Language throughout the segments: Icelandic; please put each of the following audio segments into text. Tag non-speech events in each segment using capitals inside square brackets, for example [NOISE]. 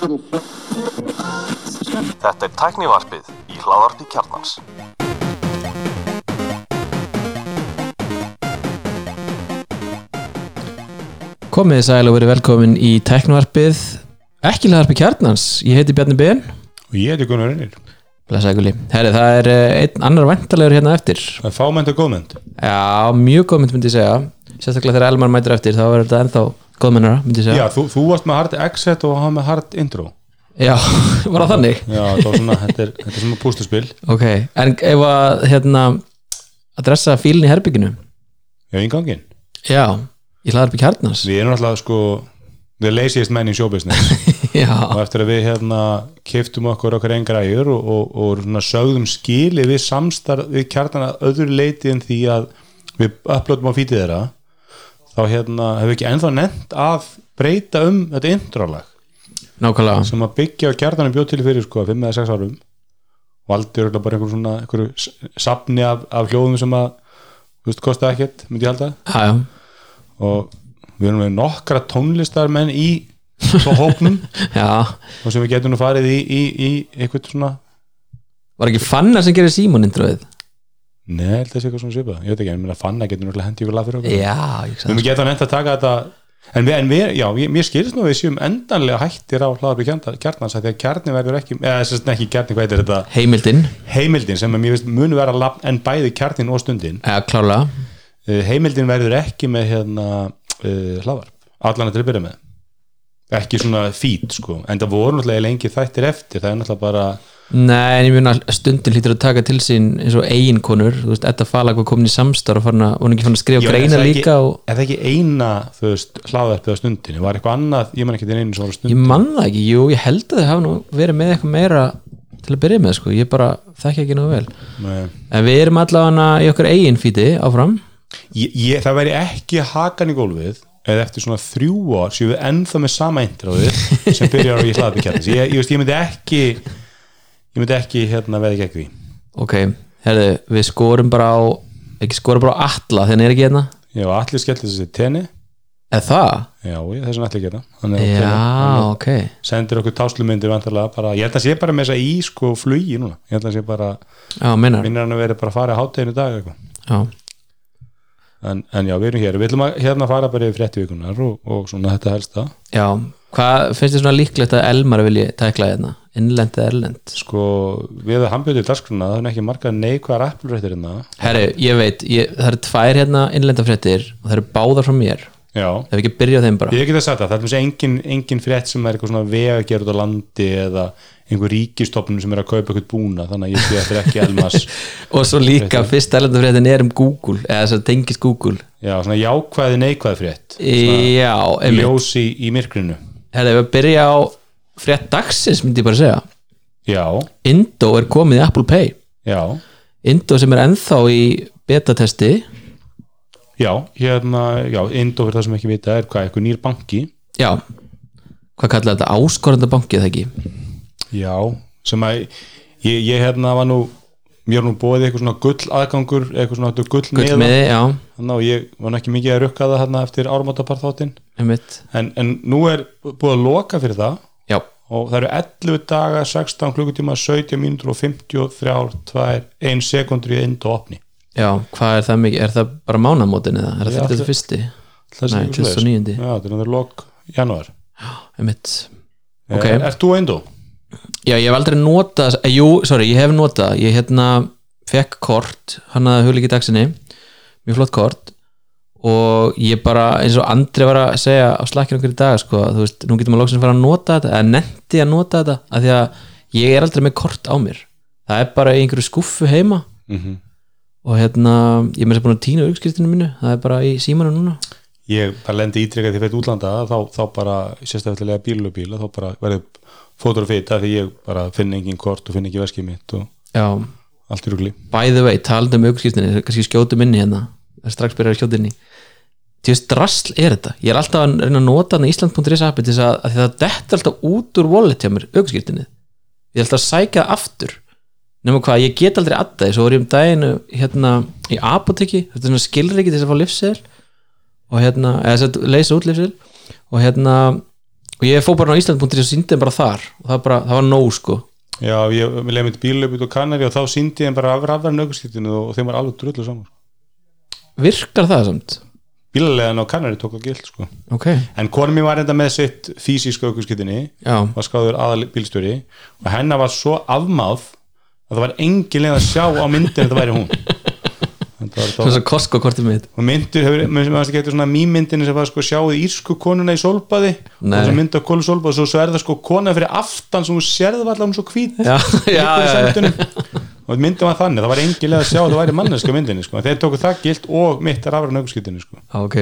Þetta er tæknivarpið í hláðarpi kjarnans. Komið sæl og verið velkomin í Teknovarpið ekki hlæðarpi kjarnans, ég heiti Bjarni Ben Og ég heiti Gunnar Einir. Blessaðguli, herri það er eh, einn annar vantalegur hérna eftir Það er fámend og góðmend. Já, mjög góð mynd myndi ég segja Sérstaklega þegar Elmar mætir eftir þá er þetta ennþá góðmennara myndi ég Já, segja þú, þú varst með hard exit og hann með hard intro. Já, [LAUGHS] var það þannig? Já, það var svona, þetta er, þetta er svona pústuspil. Ok, en ef að hérna að dressa fílinn í herbygginu Já, íngangin. Já, í hlæðarpi kjarnans Við erum alltaf sko the laziest men in show business [LAUGHS] Já, og eftir að við hérna keftum okkur okkar einn græjur og, og, og svona sögðum skili við samstarf við kjartana öðru leiti en því að við upplótum á fítið þeirra þá hérna hefur ekki ennþá nefnt að breyta um þetta introlag nákvæmlega. sem að byggja á kjartanum bjóð til fyrir sko 5 eða 6 árum. Valdi örugglega bara einhver svona einhver sapni af, af hljóðum sem að þú veist, kosta ekkert, myndi ég halda. Já, og við erum með nokkra tónlistarmenn í svo hópnum. [LAUGHS] Já. Og sem við getum nú farið í, í, í eitthvað svona Var ekki Fannar sem gerir Símon introið? Nei, að það sé eitthvað svona svipað, ég veit ekki, en mér að fanna getur náttúrulega hendi ykkur lag fyrir okkur. Já, ég Við geta nefnt að taka þetta En, við, en við, já, ég, mér skilst nú að við séum endanlega hættir á hlaðarbi kjarnans að því að kjarni verður ekki, eða þess að ekki kjarni, hvað heitir þetta? Heimildin, heimildin sem að mér veist munu vera lafn en bæði kjarnin og stundin. Ja, klálega. Uh, heimildin verður ekki með hérna uh, hlaðvarp, allan að til að byrja með ekki svona fít sko. En það voru náttúrulega lengi þættir eftir það er náttúrulega bara Nei, en ég mun að stundin hlýtur að taka til sín eins og eiginkonur, þú veist, Edda Falag var komin í samstarf og farin að, hún ekki fann að skrifa greina það líka og er það ekki eina þú veist, hlaðvarpið á stundinni, var eitthvað annað ég man ekki til einu var á ég man það ekki, jú, ég held að þau hafa nú verið með eitthvað meira til að byrja með, sko, ég bara þekki ekki nú vel, Nei. en við erum allavega í okkar eigin fíti áfram. Ég, ég, það væri ekki hakan í gólfið eða eftir svona þrjú ár séu við ennþá með sama intróðið sem byrjar á í hlaðvarpið kjarnans. Ég, ég, ég myndi ekki ég myndi ekki hérna veði gegn því. Ok, herðu, við skorum bara á ekki skorum bara á alla, hann er ekki hérna? Já, allir skellt þessi tenni. Eða það? Já, ég, þess vegna allir geta á Já, tenni. Ok. Sendir okkur táslumyndir vantarlega bara, ég held að sé bara með þess að í sko flugi núna, ég held að sé bara Já, minnar, hann að vera bara að fara að hátteginu dag já, en, en já, við erum hér, við ætlum að hérna fara bara yfir frétti vikunar og, og svona þetta helsta. Já hvað finnst þið svona líklegt að Elmar vilji tækla hérna, innlend eða erlend sko, við að hambjöðu dagskruna það er ekki marga neikvæðar appulrættir hérna. Herri, ég veit, ég, það eru tvær hérna innlendafréttir og það eru báðar frá mér. Já, ef við ekki byrja á þeim bara. Ég get að sagt það það er engin, engin frétt sem er eitthvað svona vega að út á landi eða einhver ríkistofnun sem er að kaupa eitthvað búna þannig að ég sé að þetta er ekki elmas. [LAUGHS] Og svo líka fyrst erlendafréttin er um Google eða þess að tengist Google. Já, svona jákvæði neikvæði frétt. Já, einmitt. ljós í, í myrkrinu. Ef við byrja á frétt dagsins myndi ég bara segja. Já, Indo er komið í Apple Pay. Já, Indo sem er ennþá í betatesti. Já hérna, já, Indó fyrir það sem ekki vita er hvað, eitthvað nýr banki? Já, hvað kallar þetta? Áskorðandabanki eða ekki? Já, sem að ég, ég hérna var nú mér er nú bóðið eitthvað svona gull aðgangur eitthvað svona gull, gull Gull með þið, já, þannig að ég var ekki mikið að rukka það hérna eftir áramótaparþáttin einmitt en, en nú er búið að loka fyrir það Já, og það eru 11 daga, 16 klukkutíma 17 mínútur og 53 2, 1 sekundur í Indó opni já, hvað er það mikið? Er það bara mánamótin eða? Er Já, það það- 31. Það sé Nei, eitthvað svoleiðis. 29. Já, þetta er lok janúar Einmitt Ok. Er, Ert þú Indó? Já, ég hef aldrei notað eh, Jú, sorry, ég hef notað Ég hérna fekk kort hann að hugleiki dagsinni mjög flott kort og ég bara, eins og Andri var að segja á slakkinu okkur í dag, sko, þú veist nú getur maður lóksins að fara að nota þetta, eða netti að nota þetta af því að ég er aldrei með kort á mér. Það er bara í einhverju skuffu heima. Mm og hérna, ég er með þess að búin að týna uppskriftinu mínu, það er bara í símanu núna Ég bara lendi ítrekkað því að fyrir útlanda þá, þá bara, sérstaklega bíl og bíla þá bara verður fótur og fita því ég bara finn engin kort og finn ekki veskið mitt og Já, allt í by the way, talandi um uppskriftinu kannski skjótum inni hérna, strax byrjar að skjóta inni Því veist, drasl er þetta. Ég er alltaf að reyna að nota þarna Ísland.is appi til þess að, að það dettur alltaf út úr wallet hjá mér, aukskiptinni ég er alltaf að sækja það aftur. Nema hvað, ég get aldrei aðdæði svo var ég um daginu hérna í apoteki þetta er svona skilriki til þess að fá livsseðil og hérna, eða að leysa út livsseðil og hérna og ég fór bara á Ísland.is og síndi bara þar. Og það, bara, það var nóg sko. Já, ég við leiðum eitt bílöp út á Kanari og þá síndi ég bara af rafverðin aukurskiptinu og þeim var alveg drullu saman virkar það samt? Bílalegan á Kanari tók að gild sko. Ok, En konum mér var enda með sitt fysíska aukurskiptinni já, var skáður aðal bílstjóri. Og hennar var svo afmáð að það var engin leið að sjá á myndin að þetta væri hún [LAUGHS] svona þetta svo Costco kortið mitt og myndir hefur, maður maður getur svona mýmyndinni sem var sko sjáðu írsku konuna í solbaði Nei. og svo mynd af kólu solbaði og svo, svo er það sko kona fyrir aftan sem þú sérðu allar hún svo hvít já, já, já, og myndin var þannig, það var engilega að sjá að það væri manneska myndinni sko. þeir tóku það gilt og mitt er afræðan auðskiptinni sko. Já, ok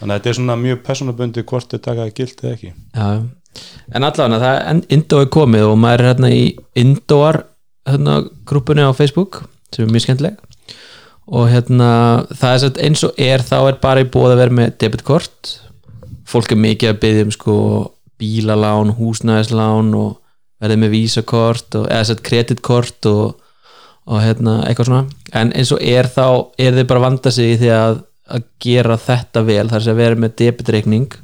þannig að þetta er svona mjög personabundi hvort þau taka það gilt eða ekki já. en allavega það er Indó er komið og maður er hérna í Indóar hérna, grúpunni á Facebook sem er mjög skemmtileg og hérna það er satt eins og er þá er bara í bóð að vera með debitkort. Fólk er mikið að byggja um sko bílalán, húsnæðislán og verðið með vísakort og, eða sett kreditkort og, og hérna eitthvað svona. En eins og er þá er þið bara vanda sig því að, að gera þetta vel þar sem að vera með debitreikning.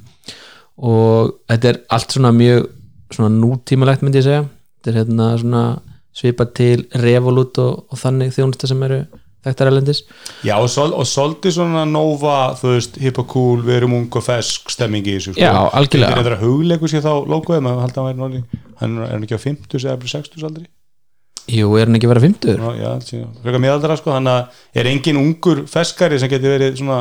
Og þetta er allt svona mjög svona nútímalegt myndi ég segja. Þetta er hérna svona svipað til Revolut og, og þannig þjónusta sem eru þekktar elendis Já, og, sol, og svolítið svona Nova, þú veist, hippa cool, við erum ung og fesk stemmingi í þessu sko. Já, algjörlega. Þetta er að hugleiku sér þá logoðið, maður halda að hann væri náli hann er hann ekki á 50 eða 60 aldri Jú, er hann ekki að vera 50? Ná, Já, frekar miðaldra sko, þannig að er engin ungur feskari sem getur verið svona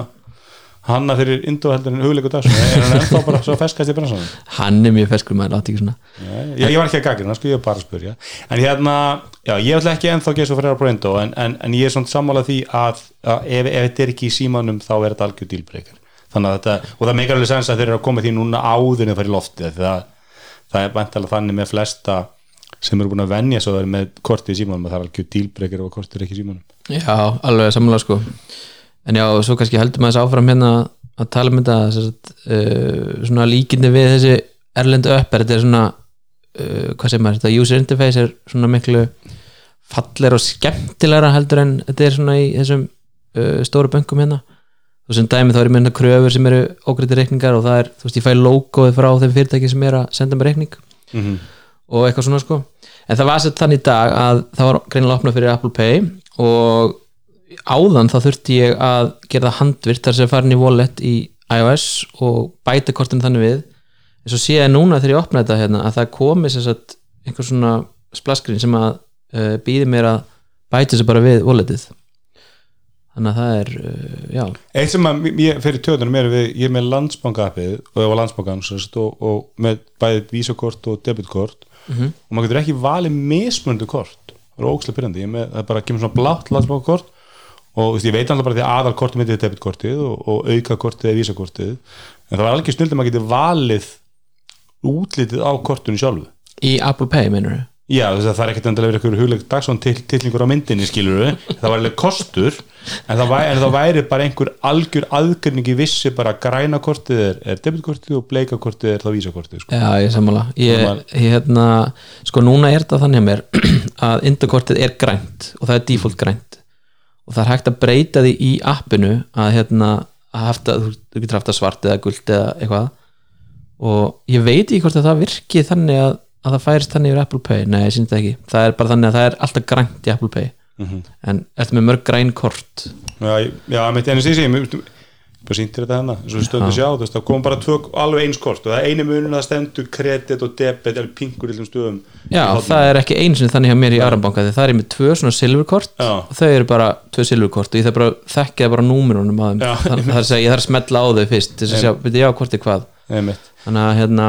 hanna fyrir indó heldur en hugleiku dags. Er hann ennþá bara svo feskast í bransanum Hann er mjög feskur maður, láti ekki svona. Já, ég, ég var ekki að gagna, sko, ég var bara að spurja en hérna, já, ég ætla ekki ennþá að gera svo fyrir að breyndo, en, en, en ég er svona sammála því að, að ef, ef þetta er ekki í símanum þá er þetta algjör dílbreykar að og það meikar alveg sens að þeir eru að koma því núna áður en það fara í loftið það, það er vantalega þannig með flesta sem eru búin að venja svo að það er með kortið í símanum og En já, svo kannski heldur maður þess áfram hérna að tala um þetta sagt, uh, svona líkindi við þessi erlendu upp er þetta svona uh, hvað sem maður, þetta user interface er svona miklu fallir og skemmtilegra heldur en þetta er svona í þessum uh, stóru böngum hérna og sem dæmi þá er ég með hérna kröfur sem eru ógræti reikningar og það er, þú veist, ég fæ logoið frá þeim fyrirtæki sem er að senda mér reikning mm -hmm. og eitthvað svona sko en það var sett þannig í dag að það var greinilega opnað fyrir Apple Pay og áðan þá þurfti ég að gera handvirt þar sem farin í wallet í iOS og bæta kortinu þannig við. En svo sé ég núna þegar ég opna þetta hérna, að það komi sagt einhver svona splaskrinn sem að uh, býði mér að bæta þessu bara við walletið. Þannig að það er uh, já, Eitt sem að ég fyrir tjóðunum er við, ég er með landsbanka-appið og ég var landsbankan og, og með bæðið vísakort og debitkort. Mhm. og maður getur ekki valið mismunandi kort. Það er ógæslega pyrrandi, ég er með, það bara kemur svona blátt landsbankakort og veist, ég veit alltaf bara því að aðalkortið mitt er debitkortið og, og aukakortið er vísakortið. En það var alveg snildið að maður getur valið útlitið á kortunum sjálfu. Í Apple Pay meinur þau Já, það er ekkert endilega verið eitthvað hugleikt dagsson til, tillingur á myndinni, skilur við það var alveg kostur en það, væri, en það væri bara einhver algjör aðgjörningi vissi bara að græna kortið er, er debitkortið og bleika kortið er þá vísakortið sko. Já, ég sammála. Ég, ég, hérna, sko núna er þetta þannig [CLEARS THROAT] að mér að indakortið er grænt og það er default grænt og það er hægt að breyta því í appinu að hérna að þú, þú getur haft að svart eða gult eða eitthvað. Og ég veit ekki hvort að það virki þannig að, að það færist þannig yfir Apple Pay. Nei, ég syns það ekki, það er bara þannig að það er alltaf grænt í Apple Pay. Mhm. en ertu með mörg græn kort? Já, ég- já, mitt ennast ég segi bara sýndir þetta hana, eins og við stöndum sjá þú veist, það kom bara tvö, alveg eins kort og það er einu munum að stendur kredit og debit er pingur í þessum stöðum Já, það er ekki einu sinni þannig hjá mér í Aranbanka því það er með tvö svona silfurkort Já. og þau eru bara tvö silfurkort og ég þarf bara að þekkja bara númerunum að þeim. [LAUGHS] Þannig að ég þarf að smetla á þau fyrst til að sjá, veit ég á hvort er hvað. Einmitt. þannig að hérna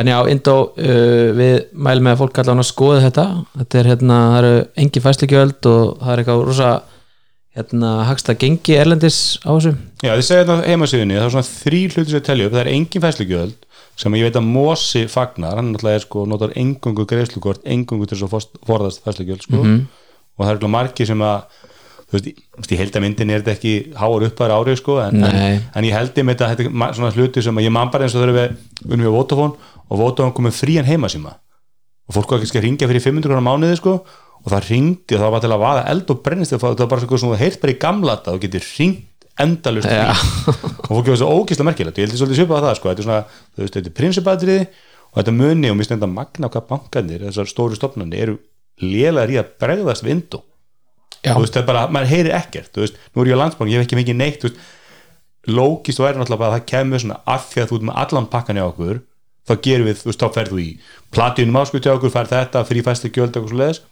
en já, Indó, uh, við mælum með að fólk allan að skoða þetta. Þetta er hérna, hérna, hagsta gengi erlendis á þessu? Já, þið segja þetta á heimasíðunni, það er svona þrý hluti sem telja upp, það er engin fæslugjöld sem ég veit að Mosi fagnar, hann náttúrulega er sko notar engungu greiðslugort, engungu til þess að forðast fæslugjöld sko. Og það er margir sem að þú veist, í- í heldamyndin er þetta ekki háar uppar árið sko, en, en, en ég held ég með þetta, þetta er svona hluti sem að ég man bara eins og þau við unnum við Vodafone og Vodafone komið frían heimasíma. Og fólk var ekki að ringja fyrir 500 krónar mánuði sko og það ringdi og það var til að vaða eld og brennist það var bara svona heirt bara í gamla þetta og getur ringt endalust Já. og fólk hefur svo ókýrslega merkilegt. Ég held því svolítið svipað á það sko, þetta er svona, þú veist, þetta er prinsipatriði og þetta muni og mér stenda magna hvað bankanir, þessar stóru stofnarnir eru lélegar í að bregðast við indó. Þú veist, það er bara, maður heyri ekkert þú veist, nú er ég á landsbank, ég hef ekki mikið neitt þú veist, lókist væri náttúrulega bara að það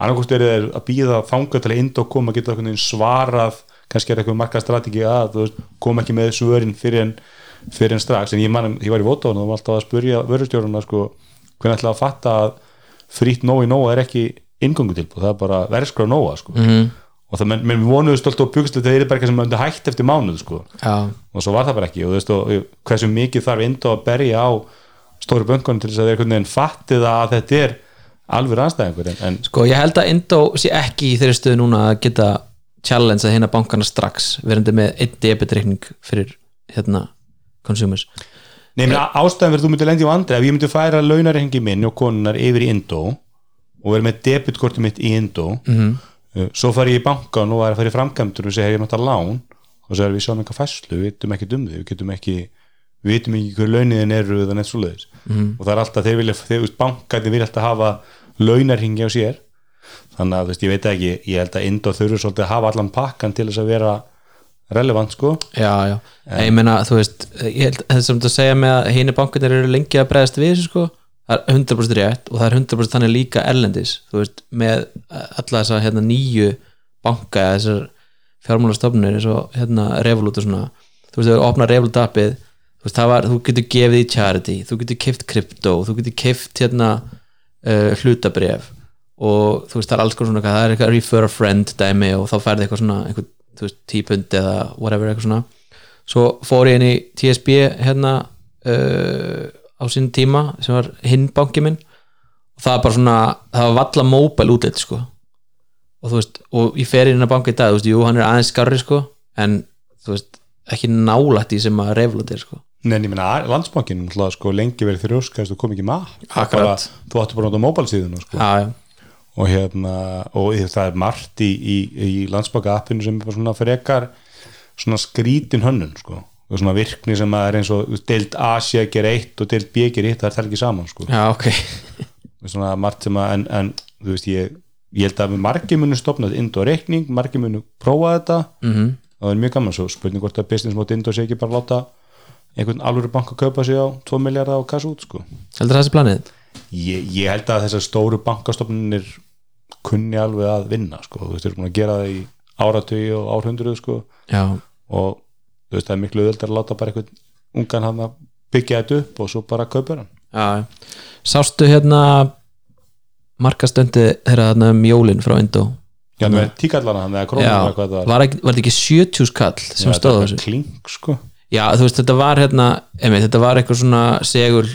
annarkost er þeir að býða fanga til að ind og koma geta einhvern veginn svarað kannski er eitthvað marka strategi að veist, koma ekki með svörin fyrir en, fyrir en strax, en ég man, ég var í Vótón og var alltaf að spurja vörustjóruna sko, hvernig ætla að fatta að frýtt nóg í nóa er ekki inngöngutilbúð, það er bara verðskra nóa sko. -hmm. og það, menn, menn við vonuðu stolt og byggst þetta er bara eitthvað sem myndi hægt eftir mánuð sko. Já, og svo var það bara ekki og þú veist, og hversu mikið þarf ind að berja á stóru böngunum til þess að einhvern veginn fattið að þetta er alveg rannstæðingur en, en sko ég held að Indó sé ekki í þeirri stöðu núna að geta challenge að hérna bankana strax verandi með einn debitreikning fyrir hérna consumers Nei, menn ástæðan fyrir þú myndir lendi á andri ef ég myndi færa launarengi minn og konunar yfir í Indó og vera með debitkorti mitt í Indó Mhm. -hmm. svo fari ég í bankan og er að fara í framkæmdur og segja hef ég að lán og svo erum við sjáum eitthvað fæslu, við vitum ekki um þau við getum ekki, við vitum ekki hver launiðin eru eða neitt svoleiðis. Mhm. -hmm. og það er alltaf, þeir vilja, þeir, bankandi vilja alltaf hafa launarhingi á sér. Þannig að þú veist, ég veit ekki ég held að Indó þurfi svolítið að hafa allan pakkan til þess að vera relevant sko. Já, já, en ég meina, þú veist ég held það sem þú segja með að hini bankarnir eru lengi að bregðast við þessu sko það er 100% rétt og það er 100% þannig líka erlendis, þú veist, með alla þessa hérna nýju banka eða þessar fjármálastofnir eins og hérna Revolut og svona. Þú veist, þegar þú opnar Revolut appið þú veist, var, þú getur gefið í charity þú getur kift krypto, þú getur kift hérna uh, hlutabref og þú veist, það er alls konar svona það er eitthvað refer a friend dæmi og þá færði eitthvað svona, eitthvað, þú veist, típund eða whatever, eitthvað svona. Svo fór ég inn í TSB hérna uh, á sín tíma sem var hinn banki minn. Og það var bara svona, það var valla móbæl útleitt sko. Og þú veist, og ég fer inn að banka í dag, þú veist, jú, hann er aðeins skarri sko, en þú veist ekki nálætt í sem að reyflut er sko Nei, en ég meina, landsbankin náttúrulega, sko, lengi verið þrjóskast og kom ekki maður þú áttu bara nota móbalsíðuna sko. og hérna og það er margt í, í, í landsbaka appinu sem er bara svona frekar svona skrítin hönnun sko. og svona virkni sem er eins og deild A sé að gera eitt og deild B gera eitt það er það ekki saman sko. já, ok Og svona margt sem að en, en þú veist ég, ég held að margir munu stopnað ind og reikning, margir munu prófa þetta mm -hmm. það er mjög gaman svo spurning hvort að business mode ind og sé ekki bara láta einhvern alvöru bank að kaupa sig á 2 miljardar á kassa út sko. Heldur það þessi planið? ég, ég held að þessar stóru bankastofnunir kunni alveg að vinna sko. þú veist, þeir eru búin að gera það í áratugi og árhundruð sko. já, og þú veist, það er miklu öðvöldar að láta bara einhvern ungan hann að byggja þetta upp og svo bara kaupa hann. Já, sástu hérna markastöndi þeirra þarna um jólin frá Indó? Já, með tíkallana hann eða krónum var. Þetta ekki 70 skall sem Já, stóð á þetta var þessu? klink sko Já, þú veist, þetta var hérna einmitt, þetta var eitthvað svona segur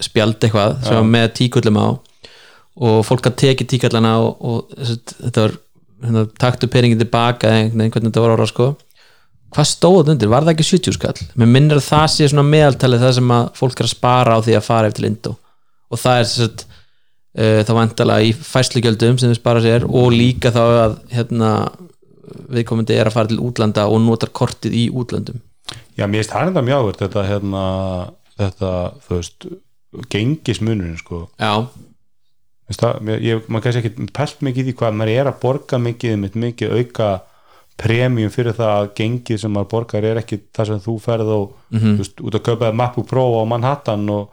spjald eitthvað sem var með tíkullum á og fólk að teki tíkallana og, og þetta var hérna, taktu peningin tilbaka einhvern veginn þetta var ára sko. Hvað stóð undir, var það ekki 70 skall? Mér minnir að það sé svona meðaltalið það sem að fólk er að spara á því að fara eftir Indó og það er sett, uh, þá vantalega í fæslugjöldum sem þau spara sér og líka þá að hérna, viðkomandi er að fara til útlanda og notar kortið í útlandum Já, mér finnst það mjög áverð þetta hérna, þetta, þú veist gengismunurinn sko Já, það, mér- ég, maður kannski ekki pælt mikið í því hvað maður er að borga mikið mitt mikið auka premium fyrir það að gengið sem maður borgar er ekki það sem þú ferð og þú veist, út að kaupa MacBook Pro á Manhattan og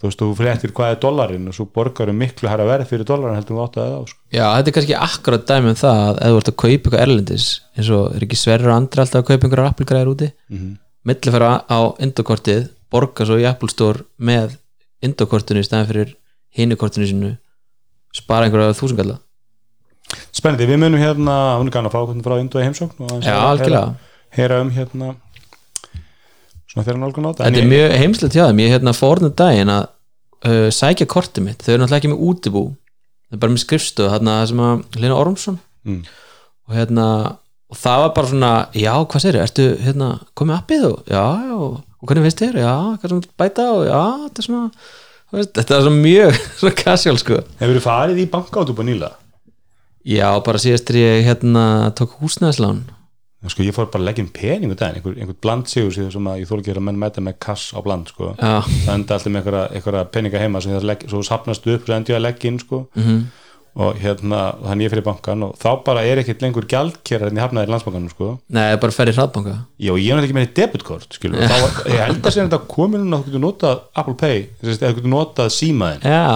þú veist, þú fréttir hvað er dollarinn og svo borgar um miklu herra verð fyrir dollarinn heldur þú átt að það á sko. Já, þetta er kannski akkurat dæmi um það að ef þú ert að kaupa eitthvað erlendis eins og er ekki sverður og andri alltaf að kaupa einhverjar Apple-græðir úti mm. -hmm. Millifæra á Indokortið borga svo í Apple Store með Indokortinu í stæðan fyrir hinukortinu sínu spara einhverja þúsungalla Spennandi, við munum hérna hún er gana að fá hvernig frá Indu í heimsókn og að heyra um hérna svona nálgun á þetta. En Þetta er mjög heimslegt hjá þeim, ég hérna fórnum daginn að uh, sækja kortið mitt, þau eru náttúrulega ekki með útibú. Þau er bara með skrifstöð þarna sem að Lina Ormsson Mm. og hérna og það var bara svona, já, hvað segir ertu hérna, komið appið og já, já, og hvernig finnst þér, já, hvað sem bæta og já, þetta er svona veist, þetta er svona mjög [LAUGHS] svona casual sko Hefur þú farið í bankátt upp á nýla? já, bara síðast er ég hérna tók húsnæðslán sko ég fór bara að leggja inn pening út af einhver, einhver bland sigur síðan sem að ég þóla ekki að menn mæta með kass á bland sko. Já. það enda alltaf með einhverja, peninga heima sem það legg, svo sapnast upp svo endi ég að leggja inn sko. -hmm. Og hérna þannig ég fyrir bankan og þá bara er ekkert lengur gjaldkera en ég hafnaði í landsbankanum sko. Nei, bara ferði hraðbanka. Já, ég er náttúrulega ekki með debutkort skilur, þá, ég held að segja þetta komin að þú getur notað Apple Pay eða þú getur notað símaðin Já,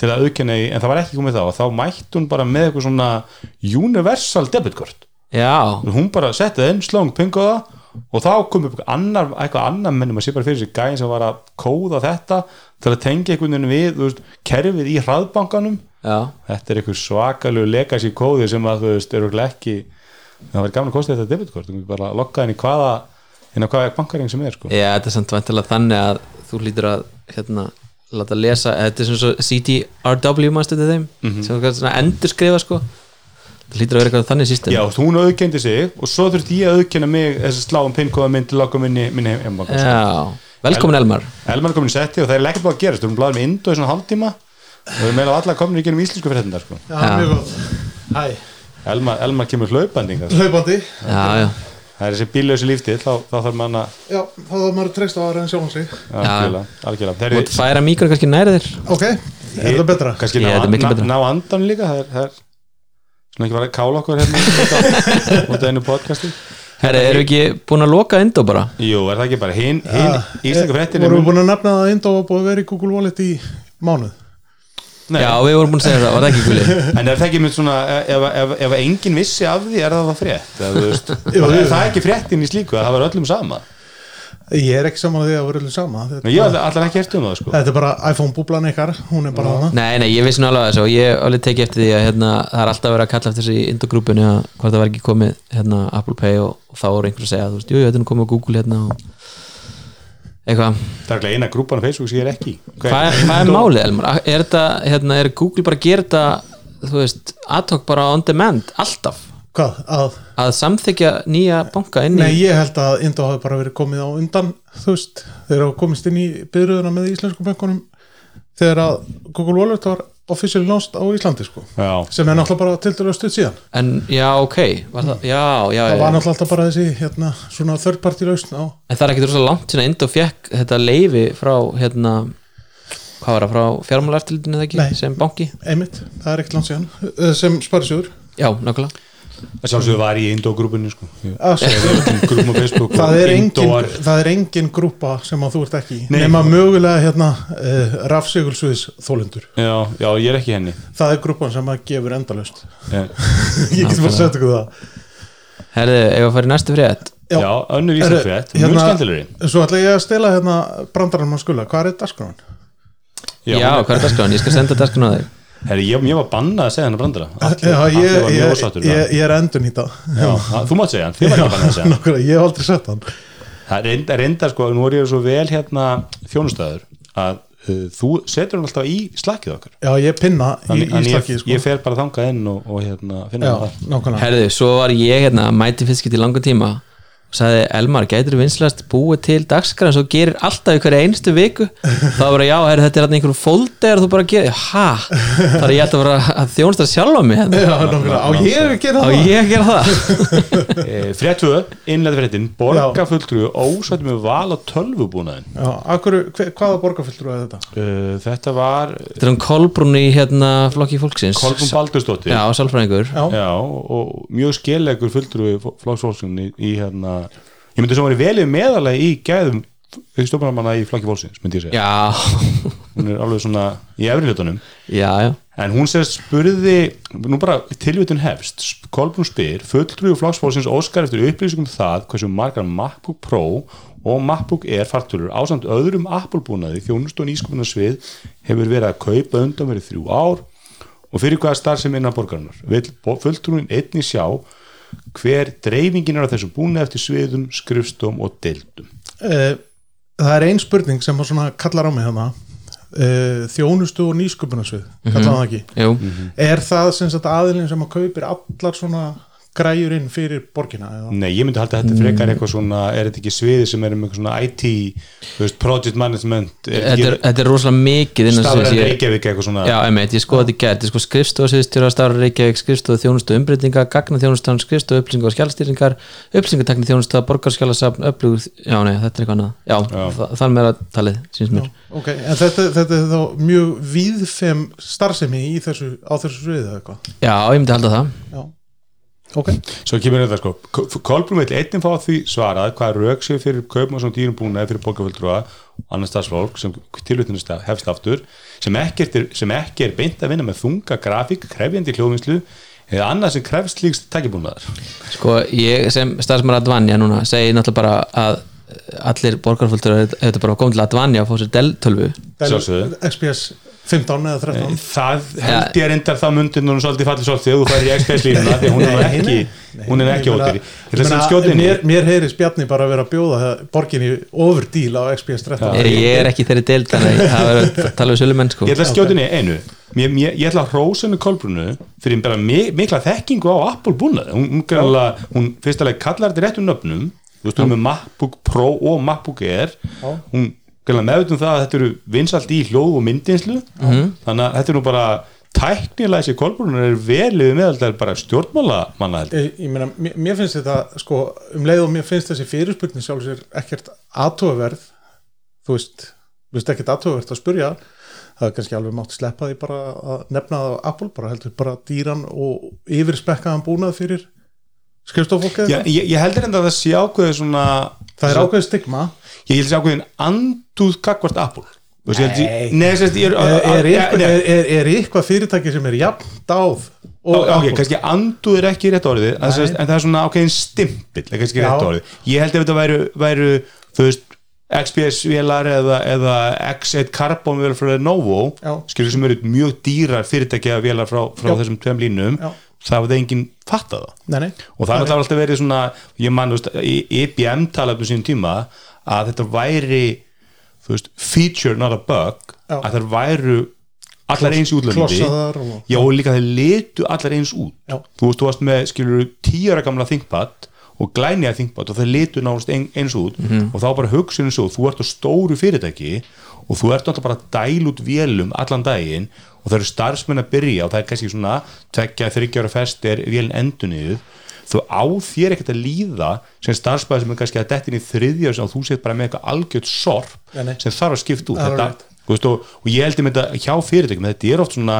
til að auðkenna í, en það var ekki komið þá. Og þá mætti hún bara með eitthvað svona universal debutkort já, hún bara setti það inn, slóng, pingoða og þá kom upp annar, eitthvað annar mennum að sé bara fyrir sig gæðin sem var að kóða þetta til að tengja einhvern veginn við veist, kerfið í hraðbankanum. Já. Þetta er eitthvað svakalegu legacy kóði sem að þú veist, eru ekki það var gaman að kosta þetta debutkort þú bara að lokka inn í hvaða inn á hvaða bankaring sem er sko. Já, þetta er samt vantilega þannig að þú lítur að hérna, láta lesa þetta er svona svo CTRW mannstu til þeim? Sem þú kannski svona endur skrifa sko það lítur að vera eitthvað þannig system. Já, hún auðkendi sig og svo þurfti ég að auðkenna mig þess að slá um pinkóða minn til að lokka minni, minni. Já, velkomin Elmar. Elman er komin í setti og það er ekkert búið að gerast. Við erum blæðið með Indo í svona hálftíma. Og við erum meðal allar komin í genum íslensku fyrir þetta sko. Já, mjög gott. Elmar, Elmar kemur hlaupandi hlaupandi. Já, já, það er þessi bíllausi líftíð þá, þá þarf mann að Já, þá er maður treyst á aðra en sjálfum sig. Algjörlega, algjörlega. þú Þeir mátt færa mikro kannski næri þér. Ok, er það betra? kannski ná, er ná, ná andan líka það er, það er svona ekki bara að kála okkur hérna [LAUGHS] út af einu podcasti Herri, erum við ekki búin að loka Indo bara? Jú, er það ekki bara hinn hin, íslenska fréttin er Vorum við búin að nefna það að Indo var búið að vera í Google Wallet í mánuð Nei. Já, við vorum búin að segja það, var það ekki guli? [LAUGHS] En er það ekki með svona ef, ef, ef enginn vissi af því er það það frétt eða, þú veist, Jú, er það ekki fréttin í slíku að það var öllum sama Ég er ekki saman að því að vera allir sama Nei, Þetta, ég hef allar ekki hert um það sko. þetta er bara iPhone búblan ykkar Hún er bara hana Nei, nei, ég vissi nú alveg þessu og ég hef alveg tekið eftir því að hérna, það er alltaf verið að kalla eftir þessu í Indo-grúpunni að hvort það var ekki komið hérna, Apple Pay og, og þá voru einhver að segja, þú veist, jú, jú, þetta er nú komið á Google hérna og eitthvað Það er ekki eina grúpan á Facebook sem ég er ekki í. Hvað er, hvað er málið, Elmar? Er þetta, hérna, er Google bara að gera þetta, þú veist, aðtók bara on demand, alltaf Hvað? Að, að samþykja nýja banka inn í nei, ég held að Indo hafi bara verið komið á undan Þú veist, þeir hafa komist inn í byrjuðuna með íslensku bankunum Þegar að Google Wallet var officially launched á Íslandi sko. Já, sem er náttúrulega bara til dæru stutt síðan. En, já, ok, var það, já, já, það var náttúrulega alltaf bara þessi hérna, svona third party lausn á En það er ekkit rosa langt sinna Indo fekk þetta leifi frá, hérna hvað var það, frá fjármálaeftilitinu eða ekki, Nei. sem banki? Einmitt, það er ekkert langt síðan. Sem sparisjóður. Já, nákvæmlega það sjálfsögðu var í Indo-grúpunni sko. Ah, grúpum á Facebook það er, engin, það er engin grúpa sem að þú ert ekki Nei. nema mögulega hérna uh, rafsigulsviðs þólendur já, já, ég er ekki henni. Það er grúpan sem að gefur endalaust. Eh, [LAUGHS] ég get bara að setja ykkur það. Herði, ef að fara í næstu frétt? Já. Já, önnur Herru, íslensk frétt, mjög hérna- skemmtilegri. svo ætla ég að stela hérna brandarann maður skula, hvað er dagskráin? Já, hvað er dagskráin? Ég skal senda dagskráin á þig Herri, ég, ég var bannað að segja hennar brandara. Allir- Já, allir ég, var mjög við ég, ég er endun í það það. Já, það- Þú mátt segja hann, þið var ekki bannað að segja hann. nákvæmlega, ég hef aldrei sett hann. Það er reynda, reynda sko, nú er ég svo vel hérna þjónustæður að uh, þú setur hann alltaf í slakkið okkar. Já, ég pinna í, Þannig í að ég, slakið sko. ég fer bara þangað inn og, og hérna, finna já, hann nákvæmlega. Herði, svo var ég hérna mæti fyrst í langa tíma sagði Elmar, gætir vinslast búið til dagskráin svo gerir alltaf í hverju einstu viku. Þá var ég, já, herri, þetta er hérna einhverjum fólder þú bara gerir, ha? Þar er ég að vera að þjónsta sjálfa mig hérna. já, nákvæmlega, á ég hef ekki á það? ég að gera það? [LAUGHS] E, Fréttuðu, innlega fréttin. Borgafulltrú ósættu með val á tölvubúnaðin já, akkur, hvaða borgarfylltur er þetta? uh, Þetta var þetta er um Kolbrún í hérna flokki fólksins. Kolbún Baldursdóttir. Já, sálfræðingur og ég myndi sem var í velið meðalagi í gæðum stofnarmanna í flokki fólksins myndi ég segja, já, hún er alveg svona í efri hlutunum, já, já. En hún sérst spurði, nú bara tilvitun hefst. Kolbrún spyr, fulltrúi flokksfólksins óskar eftir upplýsingum um það hversu margar MacBook Pro og MacBook Air fartölur ásamt öðrum Apple-búnaði þjónust og nýskupunarsvið hefur verið að kaupa undan verið þrjú ár og fyrir hvaða starf sem innan borgarinnar? Fulltrúin einni sjá hver dreifingin er á þessu búnaði eftir sviðum, skrifstum og deildum? Eh, það er ein spurning sem kallar á mig hérna. Uh, þjónustu og nýsköpunarsvið kallar það ekki? Jú, er það sem sagt aðilin sem að kaupir allar svona græjur inn fyrir borgina eða? Nei, ég myndi halda að þetta Mm. frekar eitthvað svona er þetta ekki sviði sem er um eitthvað svona IT þú veist, project management er þetta er, þetta er rosalega mikið ég- Reykjavík eitthvað svona? Já, einmitt, ég skoði þetta í gært, ég sko skrifstofa sviðstjóra starf Reykjavík, skrifstofa þjónustu umbreytinga gagna þjónustan, skrifstofa upplýsinga og skjálstýringar upplýsingatekni þjónusta, borgarskjálasafn upplýgur, já nei, þetta er eitthvað annað. Já, þa- þar með að talið, síns mér. Ok, en þetta, þetta er þá mjög víðfem starfsemi í þessu, á þessu sviði eða eitthvað Já, ég myndi halda það já, ok, Svo kemur þetta sko, Kolbrún vil einnig fá því svarað hvað rauk sér fyrir kaupum og svona dýrum búnaði fyrir bókaföldrúa og annars stafsfólk sem tilvitnust hefst aftur sem ekki, er, sem ekki er beint að vinna með þunga grafík, krefjandi hljóðvinslu eða annað sem krefst líkst tækibúnaðar Sko, ég sem starfsmar Advanja núna segi náttúrulega bara að allir borgarfólktur þetta bara komið til að fá sér Sjálfsögðu. XPS 15 eða 13 Það held ég reyndar það mundir núna svolítið fallið svolítið og þú færi í XPS línuna því hún er ekki, hún er ekki í mér, mér heyri spjarni bara að vera að bjóða borginni overdíl á XPS 13 ég, ég er ekki þeirri deild þannig að það verður að tala við sölumenn sko. Ég ætla að skjóta inn í einu. Mér, mér, Ég ætla að henni Kolbrunu fyrir bara mi, mikla þekkingu á Apple búnaði. Hún, hún, hún fyrst alveg kallar þetta réttum nöfnum. Þú veist hún er með MacBook Pro og MacBook Air. Hún greinlega meðvitað um það að þetta eru vinsalt í hljóð og myndinslu þannig að þetta er nú bara tæknilega þessi Kolbrunu er velið með þetta er bara stjórnmála manna ég. ég, meina, mér, finnst þetta sko, um leið og mér finnst þessi fyrirspurning sjálf sér ekkert aðtóverð þú veist, þú veist ekkert aðtóverð að spurja það er kannski alveg mátt sleppa því bara að nefna það á Apple, bara heldur bara dýran og yfirspekkaðan búnað fyrir skrifstofólkið Já, ég, ég heldur enda að það sé ákveðið svona það er ákveðið stigma ég held að ákveðin andúð kakvart Apple. Að er, er, eitthvað, er, er, er fyrirtæki sem er jafn dáð og og ok, kannski andúð er ekki rétt orðið en, það er svona ákveðin stimpill kannski rétt orðið. Ég held ef þetta væru, væru þú veist, XPS vélar eða, eða X1 Carbon vélar frá Lenovo skilur sem eru mjög dýrar fyrirtækja vélar frá, frá þessum tveim línum. Já. það hafði enginn fattað það. Nei, nei. og það náttúrulega alltaf verið svona ég man, þú veist, í IBM talað um sínum tíma að þetta væri þú veist, feature not a bug Já. að það væru allar eins í útlöndi og, Já og líka þeir litu allar eins út. Já. þú veist, þú varst með skilur tíara gamla ThinkPad og glænja ThinkPad og þeir litu náðast ein, eins út og þá bara hugsunum svo, þú ert á stóru fyrirtæki og þú ert náttúrulega bara að dæla út vélum allan daginn og það eru starfsmenn að byrja og það er kannski svona tvekja, þryggjára fest er vélin endunniðu þú á þér ekkert að líða sem starfsmæður sem er kannski að dettin í þriðja og þú set bara með eitthvað algjört sorp Nei, sem þarf að skipta út. Þetta, veist, og, og ég held með þetta hjá fyrirtækjum, þetta er oft svona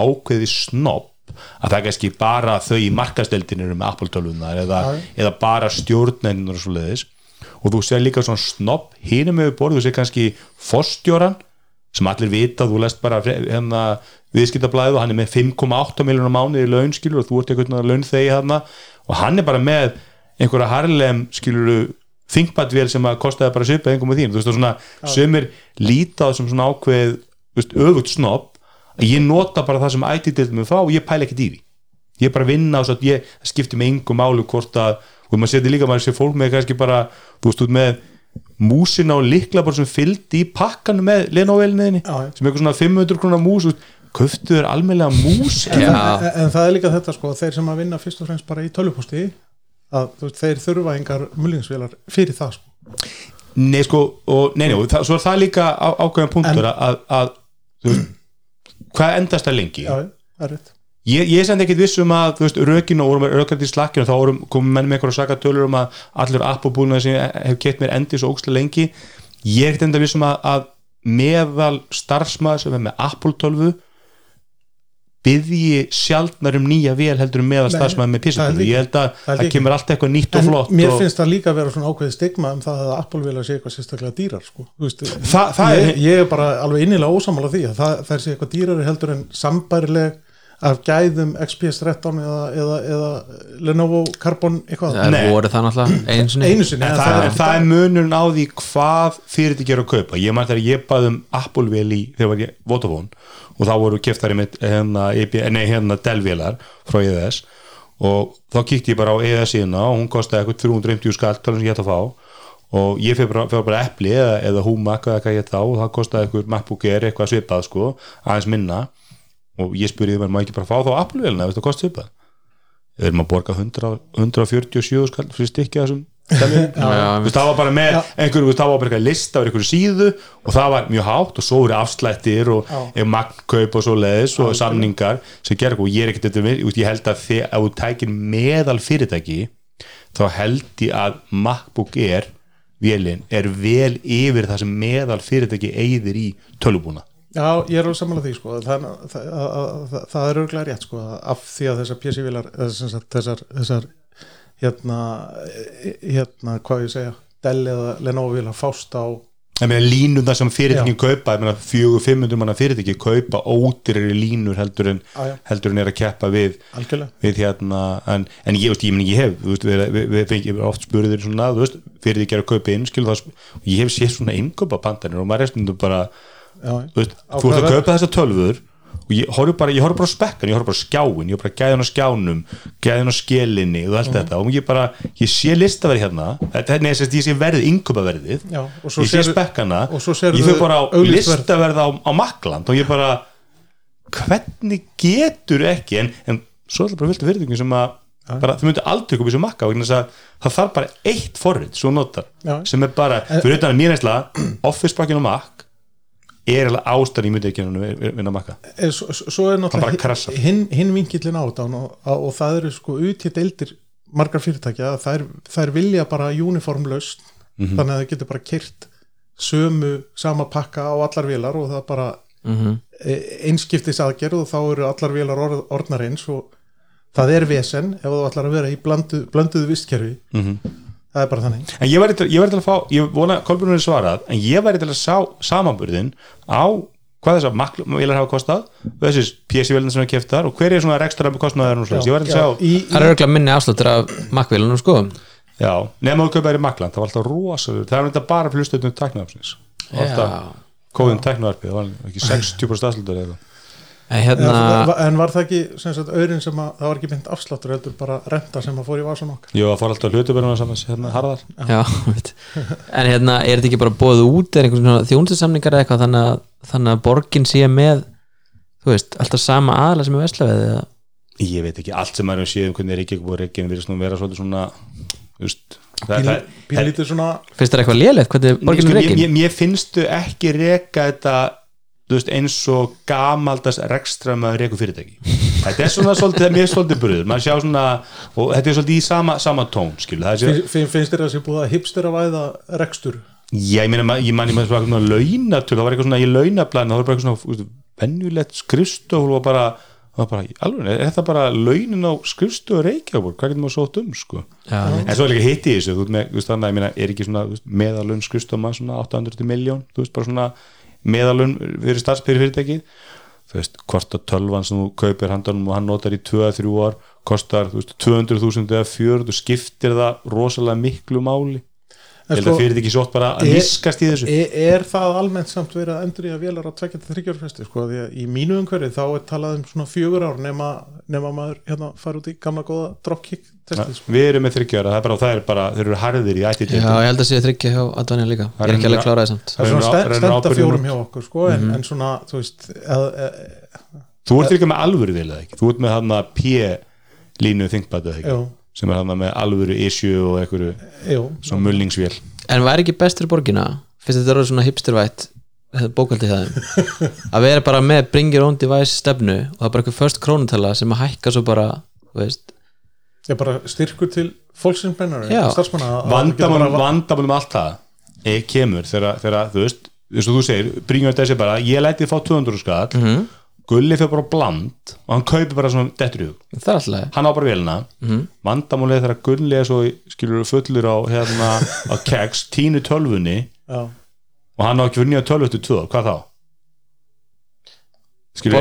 ákveði snopp að það er kannski bara þau í markasteldin eru með Apple tölvunar eða, eða bara stjórnendur og svo leiðis og þú sér líka svona snopp hinum með borð, þú sér kannski forstjóran sem allir vita, þú lest bara hérna viðskiptablaðið og hann er með 5,8 miljonar mánuði í laun skilur og þú ert veginn laun þegi þarna og hann er bara með einhverja harlem skilur þingbatvél sem að kostaði bara svipað einhverjum með þín, þú veist, og svona sömur lítað sem svona ákveð veist, öfugt snopp ég nota bara það sem IT-dildum við fá og ég pæla ekkert í því. Ég er bara vinna og svo ég það skiptir með engum málu hvort að og maður setur líka, maður sé fólk með kannski bara þú veist, út með músina og likla bara sem fylgdi í pakkanum með já. sem eitthvað svona 500 krónar mús, þú veist, köftu þér almennlega mús? En, en, en það er líka þetta sko þeir sem að vinna fyrst og fremst bara í tölvuposti að veist, þeir þurfa engar mullingsvélar fyrir það sko. Nei, sko, og, nei, nei, svo er það líka á, ákveðan punktur að, að, að þú veist, hvað endast það lengi? já, það er rétt. Ég, ég er samt ekkit viss um að, þú veist, rökinu og vorum með rökandi í slakkinu, þá vorum komum menn með eitthvað saka tölur um að allir appabúna sem hefur kett mér endi svo ókslega lengi. Ég er ekkit enda viss um að, að meðal starfsmaður sem er með Apple tölvu byðji sjaldnar um nýja vél heldur um meðal Nei, starfsmaður með er líka- ég held að það er kemur allt eitthvað nýtt og flott mér og, finnst það líka að vera svona ákveðið stigma um það að Apple vilja sé eitthvað sérstaklega dýrar sko. Þú veist, Það- það er- ég, ég er bara alveg innilega ósamála því að það, það er sé eitthvað dýrari heldur en sambærileg af gæðum XPS 13 eða, eða, eða Lenovo Carbon eitthvað það Nei. voru það náttúrulega einu sinni einu sinni það, það er, það er munurinn á því hvað fyrirtæki eru að kaupa ég man þegar ég baði um Apple-vél í þegar var ég Vodafone og þá voru keftari með hérna, nei, hérna Dell-vélar frá EðS og þá kíkti ég bara á EðS síðuna og hún kostaði eitthvað 350 skall talað sem ég ætti að fá. Og ég fyrir bara, fyrir bara Apple eða, eða Humac eða hvað ég ætti á og það kostaði eitthvað MacBook Air eitthvað svipað sko, aðeins minna. Og ég spurði maður ekki bara fá þá Apple-vélina, veist það kosti svipað? Við erum að borga 100, 147 skall fyrir stykki þessum það var bara með einhverju, það var bara eitthvað lista á einhverju síðu og það var mjög hátt og svo eru afslættir og Já. magnkaup og svo leiðis og samningar sem gerir og ég er ekkert þetta með, ég held að ef þú tækir meðal fyrirtæki þá held ég að MacBook Air vélinn er vel yfir það sem meðal fyrirtæki eigðir í tölubúna Já, ég er alveg samanlega því sko. það, það, það, það er örglega rétt sko, af því að þessar PC-vilar þessar, þessar, þessar hérna, hérna hvað ég segja Dell eða Lenovo vilar fást á línuna sem fyrirtækin kaupa fjögur, fimmundum manna fyrirtæki kaupa ódýrari línur heldur en já. heldur en er að keppa við við hérna, en, en ég, veist, ég, meni, ég hef veist, við, við, við, oft spurðir svona, þú veist, fyrir því að kaupa inn skil, það, og ég hef séð svona innkaupa pandanir og maður er stundum bara Já, veist, þú ert að kaupa þessar tölfur og ég horf bara, ég horf bara spekkan ég horf bara skjáin, ég horf bara gæðan á skjánum gæðan á skelinni og allt þetta. Og ég bara, ég sé listaverð hérna. Þetta er neðsast, ég sé verðið, og svo ég sé spekkana. og svo ég fyrir bara á listaverð á, á Makland og ég bara hvernig getur ekki? En, en svo er það bara viltu fyrirtökum sem að bara, þau myndu aldrei koma í þessu makka það þarf bara eitt forrið svo sem er bara fyrir utan að mér einsla, office pakkin á makk er alveg ástæðan í að vinna makka Eh, svo, er náttúrulega hinn, hinn vinkillin á þetta og, og, það eru sko utið deildir margar fyrirtækja að þær, þær vilja bara uniformlaust Mhm. þannig að það getur bara kyrt sömu sama pakka á allar vélar og það bara mm Mhm. einskiptis aðgerð og þá eru allar vélar orð, orðnar eins og það er vesen ef þú ætlar að vera í blandu, blanduðu vistkerfi Mhm. Það er bara þannig. En ég væri til, ég væri til að fá, ég vona Kolbrunur er svarað, en ég væri til að sá samanburðin á hvað þessar maklumilar hafa kostað þessis PC-velin sem er keftar og hver er svona rekstra kostnaður og svona, ég væri til að sjá Það er örgulega minni afsláttur af makkvélunum sko. Já, nema þú kaupaðir í Makland, það var alltaf rosaður það er bara flustöðnum tæknaðarpsins alltaf kóðum tæknaðarpið það var ekki 60% afslutar eða. En en, hérna, en var það ekki sem sagt, auðrin sem að það var ekki mynd afsláttur heldur bara renta sem að fór í vasan okkar? Jú, það fór alltaf hlutuberðuna saman hérna harðar. Já, [LAUGHS] en hérna er þetta ekki bara bóðið út? Er einhvern svona þjónstisamningar eða eitthvað þannig að, þannig að borgin sé með þú veist, alltaf sama aðla sem er veslavið eða? Ég veit ekki, allt sem séð um hvernig Reykjavík búið Reykjavík virðist nú vera svolítið svona þú veist, það, það, pínlítið svona finnst þér eitthvað lélegt hvernig borgin sko, er reikin? mér, mér finnstu ekki reka þetta þú veist, eins og gamaldas rekstra maður reku fyrirtæki. Þetta er svona svolítið, mér er svolítið bröður maður sjá svona, og þetta er svolítið í sama, sama tón, skilu, það er sér Finn, finnst þér að það sé búið að hipster að væða rekstur? Já, ég meina, ég man ég maður svona launatöl, það var eitthvað svona í launaplan það var bara eitthvað svona úst, venjulegt skrifstof og bara, það var bara alveg, er þetta bara launin á skrifstof Reykjavík, hvað getur maður sótt um, sko? Já, en svo er líka hitt í þessu, þú veist, þannig að ég meina, er ekki svona meðalun skrifstof mann svona 800 miljón, þú veist, bara svona meðalun fyrir starfsbyrði fyrirtækið þú veist, hvort að tölvan sem þú kaupir handanum og hann notar í 2-3 ár kostar, þú veist, 200.000 eða 4 þú skiptir það rosalega miklu máli ég held að sko, fyrirtæki sótt bara að er- viskast í þessu. er, er það almennt samt verið að endur í að vélar á 2-3 festi sko, því að í mínu umhverfi þá er talað um svona fjögur ár nema, nema maður hérna fara út í gamla góða dropkick testið sko. við erum með er bara, það er bara þeir eru harðir í ætti já, ég held að sé þryggja hjá Advanja líka. Ég er ekki alveg kláraði samt. það er svona stenda fjórum hjá okkur sko, en, en svona, þú veist eð, eð, þú ert líka með alvöru vil eða ekki? Þú ert með hann að P-línu þingbætu ekki, sem er hann með alvöru issue og einhverju svona mulningsvél. En væri ekki bestur borgina? Finnst þetta að vera svona hipstervætt þetta bókaldi það [LAUGHS] að vera bara með bring your own device stefnu og það er bara eitthvað first krónutala sem að hækka svo bara þú veist, ég bara styrkur til fólksins bennar, vandamálum allt það e, kemur þegar, þú veist eins og þú segir, bringjum þessi bara ég læti fá 200 skall Mhm. Gulli fyrir bara bland og hann kaupir bara svona dettur í hug. Það er alltaf hann á bara vélina. Mm vandamálið þegar Gulli er svo skilur fullur á hérna á keks, tínu tölvunni já, og hann á ekki fyrir nýja tölvu eftir tvö, hvað þá? skilur,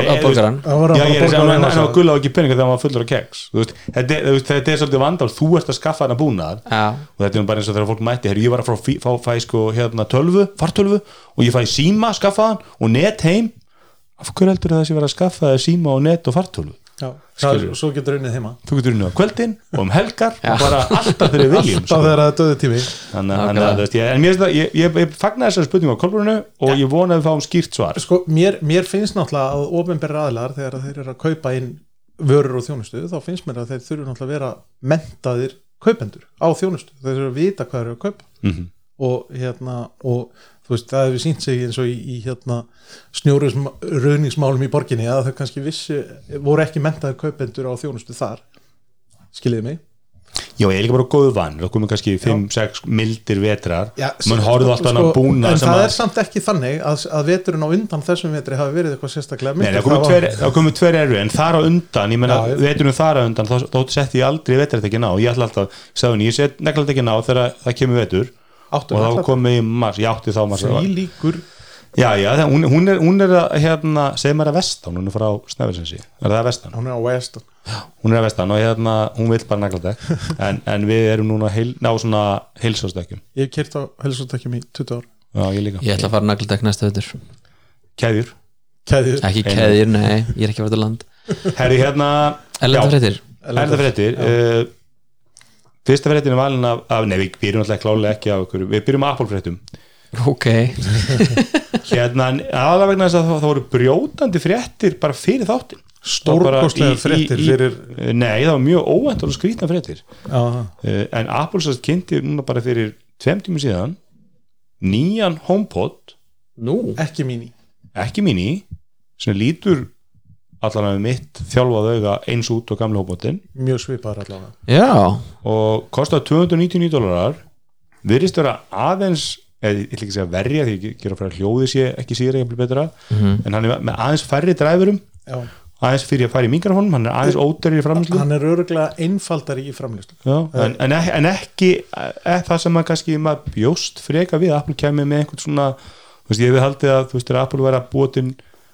að ég er að hann hann hann á Gulli á ekki peninga þegar hann var fullur á keks Þú veist, þetta, er- þú veist, þetta er svolítið vandamál, þú ert að skaffa hana búnað já, og þetta er nú bara eins og þegar fólk mætti Heru, ég var að fá, fá, fæ sko hérna tölvu, fartölvu og ég fæ síma, skaffa hann og net heim af hverju heldur það að sé verið að skaffa þér síma og net og fartölvu? Já, það, svo getur unnið heima. Þú getur unnið á kvöldin og um helgar og bara alltaf þegar við viljum alltaf sko. þegar það er döðu tími. Þannig þannig að veist, ég, en mér finnst það, ég, ég, ég fagnar þessari spurningu á kolbrunnu og ég vona að við fáum skýrt svar. Sko, mér, mér finnst náttúrulega að ofinberri aðlar þegar þeir eru að kaupa inn vörur og þjónustu þá finnst mér að þeir þurfi náttúrulega að vera mentaðir kaupendur á þjónustu. Þeir þurfi að vita hvað þeir eru að kaupa. Mm og hérna og þú veist það hefur sínt sig eins og í, í hérna snjóruðningsmálum í borginni að þau kannski vissi voru ekki mentaðir kaupendur á þjónustu þar. Skiljiði mig? Já, ég er líka bara góðu vann, það komið kannski 5-6 mildir vetrar. Mann horfði alltaf hann að búna en það að er samt ekki þannig að, að veturinn á undan þessum vetri hafi verið eitthvað sérstaklega það var- tveir, það komið tveir eru en þar á undan, ég menna veturum þar á undan, þá, þá setti ég aldrei vetratekkin á ég ætla alltaf, sagði ég set neglatekkin það áttu og þá nagladekk. komið í mars, ég átti þá mars því líkur Já, já, það, hún, hún, er, hún er að, hérna, maður að vestan, hún er frá Snæfellsensi, er það að vestan? hún er á Weston Hún er að vestan og hérna, hún vil bara nagladekk. [LAUGHS] En, en við erum núna heil, ná svona heilsásdekkjum, ég hef kert á helsóttekjum í 20 ár. Já, ég líka. Ég ætla að fara nagladekk næsta veitur Keðjur, Kæðið, Ekki keðir, nei, ég er ekki að verða land. Herri hérna Ellenda Já. fréttir. Uh, Fyrsta fréttin er valin af, af Nei, við byrjum alltaf klálega ekki af okkur. Við byrjum af Apple fréttum Ok, [LAUGHS] Hérna, aðalega vegna þess að það, það voru brjótandi fréttir bara fyrir þáttin í- í- fréttir í- fyrir- Nei, það var mjög óvænt og skrýtna fréttir. Já, uh, En Apple sérst kynnti núna bara fyrir tveim tímur síðan nýjan HomePod. Nú? Ekki míní ekki mini sem lítur allan af mitt þjálfað auga eins út og gamla HomePodin mjög svipaðar allavega. Já, og kostar 299 dólarar virðist vera aðeins eða ég ætla ekki að segja verja því ég ger að fara að hljóði sé ekki síður ekki betra en hann er með aðeins færri dræfurum já. aðeins fyrir að fara í mikrofónum hann er aðeins ódæri í framlýslu hann er öruglega einfaldari í framlýslu en, en, ek- en ekki e, það sem maður kannski maður bjóst freka við að Apple kemur með einhvern svona þú veist ég hefði haldið að þú veist þegar Apple væri að búin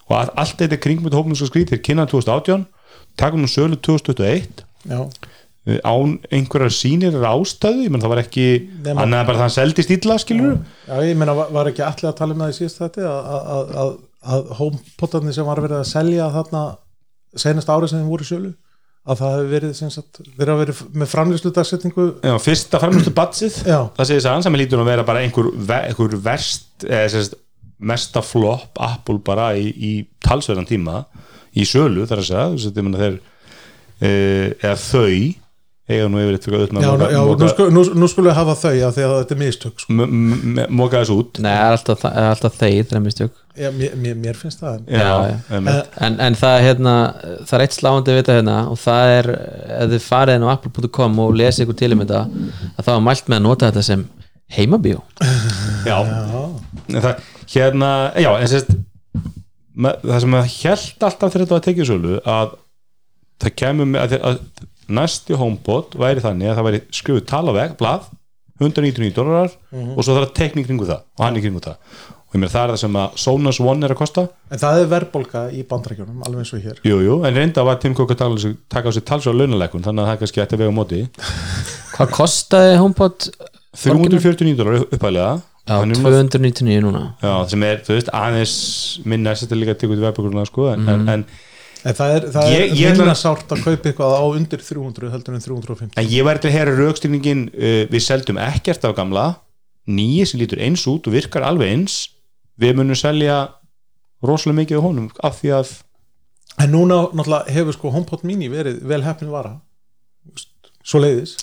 og að, allt þetta kringmjönd hófnum svo skrítir kynna 2018 takum nú sölu 2021 já, uh, án einhverjar sýnir ástöðu, ég menn það var ekki annað en bara það hann seldist illa skilur já, ég meina var- var ekki allir að tala um það í síðast þetta að, að, að, að homepotarnir sem var verið að selja þarna senast árið sem þeim voru sölu að það hefur verið sem sagt, verið með framlýslu dagsetningu Já, fyrsta framlustu batsið það segir það sem lítur að vera bara einhver, ve einhver verst eða sérst, mesta flop Apple bara í, í talsverðan tíma í sölu þar að segja þeir e, eða þau eiga nú yfir eitthvað auðvitað já, að já nú, sku, nú, nú skulum við hafa þau af því að þetta er mistök sko. móka þessu út. Nei, er alltaf, er alltaf þeir það er mistök. Já, mér, mér, mér finnst það. En, Já, en, en það, er, hérna, það er eitt sláandi að vita hérna og það er, ef þið farið inn á apple.com og lesið ykkur til um þetta að það var mælt með að nota þetta sem heimabíó. Já, það, hérna, já en sérst það sem að held alltaf þegar þetta var tekið í sölu að það kemur með að, að næsti HomePod væri þannig að það væri skrifuð talaveg, blað 199 dólarar og svo það er tekning kringu það og hann í kringu það. Og ég meina það er það sem að Sonos One er að kosta. En það er verðbólka í bandrækjunum alveg eins og hér. Jú, jú, en reynda var Tim Cook að taka á sig- taka á sig talsverða launaleikun þannig að það kannski ætti að vega á móti. Hvað kostaði HomePod 349 dólarar upphæðlega Já, Hann er núna- 299 núna. Já, sem er, þú veist, aðeins minna þetta er líka að tekja út í verðbökurna sko, en, en, en en það er, það Ég- er ég ætla- minna sárt að kaupa eitthvað á undir 300 heldur en 350 En ég væri til að heyra raukstýringin uh, við seldum ekkert af gamla nýji sem lítur eins út og virkar alveg eins. Við munum selja rosalega mikið á honum af því að En núna náttúrulega hefur sko HomePod mini verið vel heppin vara svo leiðis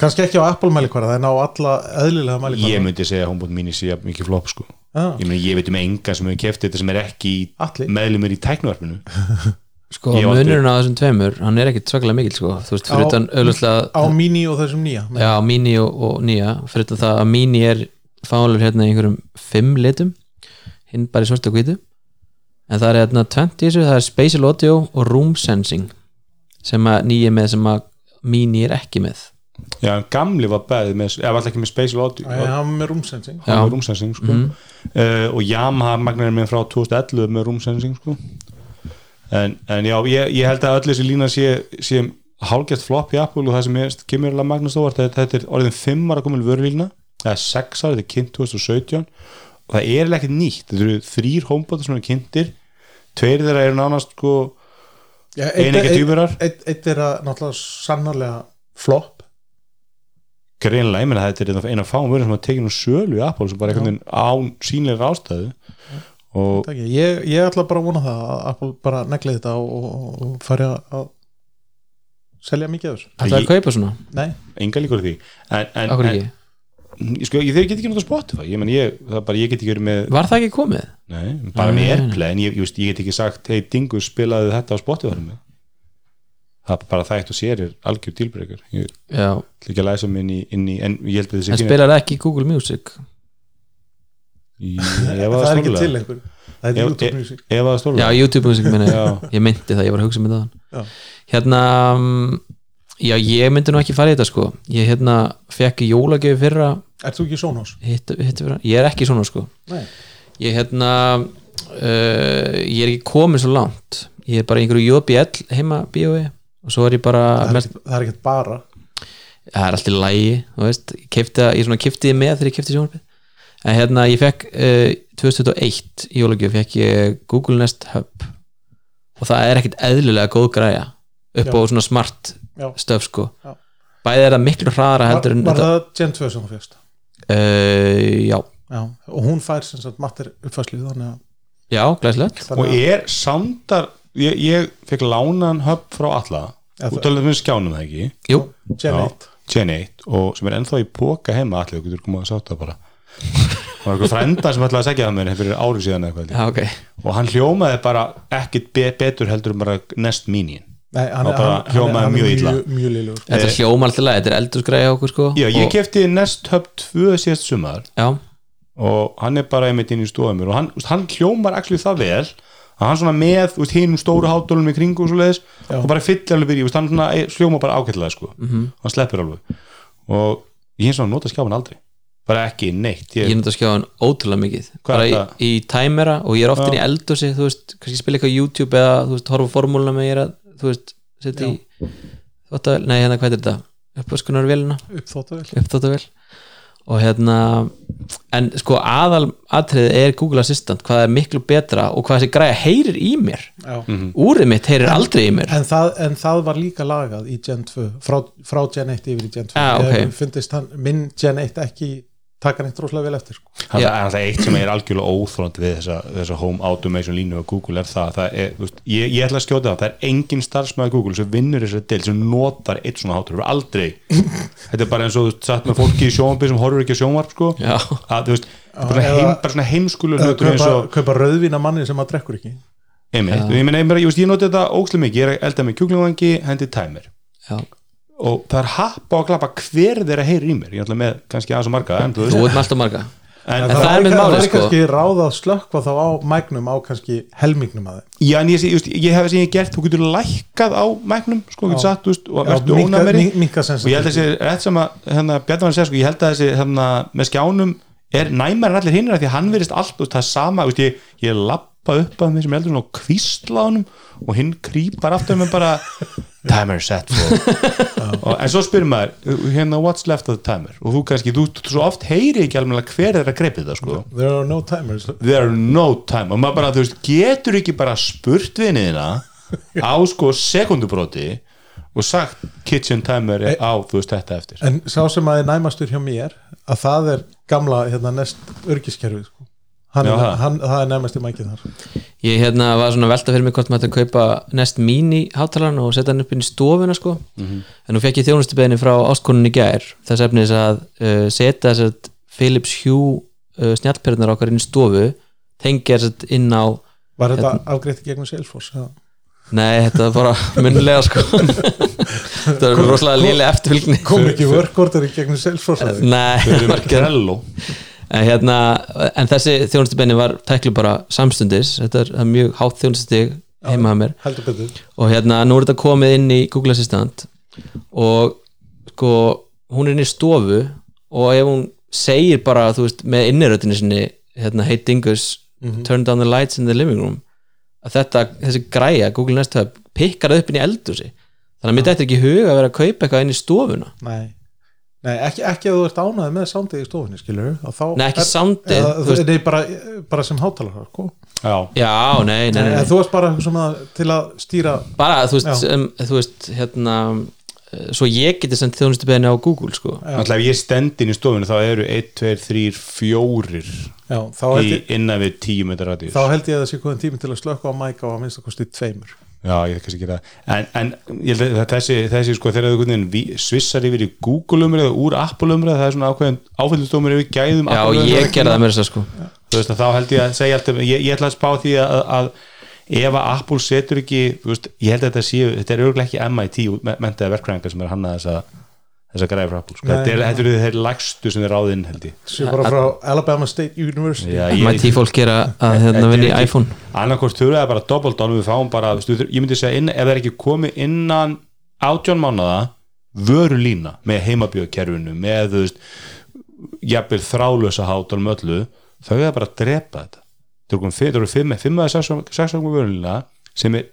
kannski ekki á Apple mælikvara en á alla eðlilega ég mælikvara myndi segja að HomePod mini sé mikið flop sko. ah, ég, meni, ég veit um enga sem hefur keft þetta sem er ekki Atli. meðlumur í tæknuvarpinu [LAUGHS] sko, Ég munurinn á þessum tveimur hann er ekkit svakalega mikil sko, þú veist, fyrir Á- utan auðvitað á mini og þessum nýja já, mini og, og nýja. Fyrir utan það að mini er fálega hérna í einhverjum fimm litum. Hinn bara í svart og hvítu. En það er hérna 20 í þessu, það er spatial audio og room sensing sem að nýja með sem að mini er ekki með. Já, en gamli var beðið með, eða alltaf ekki með Spatial Audio Það er með rúmsensing hann Já. var rúmsensing sko. uh, og Yamaha magnarinn minn frá 2011 með rúmsensing sko. en, en já, ég, ég held að öll þessi lína sé, sé hálgett flopp í Apple og það sem ég kemur alveg magnast óvart þetta, þetta er orðin 5 ára komin vörulína. Eða 6 ára, þetta er kynnt 2017 og það er ekkert nýtt. Þetta eru þrýr homebóta sem eru kynntir. Tveir þeirra eru nánast sko Eitt- Eineggja eitt- er að náttúrulega sannarlega flop. Greinlega, ég meina þetta er eina fáum vörur sem að tekið nú sölu í Apple sem bara einhvern veginn án sínlega ástæðu. Ég, ég ætla bara að vona það að Apple bara negli þetta og, og, og fari að selja mikið af þessu. Það er að kaupa svona, Nei, enga líkur því. En, en, en, sko, ég, þeir get ekki náttúrulega Spotify. Ég, ég, það er bara, ég get ekki verið með Var það ekki komið? nei, bara Nei, með. Airplay en ég, ég, veist, ég get ekki sagt, hei Dingus spilaði þetta á Spotify með. Það er bara það eitt og sér er algjör tilbreykur ég Já, ætla ekki að læsa mig inn í, inn í en ég held að en þessi spilar það ekki Google Music? [LAUGHS] Það er ekki til einhver. Það er YouTube Music. ef það Já, YouTube Music minna Já. Ég meinti það, ég var að hugsa með það Já. Hérna mm, Já, ég myndi nú ekki fara í þetta sko. Ég hérna fekk jólagjöf fyrra. Ert þú ekki fyrra, Ég er ekki svona sko. Nei. Ég hérna uh, Ég er ekki komin svo langt. Ég er bara einhverju JBL heima bíói og svo er ég bara Það er ekkert- það er ekkert bara. Það er allt í lægi þú veist, það- ég svona kefti þið með þegar ég kefti sjónarbið en hérna ég fekk uh, 2021 í jólagjöf fekk ég Google Nest Hub. Og það er ekkit eðlilega góð græja upp Já. á svona smart. Stöf sko. Já. bæði er það miklu hraðara Var, heldur en var þetta það Gen 2 sem þú fegst? uh, já, Já, og hún fær sem sagt matter uppfæslu þannig að já, glæslegt og er samdar ég, ég fekk lánan hub frá alla og talaðum við skjánum það ekki? Jú, Gen Já. 1 Gen 1 og sem er ennþá í póka heima allir, þú getur komað að sátt það bara og einhver frenda sem ætlaði að segja það mér fyrir ári síðan eitthvað held ég. já, ok. Og hann hljómaði bara ekkit be betur heldur en bara Nest Mini Nei, hann, Og hann, hann, hljómaði hann mjög er illa. mjög, mjög liðlugur þetta er hljóma alltaf leið, þetta er eldursgræja okkur sko já, ég og, kefti Nest Hub 2 síðast sumar já, og hann er bara einmitt inn í stofum mér og hann, úst, hann hljómar actually það vel að hann svona með úst, hinum stóru hátólum í kringu og svo leiðis Já. og bara fyllir alveg byrja, úst, hann svona, eh, hljómar bara ágætlega sko. Mhm. hann sleppur alveg og ég hins vegar nota skjáfan aldrei bara ekki neitt ég ég, er náttúrulega að skjá hann ótrúlega mikið Hvað bara í, í tæmera og ég er ofta Já. í eldhúsi þú veist, kannski spila eitthvað YouTube eða þú veist, horfa á formúluna með ég er að þú veist, setja í þvótta, nei, hérna, hvað er þetta? uppvaskunar velina, uppþóttavel og hérna en sko aðal atriði er Google Assistant, hvað er miklu betra og hvað þessi græja heyrir í mér Já. Mhm. úrið mitt heyrir aldrei í mér En, það, en það var líka lagað í Gen 2 frá, frá Gen 1 yfir í Gen 2 Ah, ok. Ég finnist hann, minn Gen 1 ekki taka neitt rosalega vel eftir sko. það Já. er alltaf eitt sem er algjörlega óþrönd við þessa, þessa home automation línu og Google er það, það er, veist, ég, ég ætla að skjóta það það er engin starfsmæður Google sem vinnur þessari del sem notar eitt svona hátur aldrei, [LAUGHS] þetta er bara eins og veist, satt með fólki í sjónvarpi sem horfur ekki á sjónvarp sko, Já. að þú veist bara, eða- heim, bara svona heimskulu Eða hlutur eins kaupa, og kaupa rauðvína manni sem að drekkur ekki einmitt, ég, meina, ég, meina, ég, veist, ég noti þetta ókslega mikið, ég er að elda með kjúklingangi hendi timer Já. Og það er happa og klappa hver þeirra heyrir í mér, ég ætla með kannski aðeins og marga en, þú ert með alltaf marga. En, það er væri með kann- málið, væri sko. kannski ráða að slökkva þá á mægnum á kannski helmingnum að þeim. Já, en ég, ég, ég hef þess að ég hef gert, þú getur lækkað á mæknum, sko, getur satt, þú veist, og verður minnka og ég held að þessi, rétt sem að hérna, Bjarnar var að segja, sko, ég held að þessi hérna, með skjánum er næmar en allir hinnir því að hann verist allt, þú veist, það er sama þú veist, ég, ég lappa upp að þeim sem heldur svona kvísla á honum og hinn krýpar aftur með bara timer set for. [LAUGHS] En svo spyrir maður hérna what's left of the timer? Og þú kannski, þú, þú svo oft heyri ekki alveg hver er að greipið það, sko. There are no timers. There are no time. Og maður bara, þú veist, getur ekki bara spurt vinniðina á sko sekundubróti og sagt kitchen timer er á, þú veist, þetta eftir. En sá sem að er næmastur hjá mér að það er gamla hérna, nest örgiskerfið. Hann, Já, hann, það er næmast í mækið þar. Ég hérna var svona velta fyrir mig hvort maður ætti að kaupa Nest Mini hátalarn og setja hann upp inn í stofuna sko. Mhm. en nú fekk ég þjónustubeginni frá áskonunni í gær þess efnis að uh, setja þess að Philips Hue uh, snjallperðnar okkar inn í stofu tengja þess að inn á var þetta Hérna- afgreitt í gegnum Salesforce ja. nei, þetta var bara [LAUGHS] munlega sko. Þetta var rosalega lélega eftirfylgni. kom ekki í gegnum Salesforce nei, það var ekki en, hérna, en þessi þjónustubeginni var tæklu bara samstundis. Þetta er, mjög hátt þjónustustig heima að mér. og hérna nú er þetta komið inn í Google Assistant. Og sko hún er inn í stofu. Og ef hún segir bara þú veist með innirötinu sinni hérna hey Dingus turn down the lights in the living room að þetta, þessi græja Google Nest Hub pikkar það upp inn í eldhúsi. Þannig að mér þetta ekki huga að vera að kaupa eitthvað inn í stofuna. Nei, nei ekki, ekki að þú ert ánæði með soundið í stofunni skilur Nei, ekki veist- nei, bara, bara sem hátalara sko. Já, já, nei, nei, nei, nei. þú varst bara svona, til að stýra bara þú veist, sem, þú veist hérna svo ég geti sendt þjónustu beðinu á Google sko. Alltaf ef ég stend inn í stofinu þá eru 1, 2, 3, 4 já, í innan við 10 metrar radíus þá held ég að það sé koðin tími til að slökka á mæka á að minnsta kosti tveimur Já, ég kannski ekki það. En, en ég held að þessi, þessi sko þegar þau svissar yfir í Google umræðu úr Apple umræðu, það er svona ákveðin áfællustómur yfir gæðum Já, ég gerði það mér þess að sko. Þú veist að þá held ég að segja alltaf ég, ég ætla að spá því að, að ef að Apple setur ekki þú veist, ég held að þetta séu, þetta er örgulega ekki MIT mentaði verkræðingar sem er að hanna þessa þessa græði frá Apple, sko. Þetta er, eru þeir lagstu sem er ráðinn held ég. Sér bara frá Alabama State University. MIT fólk gera að hérna vinni iPhone. annarkort þurfa það bara doppeltón við fáum bara, ég myndi segja inn, ef það er ekki komið innan átjón mánuða vöru lína með heimabjöðkerfinu með þú veist jafnvel þrálösa hátalum öllu þau er bara að drepa þetta. Það eru fimm, það eða sex sex árum vöru lína sem er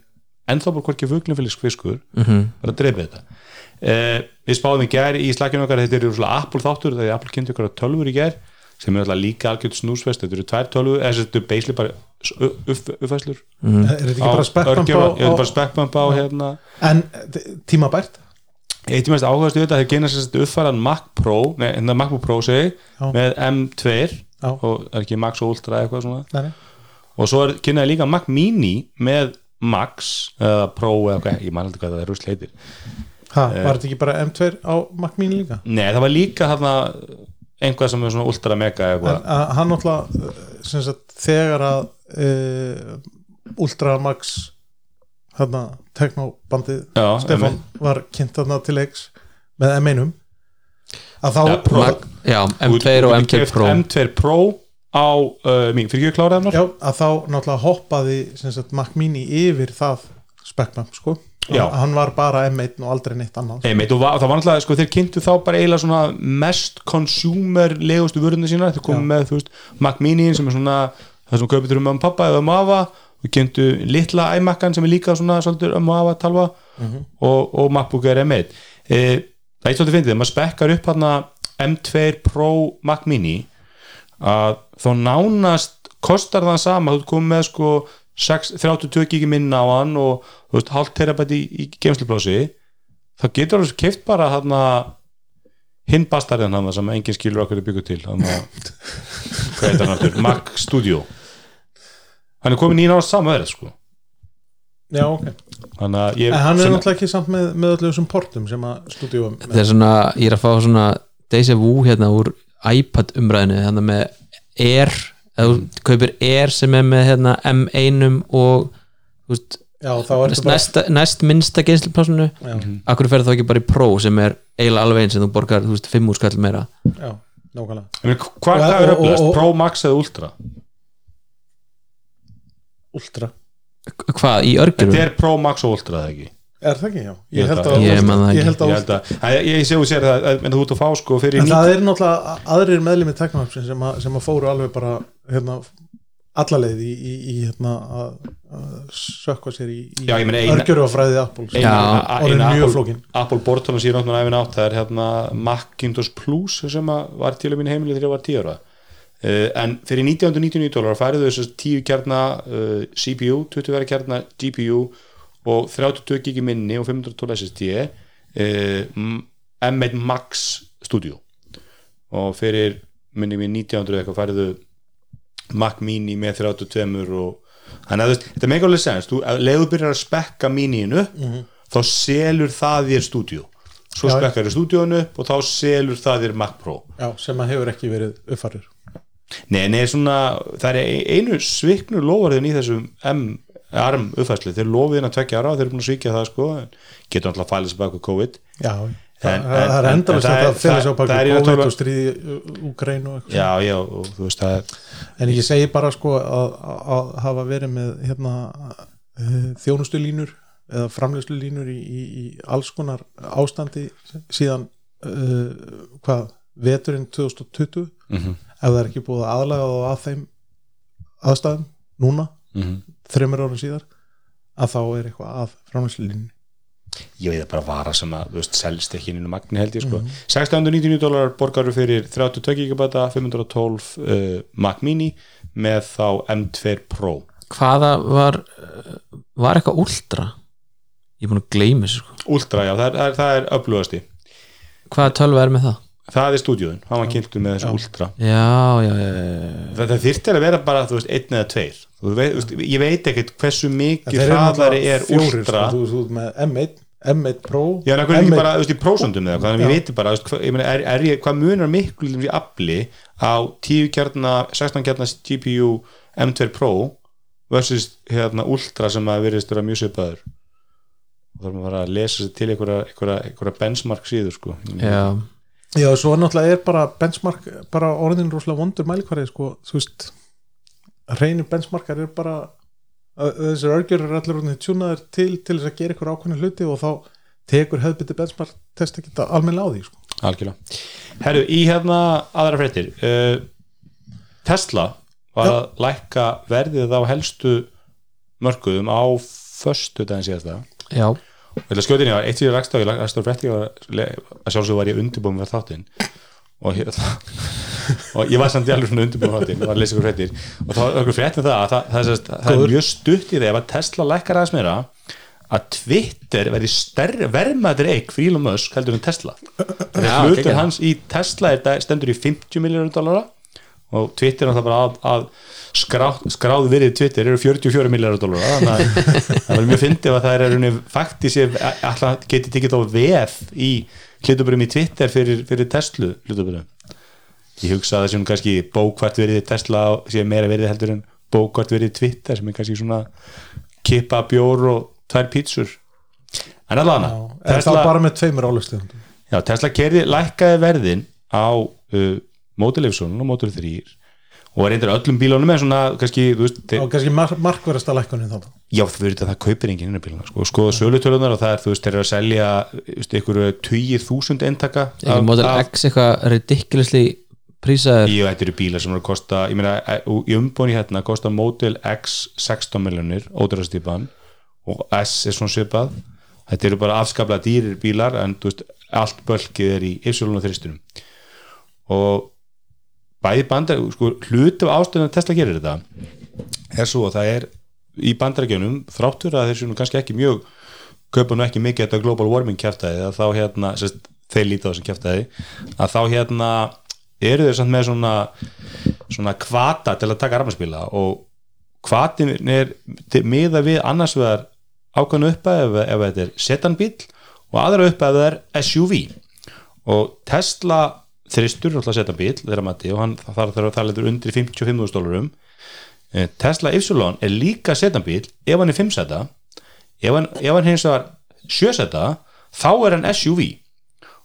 ennþá bara hvorki fuglumfélags fiskur Mhm. bara að drepa þetta eh, við spáðum í gær í slækjum okkar þetta eru svona Apple þáttur þegar Apple kynnti okkar tölfur í gær sem er alltaf líka algjörð snúsvest þetta eru tvær tölfur, eða þetta eru beisli bara uppfæslur Er þetta ekki bara örgjörfa, á, bara á spekkbamp á hérna? En eh, tímabært eitt í mest áhugaðstu við þetta þeir genið sérst uppfæran Mac Pro, nei, hérna MacBook Pro segi, Já. með M2 Já. og er ekki Max og Ultra eitthvað svona. Nei, nei. og svo er kynnaði líka Mac Mini með Max eða Pro eða eitthvað, ég man aldrei hvað það er rusl heitir Ha, Eh. var þetta ekki bara M2 á Mac Mini líka? nei, það var líka hérna einhvað sem er svona Ultra Mega En, eitthvað að, hann náttúrulega eh, sem sagt, þegar að uh, Ultra Max hérna, teknobandið Já, Stefán var kynnt þarna til leiks með M1 að þá Ja, Pro. Mag- Já, Þú- M2 þú og getur M2 keypt Pro M2 Pro á uh, mín, fyrir ekki að klára það já, að þá náttúrulega hoppaði sem sagt, Mac Mini yfir það spekkbamp sko Já. hann var bara M1 og aldrei neitt annað. Einmitt, og va- það var náttúrulega, sko, þeir kynntu þá bara eiginlega svona mest consumer legustu vörðinu sína, þeir Já. með, þú veist Mac Mini sem er svona það sem kaupið þurfum um pappa eða um afa og kynntu litla iMac-an sem er líka svona svolítið um afa talva og, og MacBook er M1 e, það er svolítið fyndið, maður spekkar upp hann M2 Pro Mac Mini að þá nánast kostar það sama, þú komið með sko 6, 32 gigi minna á hann og þú veist, hálft terabæti í, í geimsluplási þá getur þú keift bara hann hinn bastarinn hann sem enginn skilur okkur er byggur til hann [LAUGHS] hvað heitir hann aftur, Mac Studio. Hann er komin í náttúrulega sama verið sko. Já, ok, þannig að ég en hann er náttúrulega ekki samt með, með öllu þessum portum sem að stúdíu Þetta er svona, ég er að fá svona Deja Vu hérna úr iPad umræðinu þannig með Air eða þú kaupir Air sem er með hérna M1 og veist, já, ertu bara næst, næst minnsta geislipásinu já, Akkur ferð þá ekki bara í Pro sem er eiginlega alveg eins sem þú borgar, þú veist, 5 úr skall meira? Já, nákvæmlega. Hvað hvað er og- Pro Max eða Ultra? Ultra, Hvað, í örgjurum? þetta er Pro Max og Ultra eða ekki er það ekki, já. Ég held að- að, Ég held að ég held að, að ég, ég sé og sér það en þú ert að fá sko fyrir En ní- það er náttúrulega aðrir meðlimi teknopsin sem, að- sem að fóru alveg bara hérna, allaleið í, í, í hérna, að, að sökva sér í, í Já, ég meina eina- örgjörufræði Apple sem Já. er mjög Apple- flókin. Apple Bortona síðan áttunum æfin átt það er hérna Macintosh Plus sem að var til að mínu heimili þegar ég var 10 ára. Uh, en fyrir 1999 dólar færðu þess að 10 kjarna uh, CPU, 20 verið kjarna GPU og 32 gigi minni og 512 SSD uh, M- M1 Max Studio. Og fyrir minni mér 1900 eitthvað færðu Mac Mini með 32 og þannig að þetta mega alveg sens þú, ef leiðu byrjar að spekka Miniinu þá selur það þér stúdíu svo Já. spekkar þér upp og þá selur það þér Mac Pro. Já, sem að hefur ekki verið uppfærir Nei, nei, svona, það er einu sviknu lofarðin í þessum M arm uppfæslu, þeir lofiðin að tvekja ára og þeir eru búin að svíkja það sko getur alltaf að fæla sig baka COVID já, En- en- það er en- endalist en að það það er í COVID og stríði Úgrein og eitthvað Já, já, og þú veist það er en ég segi bara sko að, að, hafa verið með hérna uh, þjónustulínur eða framleyslulínur í, í, í alls konar ástandi síðan uh, hvað, veturinn 2020 Mhm. ef það er ekki búið að aðlaga þá að þeim aðstæðum núna, Mhm. Þreymur ára síðar að þá er eitthvað að framleyslulínni ég veit að bara vara sem að selst ekki inn í magni held ég sko. 699 dólar borgaru fyrir 32 GB 512 uh, Mac Mini með þá M2 Pro. Hvaða var var eitthvað ultra? Ég er búin að gleyma þessu sko. Ultra, já, það er, það er, það er upplugasti Hvaða tölva er með það? Það er stúdíun, hann var kynntur með þessu Ultra. Já, já, já, það, það þyrfti að vera bara, þú veist, einn eða tveir. Þú veist, ég veit ekkert hversu mikið hraðari er Ultra. sko, þú, ert með M1, M1 Pro Já, en hvað er ekki M1 bara, þú veist, í prósundum eða hvað, ég veit bara, veist, ég meina, er, er ég, hvað munar miklu í afli á 10 kjarna, 16 kjarna GPU M2 Pro versus hérna Ultra sem að virðist vera mjög svipaður? Og þarf maður bara að lesa til einhverja benchmark síður, sko. Já. Já, svo náttúrulega er bara benchmark bara orðin rosalega vondur mælikvarði sko, þú veist reynir benchmarkar er bara þessir örgjör er allir orðin tjúnaðir til til þess að gera ykkur ákveðin hluti og þá tekur hefðbytti benchmark test ekki almennilega á því sko. Algjörlega. Herru, í hérna aðra fréttir uh, Tesla var Já. að lækka verðið á helstu mörkuðum á föstu daginn síðasta já. Ég að skjóta inn í það, eitt síðan rakst á, ég frétti og að sjálfsög var ég undirbúin með þáttinn. Og, [LAUGHS] og ég var samt í alveg svona undirbúin með þáttinn, var að lesa ykkur fréttir. Og þá var ykkur frétt með það að það, það, það, það, það er mjög stutt í það ef að Tesla lækkar aðeins meira að Twitter verði stærri vermaður eik fyrir Elon Musk heldur en Tesla. Þegar Já, hlutur hans í Tesla er, stendur í 50 miljónur dollara og Twitter er náttúrulega bara að, að skráð, skráð virðið Twitter eru 44 miljónur dollara þannig að það er mjög fyndið að það er rauninni faktis alltaf geti tekið þá veð í hlutuburum í Twitter fyrir, fyrir Tesla hlutuburum ég hugsa að það sem kannski bókvart verið Tesla sé meira verið heldur en bókvart verið Twitter sem er kannski svona kippa bjór og tvær pítsur. En allavega en það bara með tveimur álustegum Já, Tesla kerði lækkaði verðin á uh, Y og Model 3 og er eindir öllum bílunum með svona kannski, þú veist, þeir, og kannski mar markverðasta lækkunin þá já þú veit að það kaupir enginn inn í bíluna, sko, skoða sölutölunar og það er, þú veist, þeir eru að selja veist, ykkur tugið þúsund eintaka ekki Model X eitthvað ridiculously prísaður. Og þetta eru bílar sem eru að kosta ég meina, e- í umbóni hérna kosta Model X 16 miljonir, ódærastýpan og S er svona svipað. Þetta eru bara afskaplega dýrir bílar en þú veist, allt bölkið er í yfsölun og þristunum og bæði bandar, sko, hluti af ástöðun að Tesla gerir þetta er svo að það er í bandarækjunum þráttur að þeir séu kannski ekki mjög kaupa nú ekki mikið þetta global warming kjæftæði að þá hérna, sérst, þeir líta á þessum kjæftæði að þá hérna eru þeir samt með svona svona kvata til að taka rafmagnspíla og kvatin er miða við annars vegar ákvæmnu uppæð ef, ef þetta er setanbíl og aðra uppæð er SUV og Tesla þristur alltaf setanbíl þeirra mati og hann þarf að tala undir 55.000 dólarum Eh, Tesla Ypsilon er líka setanbíl ef hann er 5 seta ef hann, ef hann hins vegar 7 seta þá er hann SUV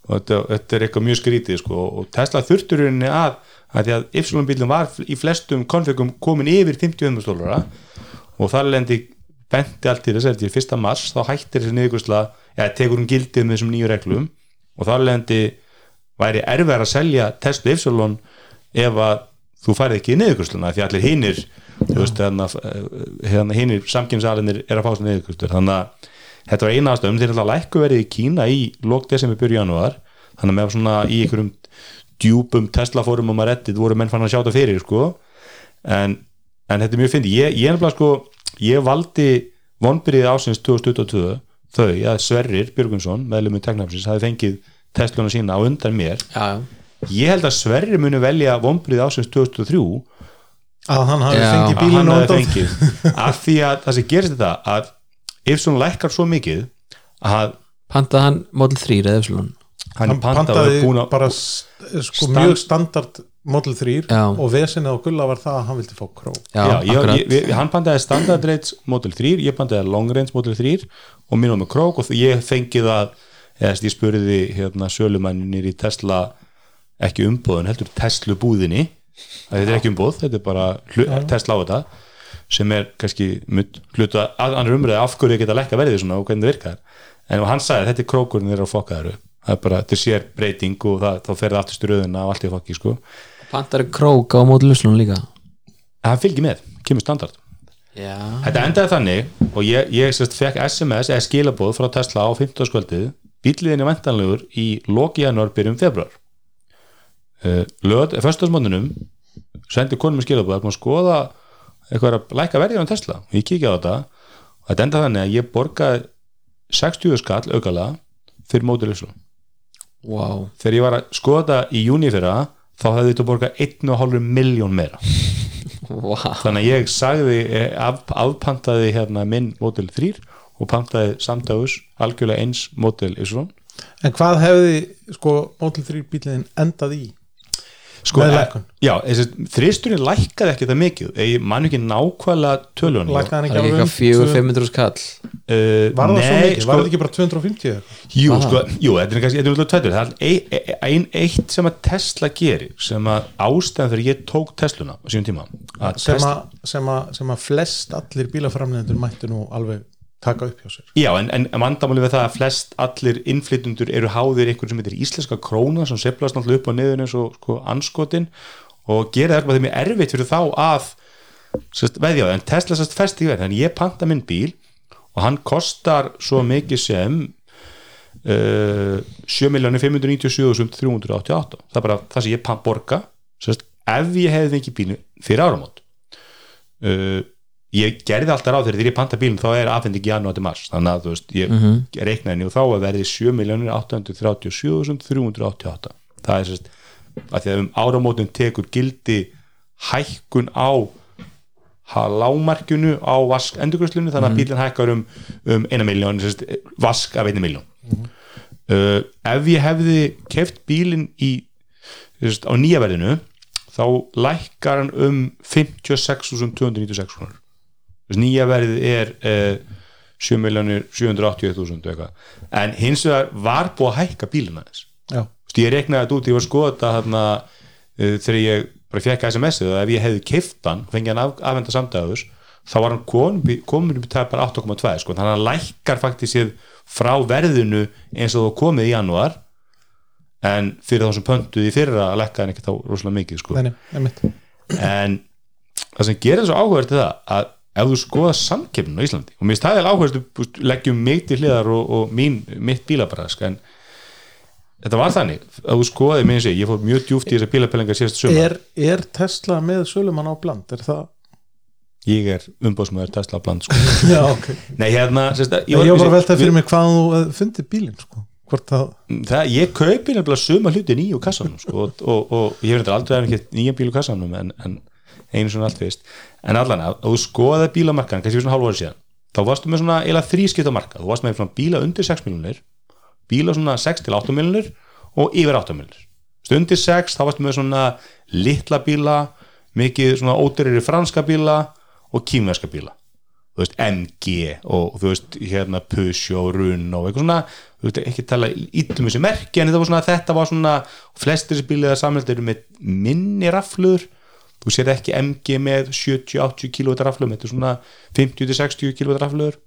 og þetta, þetta er eitthvað mjög skrítið sko, og Tesla þurftur í rauninni að, að því að Ypsilon bílum var í flestum konfigum komin yfir 50 dólara og þar lendi benti allt til þess til 1. mars þá hættir þessi niðurgjörsla eða tekur hún gildið með þessum nýju reglum og þar lendi væri erfið að selja Tesla Ypsilon ef að þú færið ekki í niðurgjörsluna því allir hinnir þú veist, hérna, hérna hinnir samkynsalinir er að fá þessu niðurgjörslu þannig að þetta var eina aðstöðum þeir alltaf lækku verið í Kína í lók desember byrju janúar. Þannig að með svona í einhverjum djúpum Tesla fórumum að reddit voru menn fann að sjá þetta fyrir sko. En, en þetta er mjög fyndi ég, ég sko, ég valdi vonbyrðið ásins 2022 þau að Sverrir Björgunsson meðlum með teknafsins hafi fengið Tesluna sína á undan mér. Já, ég held að Sverrir muni velja vonbyrðið ásins 2003 að hann hafi Já, fengið hann og [LAUGHS] af því að það sem gerist þetta að ef svona lækkar svo mikið að pantaði hann Model 3 eða Epsilon? Hann, hann er pantaði bara sko, Stand- mjög standard Model 3 Já. og vesinni á gulla var það að hann vildi fá kró já, Já, ég, ég, hann pantaði standard range Model 3, ég pantaði long range Model 3 og minn var með krók og ég fengið að eða ég spurði hérna sölumannir í Tesla ekki umbóðun, heldur Tesla búðinni að þetta er ekki umbóð, þetta er bara hlu, Tesla á þetta sem er kannski hluta, annar umræði af hverju geta lækka verðið svona og hvernig það virkar. En hann sagði þetta er krókurinn þeirra að fokka þeirra það er bara, þetta sér breyting og það, þá fer það allt í ströðuna og allt í fokki sko. Pantaði krók á Model Epsilon líka það fylgir með, kemur standard. Já, Þetta endaði þannig og ég, ég sérst, fekk SMS eða skilabóð frá Tesla á 15. skvöldið bíliðin er vantanlegur í loki janúar byrjum februar uh, löð, fyrstasmóndunum sendi konum með skilabóð að skoða eitthvað að læka verðið á Tesla. Og ég kíkja á þetta. Og þetta endaði þannig að ég borgaði 60 skall aukala fyrir mótil Ypsilon wow. þegar ég var að skoða þetta í júni fyrra þá hefði þetta borgað 1,5 miljón meira. [LAUGHS] Wow. þannig að ég sagði eh, af, afpantaði hérna minn Model 3 og pantaði samdagus algjörlega eins Model Y En hvað hefði sko Model 3 bílinn endað í? sko, Með lækkun. já, þristurinn lækkaði ekki það mikið ég man ekki nákvæmlega tölun Lækkaði ekki alveg um eitthvað fjögur, tvö- 500 skall uh, Var það svo mikið? sko, Var það ekki bara 250 eða eitthvað? Jú, sko, jú, þetta er kannski þetta er náttúrulega tvættur, það er ein, ein, ein, eitt sem að Tesla gerir, sem að ástæðan fyrir ég tók Tesluna á sínum tíma að sem, Tesla, að- sem, að- sem að flest allir bílaframlegendur mættu nú alveg taka upp hjá sér. Já, en, en vandamáli við það að flest allir innflytundur eru háðir einhver sem heitir íslenska króna sem seflast náttúrulega upp á niður eins og sko, anskotin og gera það er erfitt fyrir þá að sest, veðja á. Það, en Tesla sérst fest í verð. En ég panta minn bíl og hann kostar svo mikið sem uh, 7.597.388 það er bara það sem ég borga. Sérst, ef ég hefði fengið bílinn fyrir áramót uh, ég gerði alltaf ráð þegar ég panta bílinn þá er afhending í janúar til mars. Þannig að þú veist, ég mm -hmm. reiknaði og þá að verði 7.837.388 það er sérst að því að um áramótin tekur gildi hækkun á lágmarkinu á vask endurgröslunni þannig að bílinn hækkar um, um eina miljón, sérst, vask af eina miljón uh, ef ég hefði keft bílinn í sérst, á nýja verðinu þá lækkar hann um 56.296 krónur nýja verðið er uh, 7.780.000 eitthvað. En hins vegar var búið að hækka Já, Vist, ég reiknaði þetta út, ég var að skoða þarna, uh, þegar ég bara fekk SMS-ið að ef ég hefði og fengið hann af, afhenda samdæðus þá var hann komin, komin upp í tæpar 8,2 sko, þannig að hann lækkar faktisk séð frá verðinu eins og það komið í janúar. En fyrir þá sem pöntuð í fyrra lækkaði hann ekki þá rosalega mikið sko. einmitt. En það sem gerir svo áhugavert er það að ef þú skoða samkeppninu á Íslandi og mér er áhugavert leggjum mig til hliðar og, og mín, mitt bílabarask en þetta var þannig að þú skoðaði mér eins og ég, fór mjög djúft í þessar bílapelingar síðast sumar er, er Tesla með sölumann á bland? Er það? ég er umbóðsmaður Tesla bland sko. [LAUGHS] Já, ok nei hérna sérst, að- Ég var bara að velta fyrir mig hvað þú fundið bílinn sko. Hvort það það, ég kaupi nefnilega suma hluti nýju kassanum sko, og, og, og ég hef aldrei ekki nýja bíl úr kassanum en, en einu svona allt fyrst en allan að þú skoðaði bílamarkan kannski svona hálf ári síðan þá varstu með svona eila þrískipta marka þú varst með bíla undir 6 miljonir bíla svona 6 til 8 miljonir og yfir 8 miljonir undir 6 þá varstu með svona litla bíla mikið svona óduriri franska bíla og kýmverska bíla. Þú veist, MG og þú veist, hérna Peugeot, og eitthvað svona, þú veist, ekki tala ítlum þessi merki, en þetta var svona, þetta var svona flestir bílið að samhælda eru með minni raflur, þú sér ekki MG með 70-80 kW raflum, þetta er svona 50-60 kW raflur,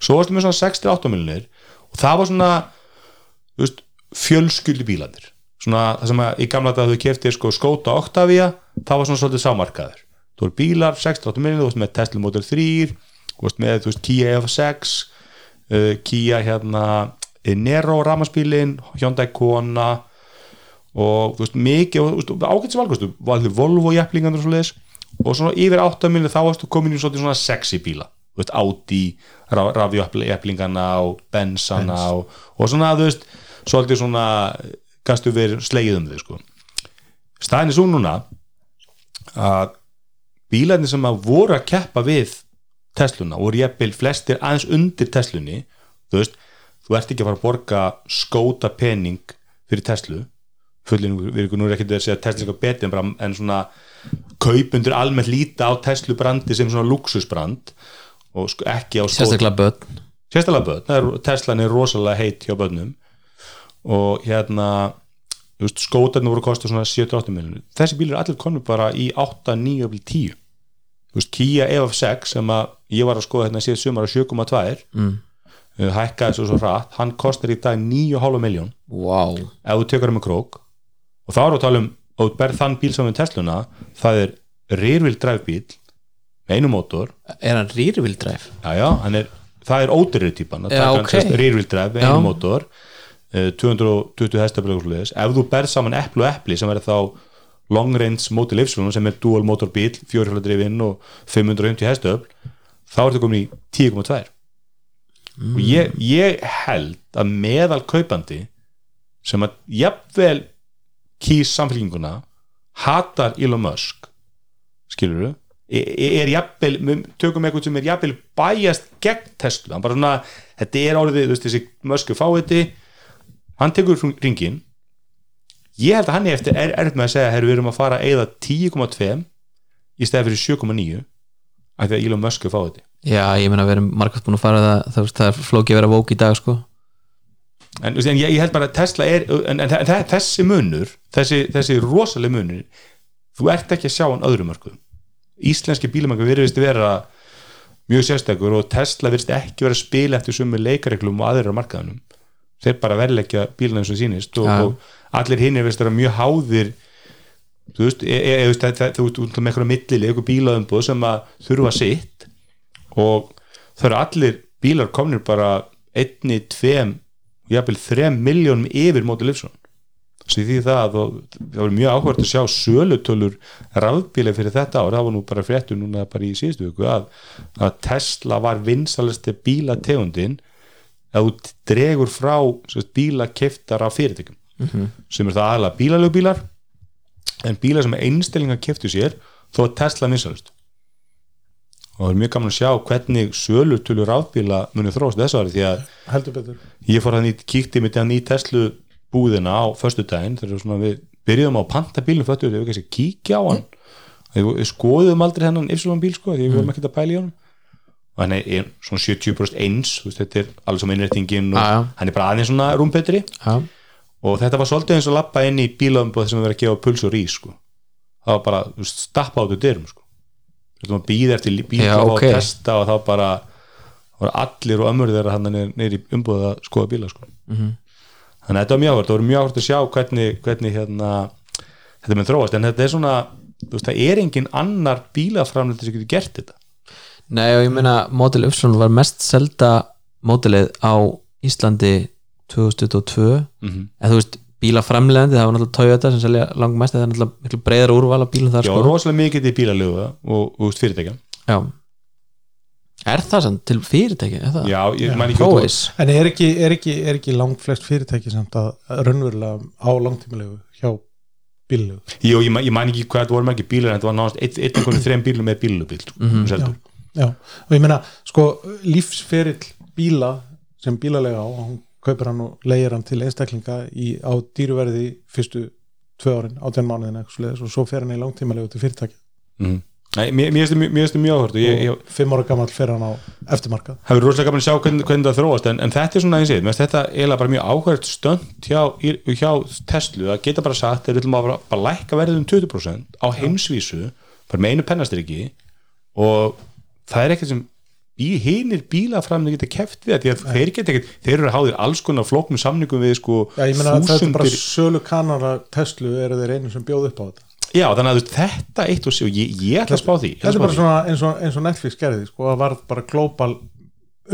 svo varstu með svona 6-8 miljonir og það var svona veist, fjölskyldu bílandir svona það sem að í gamla dag þau keftir sko Skóta Octavia, það var svona svolítið sámarkaður. Þú voru bílar, 6-8 miljonir, þú veist með Tesla Model 3 þú veist með þú veist, Kia F6 uh, Kia hérna Nero ramaspílin, Hyundai Kona og þú veist mikið ágættis valkostu, valði Volvo jæflingandur og svo leiðis og svona yfir 8 miljonir þá varstu komin í svona sexy bíla. Þú veist, Audi, rafjöflingana og Bensana og, og svona þú veist, svolítið svona gastu verið slegið um þau sko. Staðin er svo núna að bílarnir sem að voru að keppa við Tesluna og jafnvel flestir aðeins undir Teslunni. Þú veist, þú ert ekki að fara að borga skóta pening fyrir Teslu fullin við ykkur nú er ekki að segja að Tesla er eitthvað betið en, bara, en svona kaupundur almennt líta á Teslu brandi sem svona luxusbrand og sko ekki á skóta sérstaklega börn. Sérstaklega börn, það er, Teslan er rosalega heitt hjá börnum. Og hérna skótarnir voru kosta svona 7-8 miljonir þessi bíl er allir konum bara í 8, 9 og 10 þú veist, Kia EF6 sem að ég var að skoða hérna síðan sumar á 7,2 mm. hækkaði svo svo hratt. Hann kostar í dag 9,5 miljón wow. ef þú tekur um með krók og þá við að tala um og berð þann bíl saman með Tesluna það er reyrvild dræfbíl með einu mótor er hann rýrvildræf? já, já, hann er, það er ódurrið típan Já, ok. reyrvildræf, Já. einu mótor eh, 220 hestaflöðursliðis ef þú berð saman epli og epli sem er þá long range móti livslunum sem er dual motor bíl, fjórhjóladrifinn og 550 hestöfl þá ertu komin í 10,2 og ég, ég held að meðal kaupandi sem að jafnvel kýs samfélkinguna hatar Elon Musk skilur du er jafnvel, tökum eitthvað sem er jafnvel bæjast gegn Tesla. Hann bara svona, þetta er orðið, þú veist þessi Musk er fáiði, hann tekur ringin ég held að hann er eftir er, er með að segja, herru við erum að fara að eigða 10,2 í stæði fyrir 7,9 af því að Elon Musk er fáiði Já, ég meina við erum margast búin að fara það það, það er flókið að vera vók í dag sko en, en ég, held bara að Tesla er en, en, þessi munur þessi, þessi rosaleg munur þú ert ekki að sjá hann öðrum mörgum íslenski bílumangur virðist vera mjög sérstakur og Tesla virðist ekki vera að spila eftir sumu leikareglum og aðrir á markaðunum þeir bara verleikja bíluna eins og sínist og, Ja. og allir hinn er virðist vera mjög háðir þú veist, e, e, e, veist þú veist, með eitthvað millili, eitthvað bílaðumbúð sem að þurfa sitt og það eru allir bílar komnir bara einni, tveim jafnvel þrem miljónum yfir móti livsson svo því það og það var mjög áhvert að sjá sölutölur rafbíla fyrir þetta ár, það var nú bara fréttu núna bara í síðustu viku að, að Tesla var vinsalasti bílategundin að þú dregur frá sérst, bíla keftar af fyrirtækjum. Sem er það aðalega bílalögbílar en bílar sem einstillinga keftu sér þó að Tesla vinsalust og það er mjög gaman að sjá hvernig sölutölur rafbíla munið þróst þessu ári því að ég fór í, kíkti mitt hann í Tesla búðina á föstu daginn þegar við byrjuðum á að panta bílum föttu þegar við kannski kíkja á hann við, skoðum aldrei hennan Ypsilon bíl sko því við vorum ekkert að pæla í honum og hann er svona 70% eins veist, þetta er alveg sem innrættingin og já. hann er bara aðeins svona rúmbetri Já, og þetta var svolítið eins og lappa inn í bílöfumbúð sem við verið að gefa puls og rís sko. það var bara veist, stappa áttu dyrum sko. Veist, maður býði eftir bíl og ok. testa og þá bara voru allir og ömur þeirra hann neyri umbúð að skoða bíla sko. Mhm. þannig að þetta var mjög áhvert það voru mjög áhvert að sjá hvernig, hvernig hérna, þetta með þróast en þetta er svona, þú veist, það er engin annar bílaframlega sem getur gert þetta nei og ég meina Model Y var mest selda mótilið á Íslandi 2022 Mhm. en þú veist bílaframlegandi, það var náttúrulega Toyota sem selja langmest, það er náttúrulega miklu breyðar úrval af bílum þar Já, sko rosalega mikið til bílalögu og, og fyrirtækja Já. Er það samt til fyrirtæki? Er það? Já, ég mæn ekki út Prófis en er ekki, er ekki, er ekki langt flest fyrirtæki samt að raunverulega á langtímalegu hjá bíllegu Jú, ég, ég man ekki hvað þetta voru margir bílar en þetta var náðast einn ein, ein, þreim bílum með bílubíl sko, Mhm. seldu. já, og ég meina sko lífsferill bíla sem bílalega á, hún kaupir hann og leigir hann til einstaklinga í, á dýruverði fyrstu tvö árin, átján mánuðin og svo fer hann í langtímalegu til fyrirtæki mm. Nei, mér finnst það mjög- það áhört og fimm ára gammal fer hann á eftirmarkað hefur rosalega gaman að sjá hvernig, hvernig það þróast en, en þetta er svona eins og þetta er bara mjög áhört stönd hjá, hjá Tesla að geta bara sagt, þeir viljum bara, bara lækka verðið um 20% á heimsvísu bara með einu pennastyrki og það er ekkert sem í hinir bílaframni geta keft við því að þeir geta ekkert, þeir eru háðir alls konar flóknum samningum við sko Já, ég meina þetta er bara sölu kanara Tesla eru þeir einu sem bjóð upp á þetta já, þannig að þetta eitt og og ég, ég ætla að spá því þetta er að bara svona eins og, eins og Netflix gerði sko, það var bara global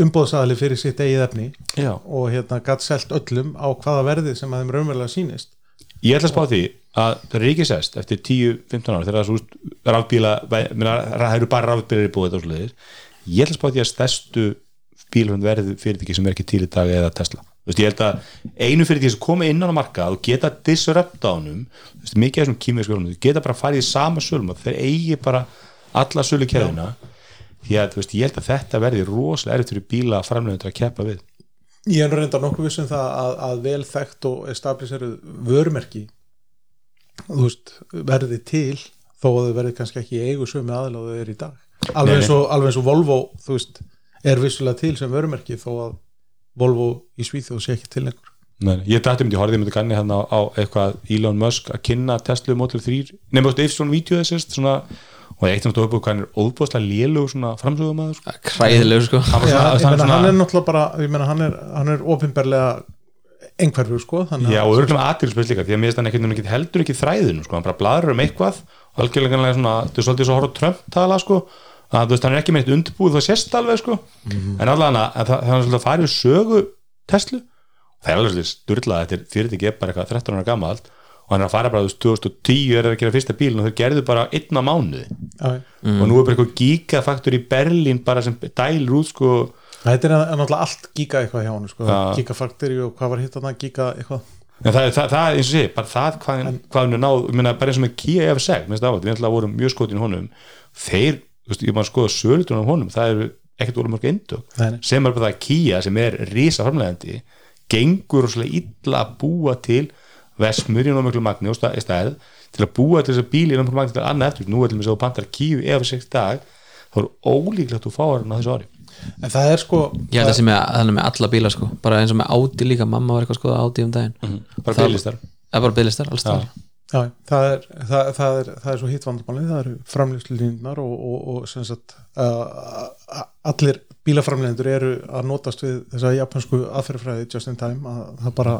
umbóðsæðali fyrir sitt eigið efni Já. og hérna gatt selt öllum á hvaða verði sem að þeim raunverulega sýnist Ég ætla að spá því að það er ekki sest eftir 10-15 ára þegar það er svo rafbíla það eru bara rafbílar í búið og svoleiðis. Ég ætla að spá því að stærstu bílum verði fyrirtæki sem er ekki til í dag eða Tesla. Þú veist, ég held að einu fyrirtæki sem koma inn á markað og geta disrupta á honum þú veist, mikið af þessum kýmversku geta bara farið í sama sölum og þeir eigi bara alla sölu keðuna því að þú veist, ég held að þetta verði rosalega erfitt fyrir bíla framleiðendur að keppa við. Ég er nú reynda nokkuð vissum það að, að vel þekkt og establisheruð vörumerki þú veist, verði til þó að þau verði kannski ekki eigu sömu þau eru í dag alveg eins og, alveg eins og Volvo þú veist, er vissulega til sem vörumerki þó að Volvo í Svíþjóð sé ekki til lengur. Nei, ég dætti um því, horfði um þetta kanni hérna á, á eitthvað Elon Musk að kynna Tesla Model 3 nefnum þú eftir svona vídeo þessist svona, og eitt upp á hvað hann er óbúðslega lélug svona framsögum aður sko. Kræðilegur sko. Hann Já, svona, hann meina, svona hann er náttúrulega bara ég meina, hann er, hann er ofinberlega einhverfur sko þannig já, að- og örgulega aðtilspil líka því að mér finnst hann ekkert ekki heldur ekki þræðinu sko. hann bara bladrar um eitthvað og algjörlega svona, þetta er svolítið svo að horfa á Trump tala sko, að þú veist, hann er ekki með eitt undirbúið það sést alveg sko, en allan að það, er svolítið að fara í sögu Tesla, það er alveg svolítið sturlað þetta er fyrirtæki er bara eitthvað 13 ára gamalt og hann er að fara bara, þú veist, 2010 er að gera fyrsta bílun og þeir gerðu bara einna mánuði. Já, og nú er bara eitthvað gigafaktur í Berlín bara sem dælur út sko. Þetta er náttúrulega allt giga eitthvað hjá hann sko. Já. giga factory og hvað var hitt þarna? Giga eitthvað? En það, það, það er eins og sé, bara það hvað, hvað hann er náð, ég meina bara eins og með Kia F6 minnst ávægt, við ætla að vorum mjög skotin honum. Þeir, veist, ég maður skoða sölutunum honum, það eru ekkert úr mörg nei. sem er bara það Kia sem er rísa framlegandi, gengur rosalega illa að búa til vesmur í námöglu magni og stað, stað til að búa til þess að bíli í námöglu magni til annað eftir, nú er til með svo pantar Kia F6 dag, þá er ólíklegt að þú fáir hann á þessu ári. En það er sko að það með, þannig með alla bíla sko. Bara eins og með Audi líka, mamma var eitthvað að skoða Audi um daginn. Bara Það- bílistar það er bara bílistar, alls það Já, það er, það, það er, það er svo hitt vandamálið, það eru framlýslínnar og, og, og sem sagt uh, allir bílaframlendur eru að notast við þessa japansku aðferðfræði just in time, að það bara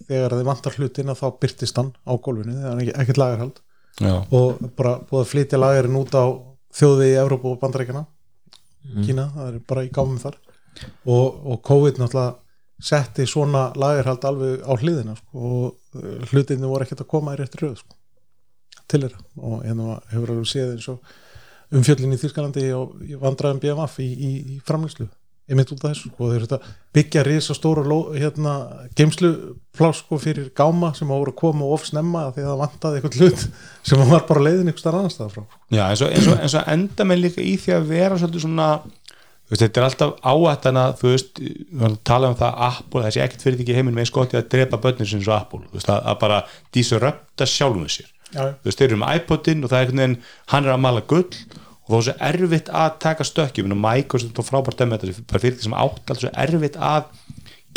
þegar þið vantar hlutin að þá byrtist hann á gólfinu, það er ekki, ekkert lagarhald Já, og bara búið að flytja lagarinn út á þjóðvegi í Evrópu og Bandaríkjana Kína, það er bara í gámum þar. Og, og COVID náttúrulega setti svona lagarhald alveg á hliðina sko, og hlutinni voru ekkert að koma í rétti röð sko, til þeirra. Og hérna hefur alveg séð eins og umfjöllin í Þýskalandi og vandræðum BMF í, í, í framlýslu einmitt út af þessu sko, þeir eru þetta byggja risa stóra hérna, geimsluplás sko, fyrir gáma sem voru að koma of snemma af því að það vantaði eitthvað hlut [LAUGHS] sem var bara leiðin einhver starf annars staðar frá Já eins, og, eins, og, eins og enda með líka í því að vera svolítið svona veist, þetta er alltaf áættana þú veist, við varum að tala um það að Apple, þessi ekkert fyrir ekki heiminn með skotið að drepa börnir sem svo Apple, þú veist, að, að bara disrupta sjálfum sér. Já, þú veist, þeir eru með iPodin og það er einhvern veginn hann er að mala gull og þá er svo erfitt að taka stökki, ég meina Microsoft og frábært dæmi þetta, bara fyrir því sem átt alls svo erfitt að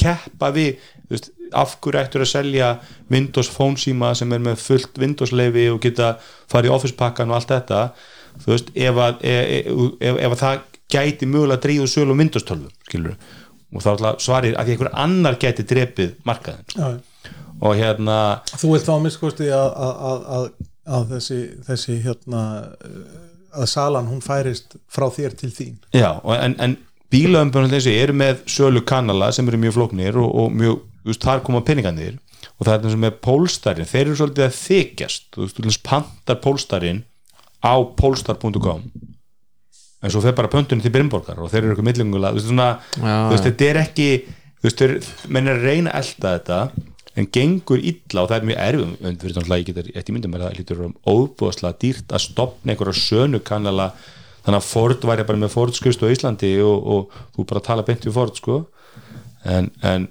keppa við þú veist, af hverju ættur að selja Windows Phone síma sem er með fullt Windows leifi og geta farið í Office pakkan og allt þetta? Þú veist, ef að, e, e, ef, ef að það gæti mögulega að dríða sölu 12, skilur og þá ætla svarið að einhver annar gæti drepið markaðin já, og hérna Þú vilt þá að minnskosti að, að, að, að, þessi, þessi hérna að salan hún færist frá þér til þín. Já, en, en bílaömbunum þessi eru með sölu kanala sem eru mjög flóknir og, og mjög, þú veist, þar koma peningarnir. Og það er eins og með pólstarinn þeir eru svolítið að þykjast. Þú veist, pantar pólstarinn á polestar.com en svo fer bara pöntunni til Brynborgar og þeir eru eitthvað millingulega, svona þetta er ekki, menn er að reyna að elta þetta en gengur illa og það er mjög erfum en fyrir að ég getur, eftir myndum er það lítur um óbúðslega dýrt að stopna einhverja sönu kannala, þannig að Ford væri bara með Ford skrifst á Íslandi og, og þú bara tala beint við Ford sko. En, en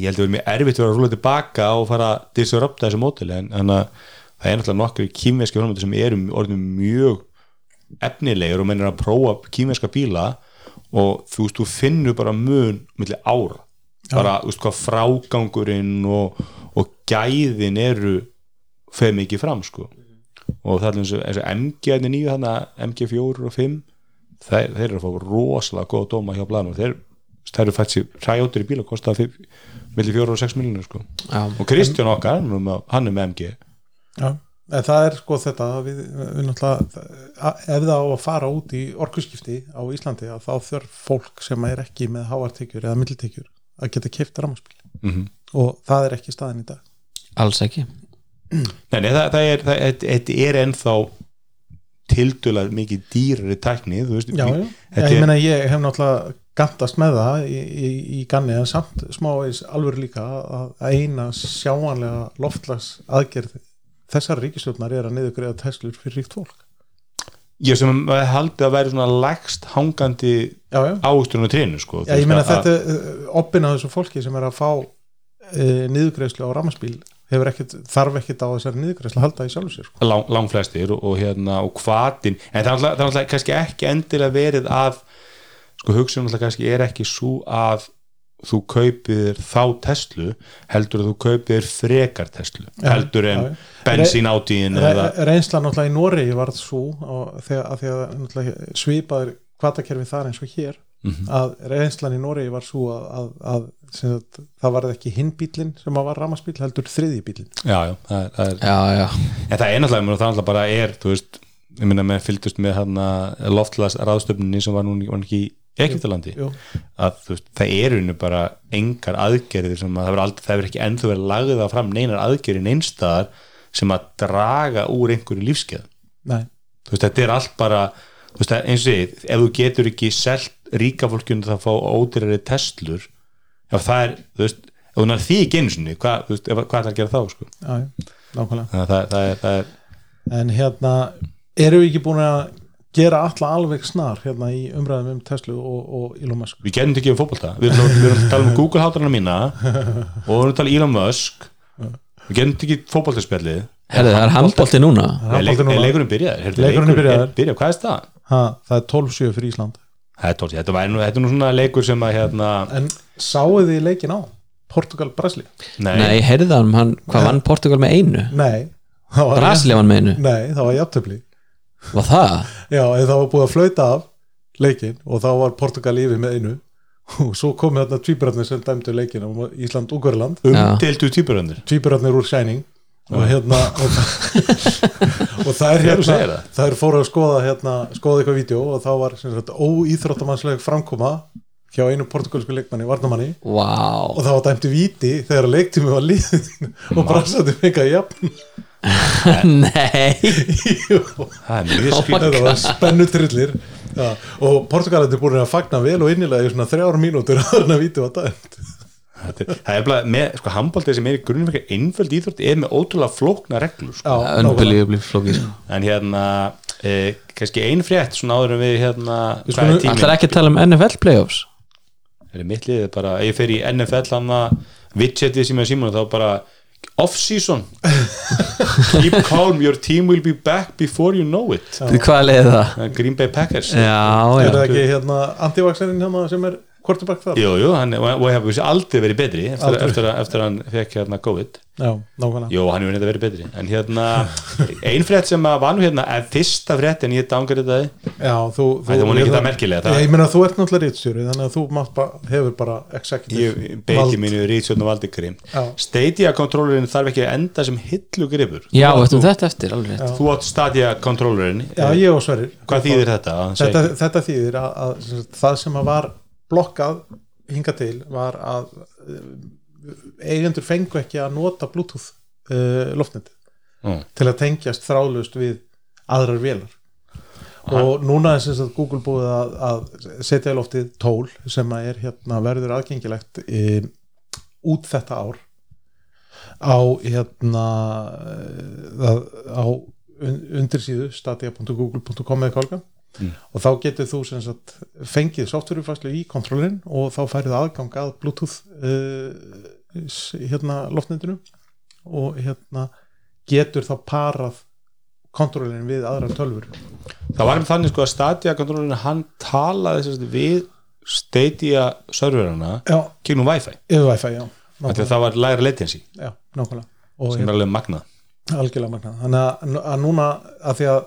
ég held að það er mjög erfitt að vera að rúla tilbaka og fara að disrupta þessu mótili en að það er náttúrulega nokkur framöndu sem eru orðin mjög efnilegur og mennir að prófa kýmveska bíla og þú veist, þú finnur bara mun milli ára. Bara, þú veist, hvað frágangurinn og, og gæðin eru feð mikið fram, sko. Og það er eins og, eins og MG er nýju þannig MG4 og 5 þeir, þeir eru að fá rosalega góða dóma hjá blæðum þeir, þeir eru fætt sér ræjóttir í bíla kosta milli 4 og 6 miljonur sko. Já. og Kristján okkar, hann er með MG Já, en það er sko þetta við, við ef það á að fara út í orkuskipti á Íslandi að þá þurf fólk sem er ekki með háartekjur eða millitekjur að geta kipt rammarspil mm og það er ekki staðin í dag. Alls ekki. Nei, nei, það, það er, er ennþá tildulað mikið dýrari tækni þú veist, Já, já, ég er- meina ég hef náttúrulega gantast með það í, í, í ganni en samt smávegis alveg líka að, að eina sjáanlega loftlags aðgerð þessar ríkistjórnar er að niðurgreiða Teslur fyrir ríkt fólk. Ég sem haldið að væri svona lægst hangandi Já, já, ávöxturinn á trénu sko, já ég meina þetta uh, oppin á þessu fólki sem er að fá uh, niðurgreiðslu á rammarspíl hefur ekkit, þarf ekkit á þessari niðurgreiðslu að halda í sjálfu sér sko. lang, langflestir og, og hérna og hvatin, en það er alltaf kannski ekki endilega verið að sko hugsunum alltaf kannski er ekki svo að þú kaupir þá Tesla heldur að þú kaupir frekar Tesla heldur en já. bensín átíðin Re, eða, reynsla náttúrulega í Noregi var svo að því að svipaður kvatakerfi þar eins og hér Mhm. að reynslan í Noregi var svo að, að, að sem sagt, það var ekki hinn bílinn sem að var ramaspíl heldur þriði bílinn já, já, það er, já, já, en það er náttúrulega, það náttúrulega bara er þú veist, ég meina með fylgdust með hérna loftlags ráðstöfninni sem var nú var nú ekki Jú. að veist, það eru nú bara engar aðgerðir sem að það verður aldrei, það verður ekki ennþá verið lagða fram neinar aðgerðir neinstaðar sem að draga úr einhverju lífskeið veist, þetta er allt bara veist, eins og ég, ef þú getur ekki selt ríka fólkjum það að fá ódýrari testlur ef það er, þú veist ef hún er því ekki þú veist, ef- hvað er að gera þá sko? já, nákvæmlega Þannig að það, það, er, það er en hérna, erum við ekki búin að gera alla alveg snar hérna í umræðum um Tesla og, og Elon Musk. Við getum ekki um fótbolta. Við erum, við erum að tala um [LAUGHS] Google hátarana mína og við erum að tala um Elon Musk. Við getum ekki fótboltaspjallið. Herðu, það er handbólti núna. Er, er leikurinn byrjaður? Heyrðu, Leikurinn er leikur- byrjaður. byrja, hvað er staðan? ha, það er 12-7 fyrir Ísland. Það er þetta, væri nú, þetta er nú svona leikur sem að hérna, en sáuð þið leikin á? Portugal-Brasli? nei, Nei, heyrðu það um hann, hvað vann Portugal með einu? Nei, það var, Brasilia vann með einu? Nei, það var jafntöfli Var það? já, það var búið að flauta af leikin og þá var Portugal yfir með einu. Og svo komu þarna tvíburarnir sem dæmdu leikin um Ísland-Ungverland umdeldu týpuröndir tvíburarnir úr Shining. Og hérna [LAUGHS] og, [LAUGHS] og það er hérna það. er fóru að skoða hérna, skoða eitthvað vídeo og þá var sem sagt, óýþróttamannsleg framkoma hjá einu portugalsku leikmanni, varnamanni Vá. Og það var dæmtu víti þegar leiktími var liðin [LAUGHS] og brassandi fengið jafn [LAUGHS] Nei. Það er mjög Oh var spennu trillir ja, og Portugalandir búin að fagna vel og innilega í svona þrjár mínútur [LAUGHS] að það víti var dæmt. Það er bara með, sko, handbóltið sem er í fyrir einföld íþrótt er með ótrúlega flókna reglur sko. Unbelievably flókið sko. en hérna eh, kannski ein frétt svona áður en við hérna Við hvað er ekki að tala um NFL playoffs? Er mitt liðið bara, ef ég fer í NFL hann að widgetið sem ég síma þá bara off-season. Keep calm, your team will be back before you know it. Hvað leiði það? Green Bay Packers. Já, er já. það ekki hérna antivaxerinn hérna sem er quarterback þar? Jú, jú, hann, og hefur vissi aldrei verið betri eftir, Aldrei. eftir, að, eftir að hann fekk hérna COVID. Já, nákvæmlega. Jú, hann hefur neitt verið betri En hérna, ein frétt sem að var nú hérna eða fyrsta frétt en ég dangar þetta já, þú, var nú ekki það merkilega, það- Já, ég meina þú ert náttúrulega rítstjóri þannig að þú bara, hefur bara executive Ég beiti mínu Rítsjörn og valdi grim Já. Stadia kontrollerinn þarf ekki að enda sem hillu gripur Já, þetta eftir, alveg rétt. Þú átt Stadia kontrollerinn já, ég og Sverrir. Hvað þýðir þetta? þetta, þýðir að, það sem að var blokkað hinga til var að uh, eigendur fengu ekki að nota bluetooth uh, loftneti Mm. til að tengjast þráðlust við aðrar vélar. Og núna er sem sagt Google búið að, að setja í loftið tól sem að er hérna verður aðgengilegt e, út þetta ár á hérna á un, undirsíðu stadia.google.com eða kolga og þá getur þú sagt fengið softwarefæslu í kontrollin og þá færið aðgang að bluetooth uh, hérna loftnetinu og hérna getur þá parað kontrollin við aðrar tölfur Það var þannig sko að Stadia kontrollerinn hann talaði sagt við Stadia serverana gegnum Wi-Fi. Wi-Fi, já það var læra latency. Já, sem er alveg magnað algjörlega magnað. Þannig að, núna að því að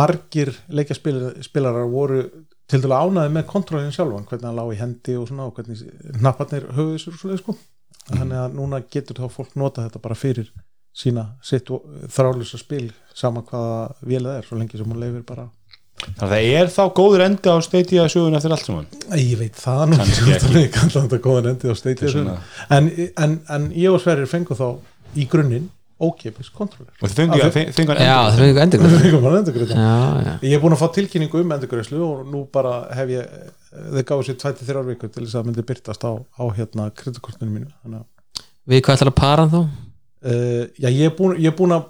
margir leikjaspilarar voru til dæla ánæði með kontrollin sjálfan hvernig hann lá í hendi og svona og hvernig hnapparnir höfuðu sér og svoleið sko. Þannig að núna getur þá fólk nota þetta bara fyrir sína sitt þrálusa spil sama hvaða vél það er svo lengi sem hún leifir bara. Það er þá góður endi á Stadia sögun eftir allt saman? Ég veit það nú Kannski ekki. [LAUGHS] en, en, en ég og Sverrir fengu þá í grunninn ókipis kontroller og Að að það endur eitthvað endur fengum hann endurgreita Já, já. Ég er búin að fá tilkynningu um endurgreislu og nú bara hef ég þau gáðu sér 23 vikur til þess að myndi byrtast á, á hérna kreditkortinu mínu þannig að Við hvað ætlar að para hann þá? uh, já, ég er búin, ég búin að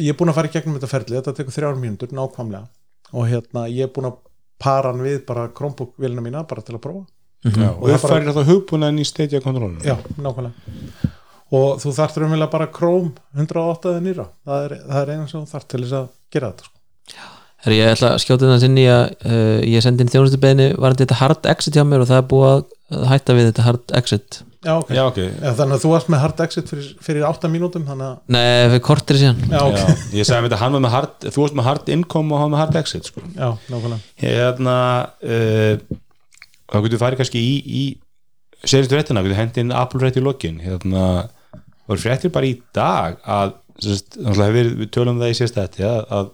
ég er búin að fara í gegnum þetta ferli. Þetta tekur þrjár mínútur nákvæmlega. Og hérna ég er búin að para hann við bara Chromebook vélina mína bara til að prófa. Já, Og og það færir þá hugbúnaðin í Stadia kontrollerinn já, nákvæmlega og þú þarft raunverulega bara Chrome 108 eða nýra. Það er, það er eina sem þú þarft til þess að gera þetta sko. Herri, ég ætla að skjóta þetta inn í að uh, ég sendi inn þjónustubeðinu varandi þetta hard exit hjá mér og það er búið að hætta við þetta hard exit. Já, ok, Já, ok. Já, þannig að þú varst með hard exit fyrir, fyrir 8 mínútum að Nei, við kortir síðan. Já, ok, Já, ég sagði með þetta, hann var með hard þú varst með hard income og hann með hard exit sko. já, nákvæmlega. Hérna uh, þá getur farið kannski í, í seristu réttina, getur hendi inn Apple rétt í lokin. Hérna, voru fréttir bara í dag að, verið- við tölum um það í sérst þetta að, að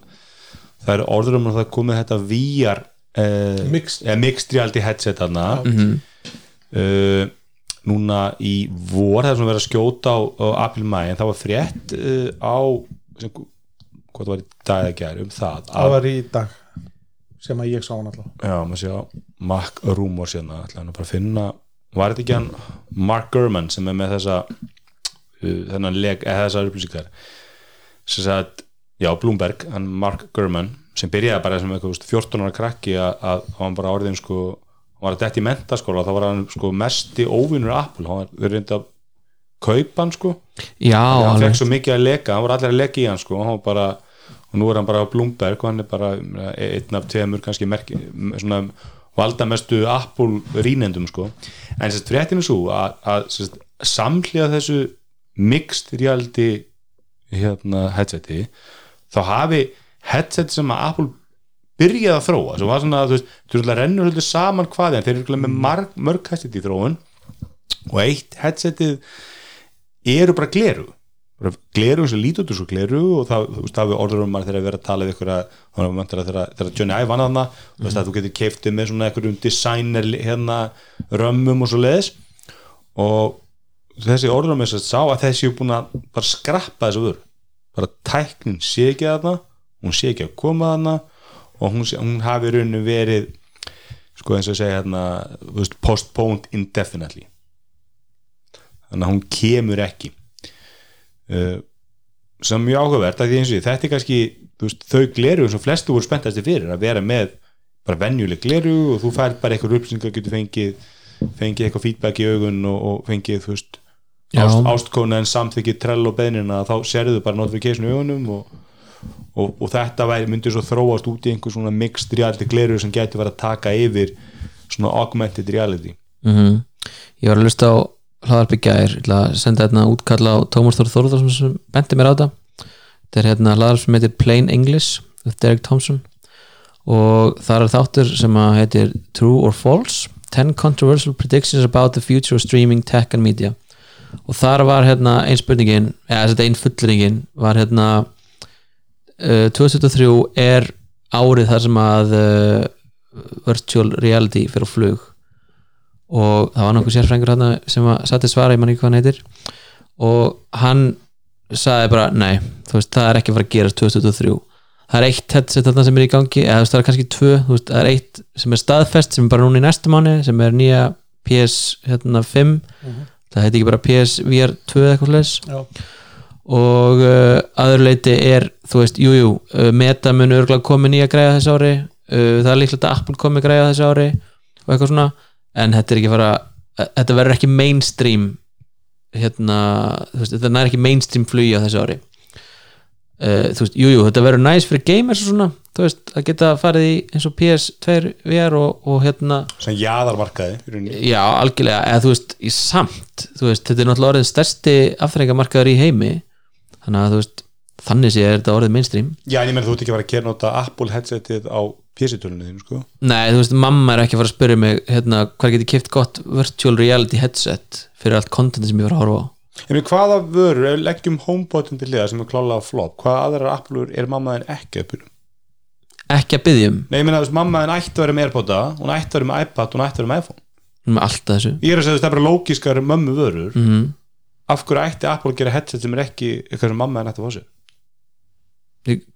það er orður um að það komið þetta VR uh, Mixed. eða mixed reality headset þarna Mhm. uh, núna í vor það er svona verið að skjóta á, á Apple Mai en það var frétt uh, á sem, hvað það var í dag að gera um það það að, var í dag sem að ég sá hann alltaf já, maður sé á Mac Rumors hérna, ætla hann að bara finna var þetta ekki hann Mark Gurman sem er með þessa þennan leg, eða þessar upplýsingar. Sem sagt, já Bloomberg hann Mark Gurman sem byrjaði bara sem eitthvað þú veist, 14 ára krakki að, að að hann bara orðin sko, hann var að detti í mentaskóla þá var hann sko mesti óvinnur Apple, hann var reyndi að kaupa hann sko, já, hann fekk svo mikið að leka hann var allir að leka í hann sko. Og, hann var bara, og nú er hann bara á Bloomberg og hann er bara einn af tveimur kannski merki, svona valdamestu Apple rínendum sko. En sérst fréttinu svo að, að samhliða þessu mixed reality hérna headseti þá hafi headset sem að Apple byrjaði að þróa sem var svona, þú veist, þú veist, rennur hluti saman hvað en þeir eru með marg, mörg headset í þróun og eitt headsetið eru bara gleru gleru sem lítur svo gleru og það, þú veist, það við orður um maður þegar að vera að tala við ykkur að, þegar, Johnny Ive vann þarna þú veist að þú getur keiftið með svona einhverjum designer hérna römmum og svo leiðis og þessi orður þess að sá að þessi er búin að bara skrappa þessu vör bara tæknin sé ekki að það hún sé ekki að koma að það og hún, hún hafi rauninu verið sko eins og segja hérna postponed indefinitely þannig að hún kemur ekki uh, sem mjög áhugavert að því eins og ég, þetta er kannski veist, þau gleru sem flestu voru spenntasti fyrir að vera með bara venjuleg gleru og þú fær bara eitthvað upplýsingar getur fengið, fengið eitthvað feedback í augun og, og fengið þú veist. Ást, ástkona en samþykki trell og beðnina þá serðu bara notification í augunum og, og, og þetta væri, myndi svo þróast út í einhver svona mixed reality gleru sem getur verið að taka yfir svona augmented reality. Mm ég var að lusta á hlaðarpi gær, ég ætla að senda hérna útkalla á Tómas Þór Þórðarsson sem benti mér á þetta. Þetta er hérna hlaðarp sem heitir Plain English with Derek Thompson. Og það er þáttur sem að heitir True or False 10 controversial predictions about the future of streaming tech and media og þar var hérna ein spurningin eða þetta ein fullringin var hérna uh, 2023 er árið þar sem að uh, virtual reality fyrir flug. Og það var nokkuð sérfrængur hérna sem að satt í svara, ég man ekki hvað hann heitir. Og hann sagði bara, nei, þú veist, það er ekki að fara að gerast 2023 það er eitt headset þarna sem er í gangi, eða þú veist, það er kannski tvö veist, það er eitt sem er staðfest sem er bara núna í næstu mánu, sem er nýja PS hérna 5 það heiti ekki bara PS VR 2 eða eitthvað Já. og uh, aður leiti er þú veist, jújú, jú, uh, Meta mun örgulega komið nýja græða þessu ári. Uh, það er líklegt að Apple komið græða þessu ári og eitthvað svona, en þetta er ekki fara þetta verður ekki mainstream hérna, þú veist, þetta er ekki mainstream flugi á þessu ári uh, þú veist, jújú, jú, þetta verður næs fyrir gamers og svona, þú veist, að geta farið í eins og PS2 VR og, og hérna sem rauninni. Já, algjörlega, eða þú veist, í samt þú veist, þetta er náttúrulega orðið stærsti afþreyingamarkaður í heimi þannig að þú veist, þannig sé þetta orðið mainstream. Já, en ég meina þú ert ekki að fara að gera nota Apple headsetið á PC-tölunni þínu, sko. Nei, þú veist, mamma er ekki að fara að spyrja mig hérna, hvað geti kipt gott virtual reality headset fyrir allt contenti sem ég var að horfa á Meina, hvaða vörur, ef við leggjum homebotin til liða sem er klálega flop, hvaða aðrar Apple er mamma þinn ekki að byrja? ekki að byggja um. Nei, ég meina, þú veist, mamma þinn ætti að vera með Airpoda, hún ætti að vera með iPad, hún ætti að vera með iPhone. Með allt þessu. Ég er að segja, það er bara lógiskar mömmu vörur. Mm af hverju ætti Apple að gera headset sem er ekki eitthvað sem mamma þinn ætti að fá sér?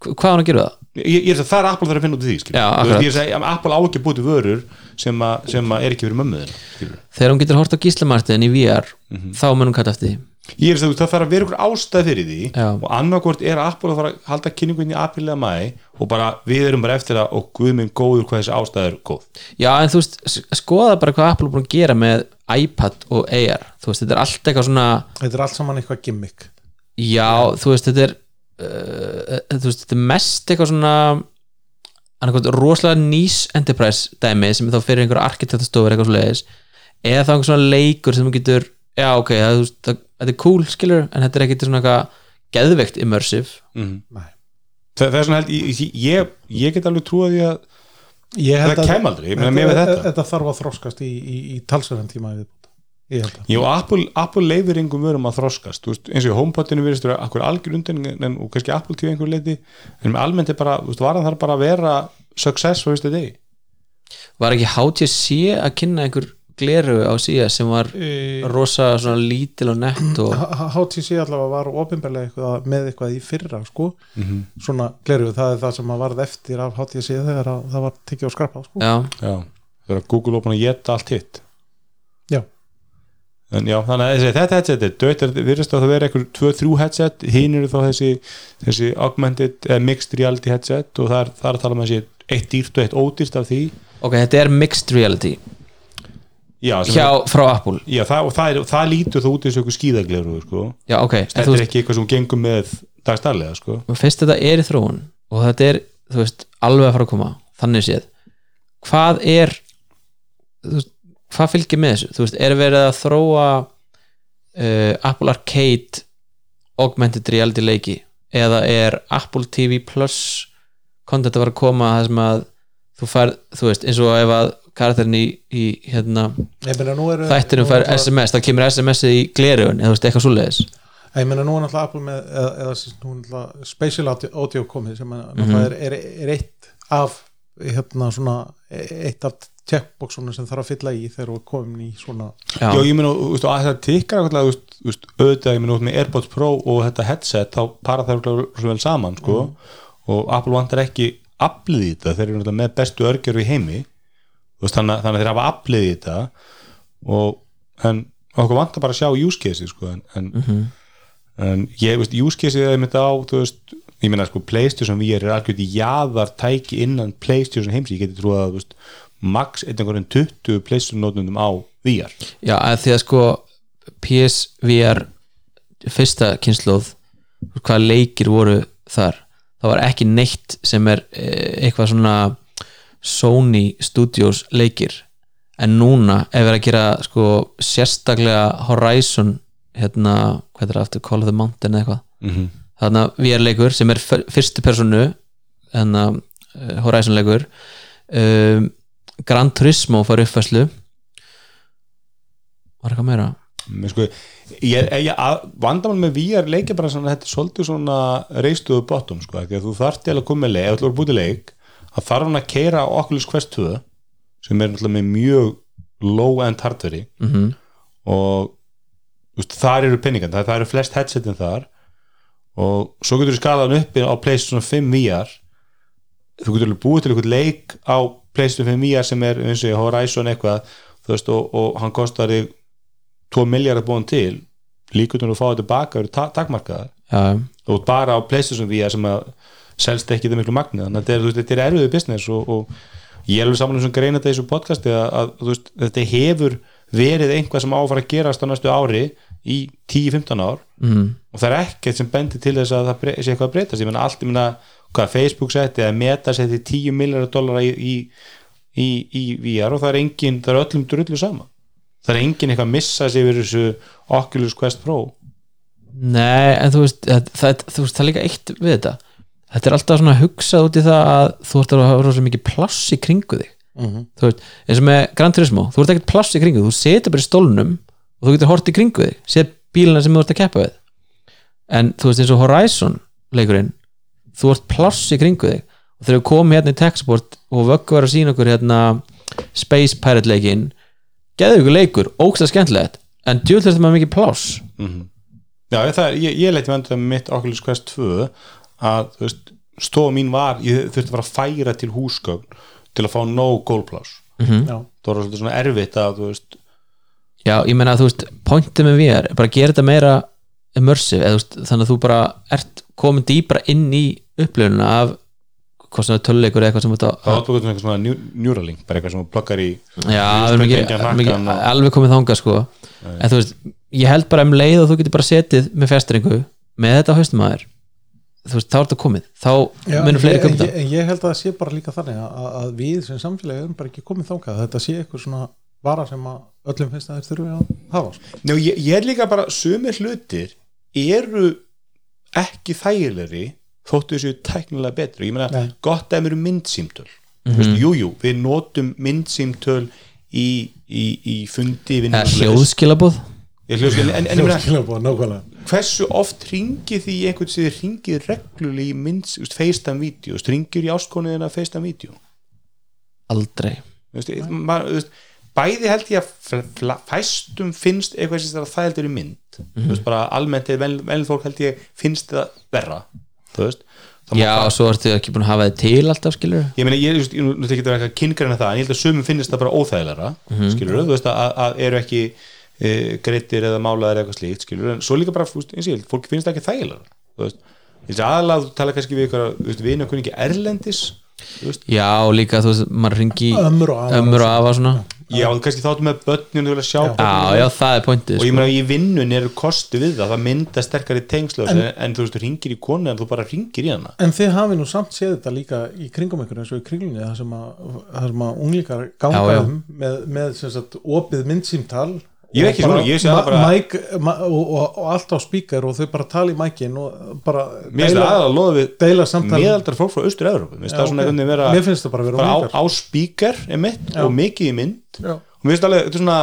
Hvað á hann að gera það? Ég, ég er að það er Apple þarf að finna út í því, Já. Ég er að segja, Apple á ekki að til vörur sem, að, sem að er ekki fyrir mömmu þinn, skilur Þegar hún getur hort á gíslamartin í VR Mhm. þá mun hún kalla eftir Ég er að segja, það þarf að vera ykkur ástæð fyrir því Já. og annarkvort er Apple að fara að halda kynningunni í apríl eða mæ og bara við erum bara eftir að og guð minn góður hvað þessi ástæð er góð. Já, en þú veist, skoða bara hvað Apple er búin að gera með iPad og AR þú veist, þetta er allt eitthvað svona þetta er allt saman eitthvað gimmick. Já, þú veist, þetta er uh, þú veist, þetta er mest eitthvað svona annarkvæmt rosalega nýs enterprise dæmi sem þá fyrir einhverja arkitektastofur eitthvað svoleiðis eða þá einhver svona leikur sem þú getur já, ok, það, þú veist, það, þetta er cool skilur, en þetta er ekkit svona eitthvað geðveikt immersive mm. Nei. það, það er svona held ég, ég, ég get alveg trúið því að Það að- kem aldrei, ég meina, með við þetta. þetta þarf að þroskast í, í, í talsverðan tíma að Jú, Apple, Apple leifir engum vörum að þroskast þú veist, eins og í HomePodinu virðist vera akkur algjör undan og kannski Apple TV einhver leiti en með almennt er bara, þú veist, varan þarf bara að vera success for this day Var ekki HTC að kynna einhver gleru á síða sem var E, rosa svona lítil og nett og HTC allavega var ofinbarlega eitthvað, með eitthvað í fyrra sko. Mhm. svona gleru, það er það sem að varð eftir af HTC þegar að það var tekið á skrapa sko. já, Já, þegar Google opna að geta allt hitt Já. en já, þannig að þessi, þetta headset er dött, þetta virðist að það vera eitthvað 2-3 headset, hinn eru þá þessi þessi augmented, eða mixed reality headset og það er, það er að tala um þessi eitt dýrt og eitt ódýrt af því ok, þetta er mixed reality já, hjá, frá Apple. Já það, og það, er, það lítur þú út eins og eitthvað skíðagleru sko. já, ok, en þetta er veist, ekki eitthvað sem gengum með dagstarlega sko. fyrst þetta er í þróun og þetta er, veist, alveg að fara að koma þannig séð. Hvað er veist, hvað fylgir með þessu, er verið að þróa uh, Apple Arcade augmented reality leiki? Eða er Apple TV Plus content að vera að koma það sem að þú fær, þú veist, eins og ef að karakterin í, í hérna ég meina nú þættinum fær SMS, þá kemur SMS-ið í glerugun eða þú veist, eitthvað svoleiðis. Ég meina nú er náttúrulega Apple með eða, eða nú er náttúrulega spatial audio, komið sem er, Mhm. er, er, er eitt af hérna svona eitt af checkboxunum sem þarf að fylla í þegar við komum í svona Já, ég meina, þú veist, að það tikkar auðvitað, ég meina, út með AirPods Pro og þetta headset, þá para það vel saman, sko, og Apple vantar ekki aflið í þetta, þeir eru náttúrulega með bestu örgjör í heimi, veist, þannig, þannig að þeir hafa aflið í þetta og, en okkur vantar bara að sjá use case, sko, en, en, en ég, veist, use case er einmitt á, þú veist, ég meina, sko, Playstation VR er algjörði jaðar tæki innan Playstation heims, ég geti trú að, veist, max einhverjum 20 Playstation notundum á VR. Já, að því að sko PSVR fyrsta kynnslóð hvað leikir voru þar það var ekki neitt sem er eh, eitthvað svona Sony Studios leikir. En núna ef við erum að gera sko sérstaklega Horizon hérna, hvað er það aftur, Call of the Mountain eða eitthvað? Mm -hmm. þarna VR leikur sem er fyr- fyrstu personu hérna uh, Horizon leikur. Um, Gran Turismo fær uppfæslu var eitthvað meira? Men sko, vandamál með VR leikir bara svona, þetta er svolítið svona reistuðu bottom, sko, því að þú þarft til að koma með leik, ef þú að búti leik að þarf hann að keira á Oculus Quest 2 sem er náttúrulega með mjög low-end hardveri mm og veist, þar eru penningan, það, það eru flest headsetin þar. Og svo getur þú skalaðan uppi á PlayStation 5 VR þú getur búið til einhvern leik á PlayStation 5 VR sem er eins og Horizon eitthvað veist, og, og hann kostar þig 2 miljardar búin til líkutum að fá þetta tilbaka eru ta takmarkaðar. Já, og bara á PlayStation VR sem að selst ekki það miklu magni þannig að þetta er, er erfiðu business og, og ég er alveg saman um sem greina þetta í þessu podcasti að, að veist, þetta hefur verið einhvað sem á að gerast á næstu ári í 10-15 ár. Mm, og það er ekkert sem bendir til þess að það sé eitthvað að breytast, ég menna allt, ég menna hvað Facebook setti eða Meta setti 10 miljardar dollara í, í, í, í VR og það er engin, það er öllum drullu sama það er engin eitthvað að missa sig yfir þessu Oculus Quest Pro? Nei, en þú veist það, það, þú veist, það er líka eitt við þetta. Þetta er alltaf svona hugsað út í það að þú ert að hafa rosa mikið pláss í kringu þig. Mhm. þú veist, eins og með Gran Turismo þú ert ekkert pláss í kringu, þú setur bara í stólnum og þú getur hort í kringu þig, séð bílina sem þú ert að keppa við. En þú veist eins og Horizon leikurinn þú ert pláss í kringu þig. Og þegar við komum hérna í Techsport og vöggu var að sína okkur hérna Space Pirate leikinn geðu ykkur leikur, ógst að skemmtilegt en djúl þurftum að mikið pláss Já, það er, ég, ég leiti með mitt Oculus Quest 2 að veist, stofa mín var, ég þurfti að fara að færa til húsgögn til að fá nóg gólplás Mhm. Já. það var svolítið svona erfitt að veist, Já, ég meina að þú veist, pointið með VR er bara að gera þetta meira immersive eða, veist, þannig að þú bara ert komin dýbra inn í upplöfununa af hvað sem er töluleikur eða eitthvað sem þetta það átvökuð svona eitthvað svona Neuralink, bara eitthvað sem þú pluggar í Já, alveg komið þangað sko. En þú veist, ég held bara um leið og þú getur bara setið með festringu með þetta á haustum að þér þú veist, þá er þetta komið. Þá munum fleiri ég, köpa ég, þetta. en ég held að það sé bara líka þannig að, að við sem samfélagi erum bara ekki komið þangað. Þetta sé eitthvað svona vara sem að öllum finnst að þeir þurfi að hafa sko. Njá, ég, ég er þóttu þessu tæknilega betri. Ég meina, Nei. gott ef eru myndsýmtöl mm. -hmm. jú, jú, við notum myndsýmtöl í, í, í fundi eða hljóðskilabóð Hljóðskilabóð, nákvæmlega. hversu oft ringið því einhvern sem þið ringið reglulega í mynds, veist, ringir í áskonuðina FaceTime vídeo? Aldrei. Þú veist, maður, þú veist, bæði held ég að fæstum finnst eitthvað sem það heldur í mynd. Þú veist, bara almennt er vel, vel fólk held ég finnst það verra þú veist, Já, og svo ertu ekki búin að hafa þið til alltaf skilur ég meina, ég, ég nú ekki að vera eitthvað kynkræna það, en ég held að sumum finnst það bara óþægilega skilur þú veist, að, að eru ekki e, greittir eða málaðir eða eitthvað slíkt skilur, en svo líka bara, þú veist, eins og ég held, fólki finnst það ekki þægilega þú veist, ég veist aðalega þú tala kannski við ykkur, við okkur ekki erlendis þú veist, já, og líka þú veist, maður ringi og ömmur og afa svona já, þú kannski þáttu með börnun þú vilja sjá já, börnin já, það er pointið og ég sko. meina í vinnun eru kosti við það það mynda sterkari tengslu en, en þú veist, þú ringir í konu en þú bara ringir í hana En þið hafi nú samt séð þetta líka í kringum ykkur eins og í kringlunni það sem að, það sem að unglíkar ganga Já, já. um með, með sem sagt, opið myndsýmtal Ég ekki svona, ég sé það bara- mæk, og, og, og allt á spíkar og þau bara tala í mækin og bara mér finnst það að samtal meðaldar fólk frá Austur-Európu mér finnst það vera það bara vera bara á, spíkar og mikið í mynd. Og mér finnst alveg, þetta er svona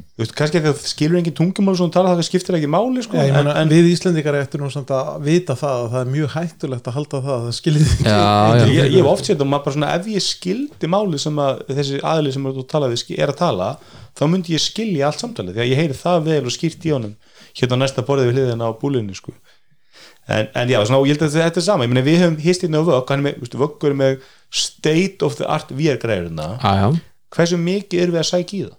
þú veist, kannski ekki að skilur engin tungumál sem þú tala það skiptir ekki máli sko, Já, ég en, meina, en við Íslendingar eftir nú samt að vita það að það er mjög hættulegt að halda það það skiljið ekki. Já, já. ég, ég hef oft séð það maður bara svona ef ég skildi máli sem að þessi aðli sem þú talaði ski- er að tala þá myndi ég skilja allt samtalið því að ég heyri það vel og skýrt í honum hérna á næsta borðið við hliðina á búlinni sko. en, en já, svona, og ég held að þetta er sama ég meina við höfum hist hérna á vögg er vöggur er með state of the art VR-græðurna hversu mikið erum við að sækja í það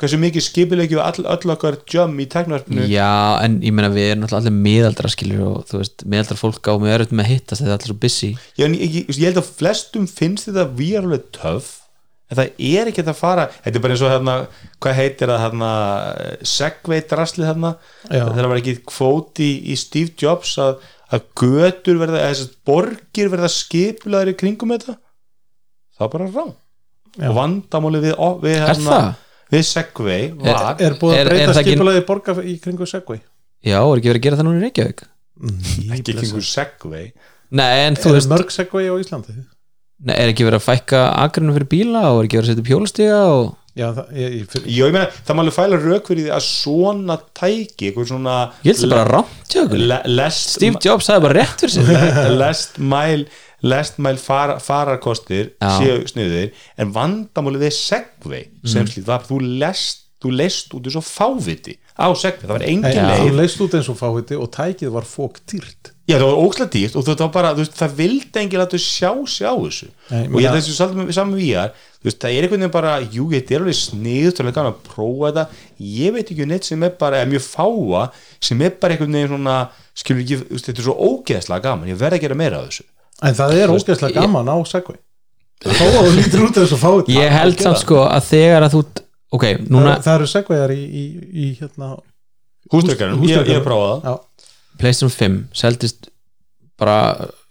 hversu mikið skipilegju all, öll okkar jum í teknarpinu já, en ég meina við erum allir miðaldra skilur og þú veist, miðaldra fólk á með öruð með að hittast þetta er allir svo busy. Já, en ég, ég, ég held að flestum finnst þetta við alveg töff en það er ekki að fara. Þetta er bara eins og hérna, hvað heitir það hérna, segway draslið hérna? Það var ekki kvóti í, í Steve Jobs að, að götur verða, eða þessast borgir verða skiplaður í kringum þetta það er bara rá og vandamáli við, við, er það? Við segway var Er búið Er- að breyta það ekki- skipulaði borga í kringu segvi? já, er ekki verið að gera það núna í Reykjavík? Ekki kringu segway. Nei, en þú Er veist, mörg segvi á Íslandi? nei, er ekki verið að fækka agrinu fyrir bíla og er ekki verið að setja upp hjólastíga og Já, það, ég, ég, fyrir, Jó, ég meina, það má alveg fæla rauk fyrir því að svona tæki, eitthvað svona ég held það bara rámt lest, Steve Jobs sagði bara rétt fyrir sig. le, [LAUGHS] lest mæl lest mæl far, fararkostir Já. séu sniður en vandamáli við segvei sem slít var. Þú lest þú leist út þessu fáviti á segvei, það var engin leið. þú leist út eins og fáiði og tækið var fók dýrt Já, það var ókslega dýrt og það var bara, veist, það vildi enginn að þú sjá sig á þessu. Nei, og ég þessu saman, við ég þú veist, það er einhvern veginn bara, jú, þetta er alveg sniðut og gaman að prófa þetta. Ég veit ekki um neitt sem er bara, eða mjög fáa sem er bara einhvern veginn svona skilur ekki, þetta er svo ógeðslega gaman. Ég verð að gera meira af þessu En það er ógeðslega gaman á segvi [LAUGHS] Þó að þú lítur út eins og fáiði ég held samt sko að þegar að þú ok, núna Það eru segviðar í, í, í hérna húsdrykkarinn, ég, ég hef prófað það. Já, Playstation 5 seldist bara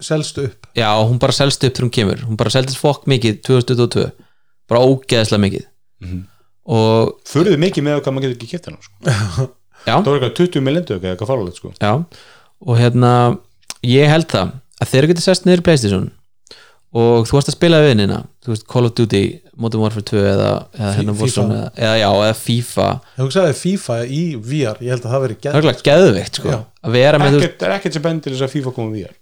selst upp. Já, hún bara selst upp þegar hún kemur. Hún bara seldist fokk mikið 2022 bara ógeðslega mikið. Og Föruðu mikið með hvað maður getur ekki kæft hennar sko. já, það var eitthvað 20 millendu eða eitthvað fáralegt sko. já. Og hérna, ég held það að þeir getur sest niður í Playstation og þú varst að spila við vinnina þú veist Call of Duty, Modern Warfare 2 eða, eða hérna. Warzone eða, eða já, eða FIFA. Ég hugsaði FIFA í VR Ég held að það veri það er ekki geðveikt sko. Já. að vera með, þú ekkert, er ekkert sem bendir þess að FIFA komum við veist,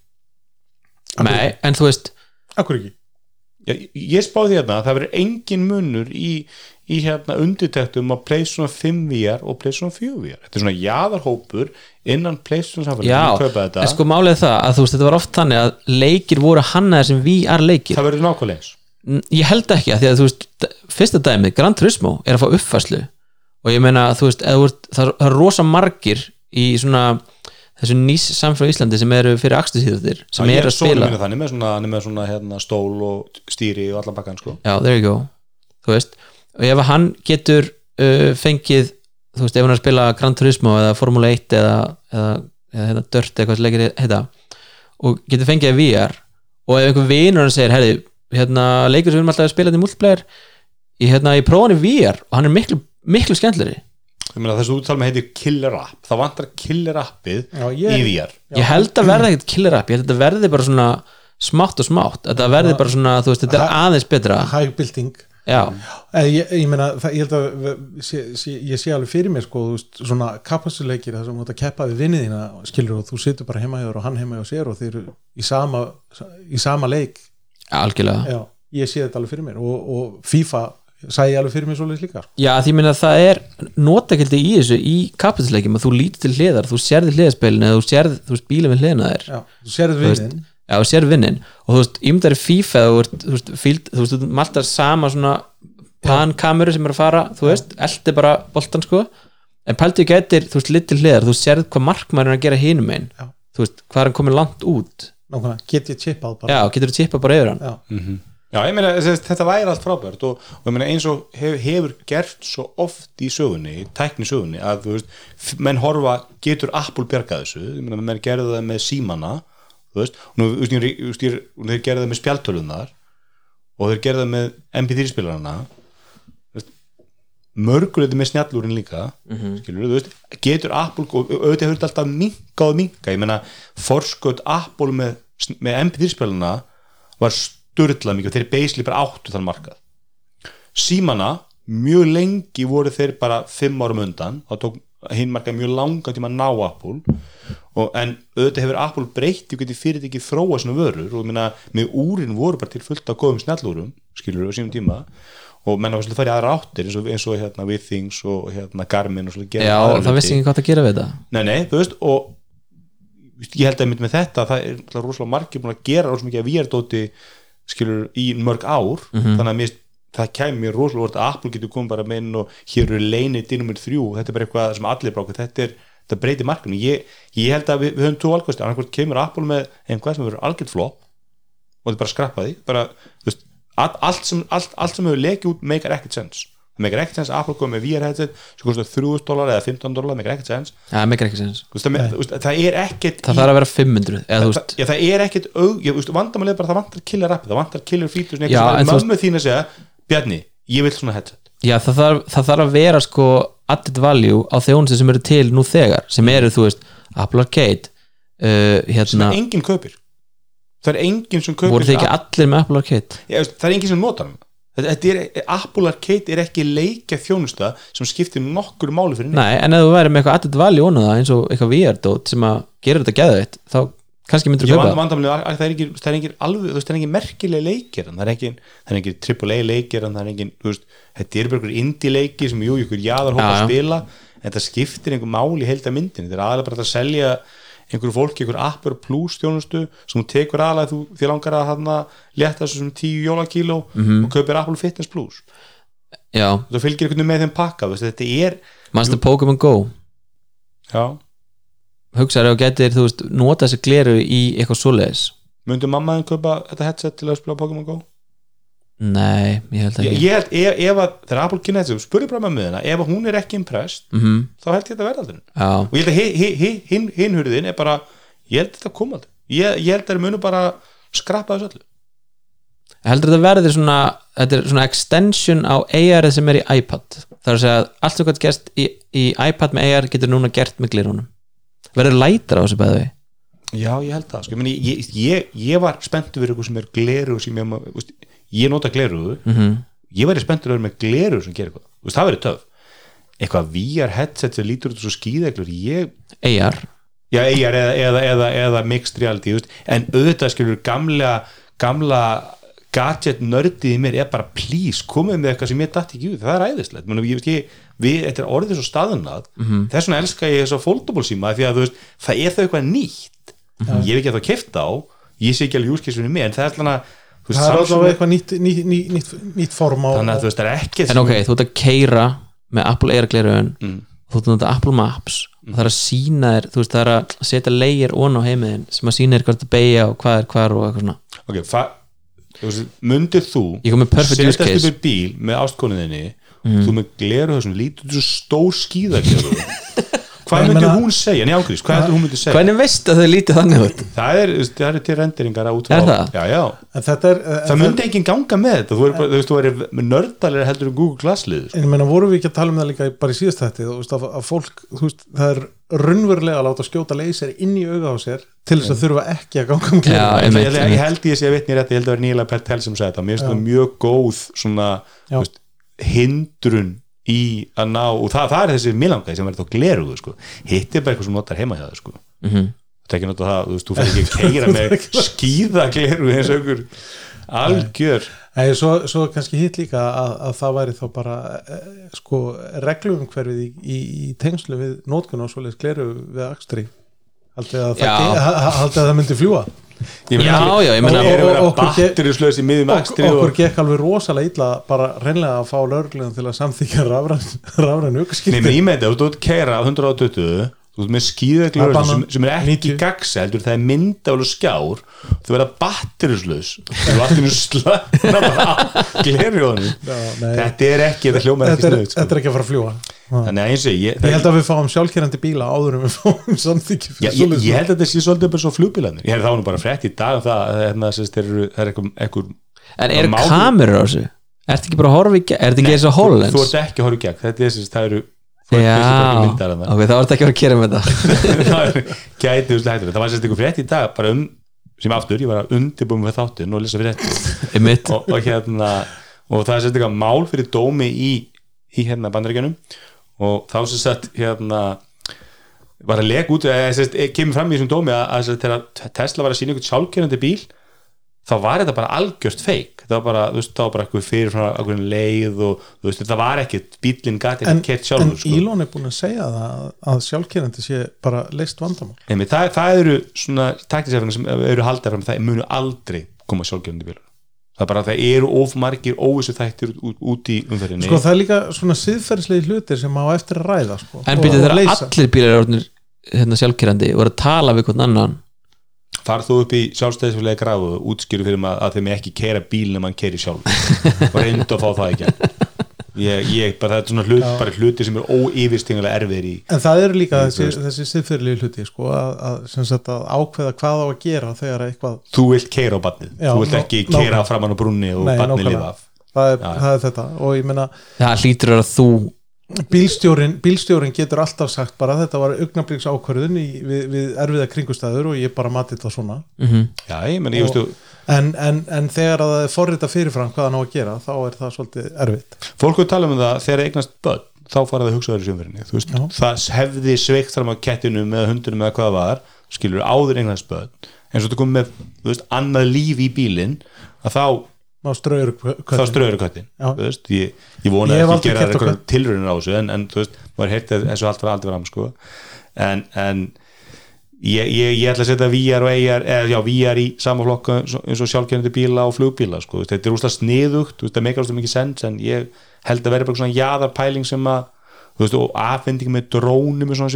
nei, en þú veist Akkur ekki? Já, ég spáði hérna að það verður engin munur í, í hérna undirtektum að PlayStation 5 VR og PlayStation 4 VR þetta er svona jaðarhópur innan PlayStation samfélag en sko málið það að þú veist, þetta var oft þannig að leikir voru hannaðir sem VR leikir. Það verður nákvæmlega eins. Ég held ekki að því að þú veist fyrsta dæmið, Gran Turismo er að fá uppfæslu og ég meina þú veist ert, það er- rosa margir í svona þessu nýs samfélag í Íslandi sem eru fyrir axtusíðutir sem eru að spila. þannig með svona, með svona hérna, stól og stýri og allan bakkan sko. já, there you go. Þú veist, og ef hann getur uh, fengið, þú veist, ef hann er að spila Gran Turismo eða Formula 1 eða, eða, eða hérna, Dirt eða hvað sem leikir heita og getur fengið að VR og ef einhver vinur hann segir, herri hérna, leikur sem við erum alltaf að spila þetta í multiplayer í, hérna, í prófani VR og hann er miklu, miklu skemmtleri Ég meina, þess að með heitir killer app það vantar killer appið Já, í ég, VR ég held að verði ekkert killer app ég held að þetta verði bara svona smátt og smátt. Þetta verði bara svona, þú veist, þetta er aðeins betra. High building ég, ég meina, það, ég held að við- sé, ég sé alveg fyrir mér sko, veist, svona kapassuleikir það sem þú ert að keppa við vinnið þína skilur og þú situr bara heima hjá þér og hann heima hjá sér og þeir eru í sama, í sama leik. Algjörlega. Já, ég sé þetta alveg fyrir mér og, og FIFA sæði alveg fyrir mér svoleiðis líka sko. Já, því minna að það er notakildi í þessu í kapitalisleikjum að þú lítur til hliðar, þú sérði hliðaspilin eða þú sérði, þú bílum við hliðina þér. Já, þú sérðu Þú Já, þú sérði vinnin og þú veist, ímyndar í FIFA þú veist, þú veist, maltar sama svona pankameru sem er að fara, þú veist, eldi bara boltan sko. En pæltu getur, þú veist, litil hliðar þú sérð hvað markmaður er að gera hinum einn Já. þú veist, hvað er hann komið langt út? Nákvæmlega, get ég chippað bara. Já, getur þú tippa bara yfir hann? Já. Já, ég meina, þetta væri allt frábært og, og ég meina eins og hef, hefur gert svo oft í sögunni, í tækni sögunni að þú veist, menn horfa getur Apple bjargað þessu, ég meina menn gerðu það með símana, þú veist og nú, þú veist, þeir gerðu það með spjaltölunar og þeir gerðu það með MP3 spilarana. Mörguleiti með snjallúrin líka skilur, þú veist, getur Apple og auðvitað þetta alltaf minka og minka ég meina, forskot Apple með, með MP3 spilarana var sturla mikið og þeir basically bara áttu þann markað. Símana, mjög lengi voru þeir bara fimm árum undan þá tók hinn markað mjög langa tíma að ná Apple. Og, en auðvitað hefur Apple breytt í hvernig fyrirtæki þróa svona vörur. Og meina, með úrin voru bara til fullt af góðum snjallúrum skilur á sínum tíma. Og menn var svolítið að fara í aðra áttir eins og, eins og hérna, Withings og hérna, Garmin og svolítið já, það vissi ekki hvað það gera við þetta. Nei, nei, þú veist og ég held að með þetta það er rosalega margir búin að gera rosalega mikið að výjardóti skilur í mörg ár. Þannig að mér, það mér rosalega orð að Apple getur komið bara með inn og hér eru leinið nummer þrjú, þetta er bara eitthvað sem allir bráka, þetta er, þetta breytir markinu. Ég, ég held að við, við höfum tvo valkosti. Annarkvæmt kemur Apple með einhvað sem verður algjört flop og þetta er bara skrappa því. Bara, veist, allt, allt sem allt, allt sem hefur lekið út meikar ekkert sens það meikar ekkert sens að Apple komið með VR headset sem kostar 3000 dólar eða 15 dólar, meikar ekkert sens það veist, það, það er ekkert það þarf að vera 500 eða það, veist, já, það er ekkert er bara að það vantar killer appi, það vantar killer features Sem Bjarni, ég vil svona headset. Já, það þarf, það þarf að vera sko added value á þjónustu sem eru til nú þegar, sem eru, þú veist Apple Arcade uh, sem hérna, enginn kaupir. Það er enginn sem kaupir voru þið ekki allir með Apple Arcade? Já, það er enginn sem notar hann. Er, Apple Arcade er ekki leikja þjónusta sem skiptir nokkur máli fyrir neitt. Nei, en ef þú væri með eitthvað added value onnað eins og eitthvað VR-dót sem að gera þetta geðveitt þá kannski myndir Já, þú kaupa það. er er engin, alveg, þú það er engin merkileg leikir það er engin, það er engin AAA leikir það er engin, þú veist, þetta er bara einhver indie leikir sem jú, ykkur jaðar hópa að spila en það skiptir einhver máli í heilda myndin þetta er aðalega bara að selja einhverju fólki, einhver appur plus þjónustu sem þú tekur aðalega þú, þér langar að hana létta þessu sem 10 jólakíló Mhm. og kaupir Apple Fitness Plus. Já, það fylgir einhvern veginn með þeim pakka, þú þetta er mannstu Pokémon Go? Já, hugsaður og getur, þú veist, nota þessi gleru í eitthvað svoleiðis? Myndi mamma þín kaupa þetta headset til að spila Pokémon Go? Nei, ég held Ég, ekki. Ég held, ef, ef að, þegar Apple kynna þetta spurði bara með þeirna, ef hún er ekki impressed mm þá held ég þetta verða aldrei Já, og ég held að hi- hi- hi- hinn hin hurðin er bara ég held þetta koma aldrei. Ég, ég held að þeir munu bara skrappa þessu öllu. Heldur þetta verður svona þetta er svona extension á AR sem er í iPad? Það er að segja að allt sem gætt gerst í, í iPad með AR getur núna gert með glirunum verður lætar á þessu bæði já, ég held það, sko, meni, ég, ég, ég var spenntur fyrir eitthvað sem er gleru sem ég, veist, ég nota gleru mm -hmm. ég væri spenntur vera með gleru sem gerir eitthvað, veist, það verður töf eitthvað VR headset sem lítur út svo skýðeglur ég AR Já, EIR eða, eða, eða, eða mixed reality veist, en auðvitað skilur gamla gamla gadget nördið í mér er bara please komið með eitthvað sem ég dætti ekki út, það er æðislegt. Menum, ég, veist, ég, við, þetta er orðið svo staðunað Mhm. þess vegna elska ég þess að foldable síma því að þú veist, það er þau eitthvað nýtt. Ég hef ekki að það kifta á ég sé ekki alveg júskisvinni mig en það er alltaf að þú veist, það er allavega eitthvað nýtt, nýtt, nýtt, nýtt, nýtt form á þannig að þú veist, það er ekki en ok, þú ert að keira með Apple AR glirun Mm. þú ert að nota Apple Maps. Og það er að sína þér, þú veist, það er að setja leigir ón á heimiðin sem að sína þér hvað þetta beigja og hvað er hvar og eitthvað svona. Ok, fa- þú veist, mundir þú Ég kom með perfect use setjast í bíl með ástkoninni þú með gleru þessum lítur stór skíðagleru [LAUGHS] hvað myndir hún segja, njá grís, hvað heldur hún myndir segja? Hvernig veist að þau lítið þannig út? Það er, þú veist, það er til renderingar út Er það? já, já, en þetta er eh, það myndi enginn ganga með þetta. Þú er bara, þú veist, þú er nördalir heldur um Google Glass lið en ég meina vorum við ekki að tala um það líka bara í síðast þetta þú veist, að, að fólk, þú veist, það er raunverulega að láta skjóta leysir inn í auga á sér til þess að þurfa ekki að ganga um Já, gleru ég, held ég sé að vitni rétt, ég held að vera Níla Pertel sem sagði þetta, mér finnst það mjög góð svona, hindrun í að ná, og það, það er þessi milangaði sem verður þá gleruðu, sko. Hitt er bara eitthvað sem notar heima hjá það, sko. Mhm. þetta er ekki nota það, þú veist, þú fyrir ekki að keira með skýða gleru eins og einhver algjör Nei, svo, svo kannski hitt líka að, að það væri þá bara eh, sko reglumhverfið í, í, í tengslu við nótkun og svoleiðis gleru við akstri. Haldið að, það að það myndi fljúa Já, já, ég Og- og okkur og gekk alveg rosalega illa bara reynlega að fá lögreglum til að samþykja rafræn, rafræn Nei, ég með þetta, þú ert að keira á 120 þú ert með skýðaglur sem, sem er ekki 90. gagsa heldur það er myndálu skjár þú verða batterislaus þú allir slöna bara á glerjóðinu Já, nei. þetta er ekki, þetta hljómar ekki þetta er, snuð sko. þetta er ekki að fara að fljúa þannig að eins og ég, ég held að við fáum sjálfkerrandi bíla áður en við [LAUGHS] fáum fyrir ég, svoleiðis. ég held að þetta sé svolítið bara svo flugbílarnir ég held það var bara frétt í dag um það að hérna, sérst, þeir eru- það er eitthvað, En eru kamerur á þessu? Ertu ekki bara að horfa í gegn? Er þetta ekki eins og þú HoloLens? ert ekki að horfa í gegn þetta er sérst, það eru þú Já, ok, þá ertu ekki að vera að kera með þetta [LAUGHS] það er- gæti þú slættur það var sérst eitthvað frétt í dag bara um sem aftur, ég var að undirbúum með þáttun og lesa frétt og, og hérna og það er sérst eitthvað mál fyrir dómi í, í hérna bandaríkjunum og þá sem sagt hérna var að lega út sérst, kemur fram í þessum dómi að, að þegar Tesla var að sína eitthvað sjálfkjörandi bíl þá var þetta bara algjörst feik það var bara, þú veist, var bara eitthvað fyrir frá eitthvað leið og þú veist, það var ekkit bílinn en, ekkert kert en sjálfur sko. Elon er búin að segja það að, að sjálfkerandi sé bara leist vandamál. Einmitt, það, það eru svona taktisefningar sem eru haldið fram það munu aldrei koma sjálfgjörandi bílar það er bara að það eru of margir óvissu þættir út, út í umferðinni. Sko það er líka svona siðferðslegi hlutir sem á eftir að ræða sko, En og þegar allir bílar eru orðnir hérna, sjálfkerandi og voru að tala við hvern annan. Farð þú upp í sjálfstæðisfélagi gráðu og útskýru fyrir maður að þeim ekki keira bíl nema hann keiri sjálf og [LAUGHS] reyndu að fá það ekki ég, ég, bara það er svona hlut, bara hluti sem er óyfirstingulega erfiðir í en það eru líka Þú þessi, siðferðlegi hluti sko, að, að, að ákveða hvað á að gera þegar eitthvað þú vilt keira á badnið, Já, þú vilt ekki keira framann á brunni og nákvæmlega. lifa af. Það er, það er þetta. Og ég meina Það hlýtur að þú bílstjórin, bílstjórin getur alltaf sagt bara þetta var augnablíks ákvörðun í, við, við erfiða kringustæður og ég bara mati þetta svona. Mm já, ég meni, ég veistu en, en, en þegar að það er forrita fyrirfram hvað hann á að gera þá er það svolítið erfitt. Fólk er tala um það þegar eignast börn þá fara það að hugsa þér í sjöfumverðinni það hefði sveikt fram á kettinum eða hundunum eða hvað það var skilur áður eignast börn. Eins og þú komið með þú veist, annað líf í bílinn að þá, ná ströður þá ströður köttin Já. þú veist, ég, ég vona Ég að ekki gera eitthvað tilraunin á þessu en, en þú veist, maður heyrti að þessu allt var aldrei fram sko. en, en ég, ég, ég ætla að setja VR og AR eða já, VR í sama flokka eins og- eins og sjálfkennandi bíla og flugbíla sko. Þetta er úslega sniðugt, það meikar úslega mikið sens en ég held að vera bara svona jaðarpæling sem að, þú veist, og afhending með drónum er svona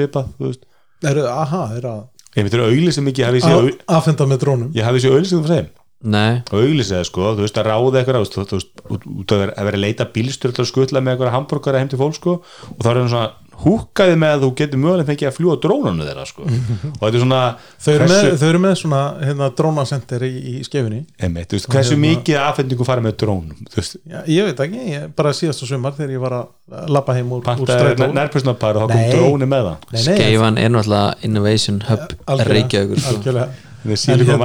er, aha, er að ég það er auglýsing mikið, að- aðfenda með drónum ég hafi frá þeim Nei, og auglýsið sko, þú veist, að ráða eitthvað þú veist, þú veist, út, út að vera, að leita bílstjórn til að skutla með eitthvað hambúrgara heim til fólk sko, og þá er hann svona húkaði með að þú getur mögulega fengið að fljúa drónanu þeirra sko, og þetta er svona þau eru, hversu, með, þau eru með svona hérna, drónasenter í, í skefinni einmitt, þú veist, hversu hérna- mikið affendingu fara með drónum þú veist, Já, ég veit ekki, ég, bara síðast á sumar þegar ég var að labba heim úr, úr strætó. nærpersonapar og þá kom dróni með það. Nei, nei, Skeifan er náttúrulega Innovation Hub Reykjavíkur sko. algjörlega. Það er hérna-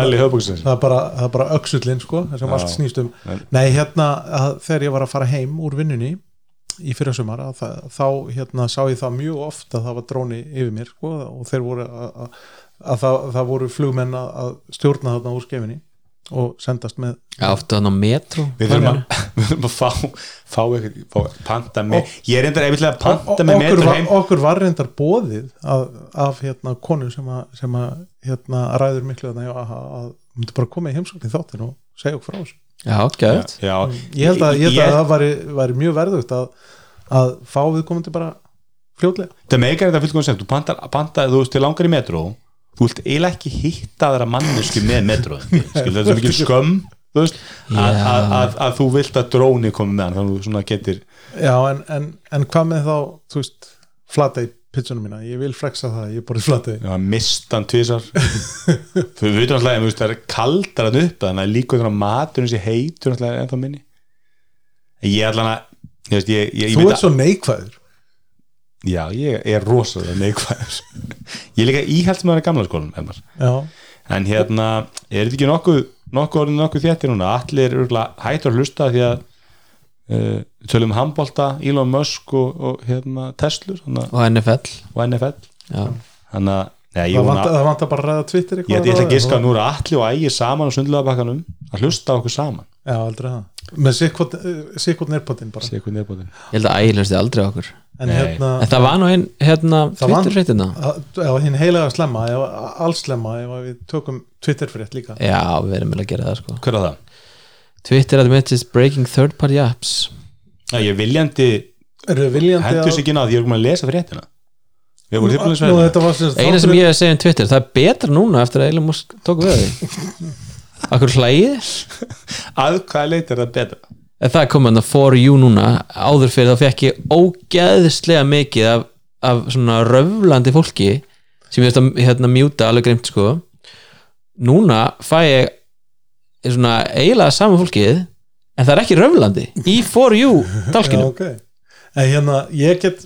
það er bara, bara öxullin sko, sem allt snýst um. nei, hérna, að, þegar ég var að fara heim úr vinnunni í fyrra sumar þá hérna, sá ég það mjög oft að það var dróni yfir mér sko, og þeir voru að, að, að það, það voru flugmenn að, að stjórna þarna úr skefinni og sendast með ofta hann á metro? Við þurfum að, [LAUGHS] að fá, fá, fá panta með ég er reyndar að panta með okkur, metur var, heim. okkur var reyndar bóðið af, af hérna, konu sem að, sem að hérna, ræður miklu að, að myndi bara koma í heimsókn í þáttin og segja okkur frá þessu. Já, gæðt já, ég held að, ég held Ég- að það væri, væri mjög verðugt að, að fá við komandi bara fljótlega. Það meikar þetta fullkomlega sem þú pantar, þú veist, til langar í metró þú vilt eiginlega ekki hitta þeirra mannesku með metró skil þetta er mikil skömm veist, að, að, að, að þú vilt að dróni komi með hann þannig að þú svona getur já, en, en, en hvað með þá þú veist, flatei pizzunum mína? Ég vil flexa það, ég borðið flatei já, mistan tvisar [LAUGHS] þú veitur náttúrulega það er kaldar að upp þannig að líka að maturinn sé heitur náttúrulega ennþá minni. En ég ætla að ég, ég, ég, þú ert svo neikvæður Já, ég er rosalega neikvæður. Ég er líka íhaldsmaður í gamla já, En hérna, er þetta ekki nokkuð nokkuð orðin nokkuð þéttir núna Allir hættur að hlusta því að uh, tölum um handbolta Elon Musk og, og hérna, Teslur hana, og NFL og NFL að nei, ég, það vona, vantar, það vantar bara að ræða Twitter ég, ég ætla að giska að nú eru allir og ægir saman á sundlega bakkanum að hlusta á okkur saman. Já, aldrei það með sikkot bara. Sekund nefnbóðin ég held að ægilegst aldrei á okkur. En hérna en það var nú einn hérna Twitter-fréttina hinn heilaga slemma, allslemma ef við tökum Twitter-frétt líka. Já, við erum vel að gera það sko. Hver er það? Twitter admits breaking third party apps. Já, ég viljandi viljandi hendur sér ekki ná því ég er komin að lesa fréttina. Nú, sagt eina sem ég hef að segja um Twitter það er betra núna eftir að Elon Musk tók við því [LAUGHS] Akkur hlægið Að hvaða leit er það betra? En það er komið að for you núna. Áður fyrir þá fekk ég ógeðslega mikið af, af svona röflandi fólki sem ég veist að hérna mjúta alveg greimt sko. Núna fæ ég svona eiginlega saman fólkið en það er ekki röflandi í for you Já, talskinu ok. En hérna, ég get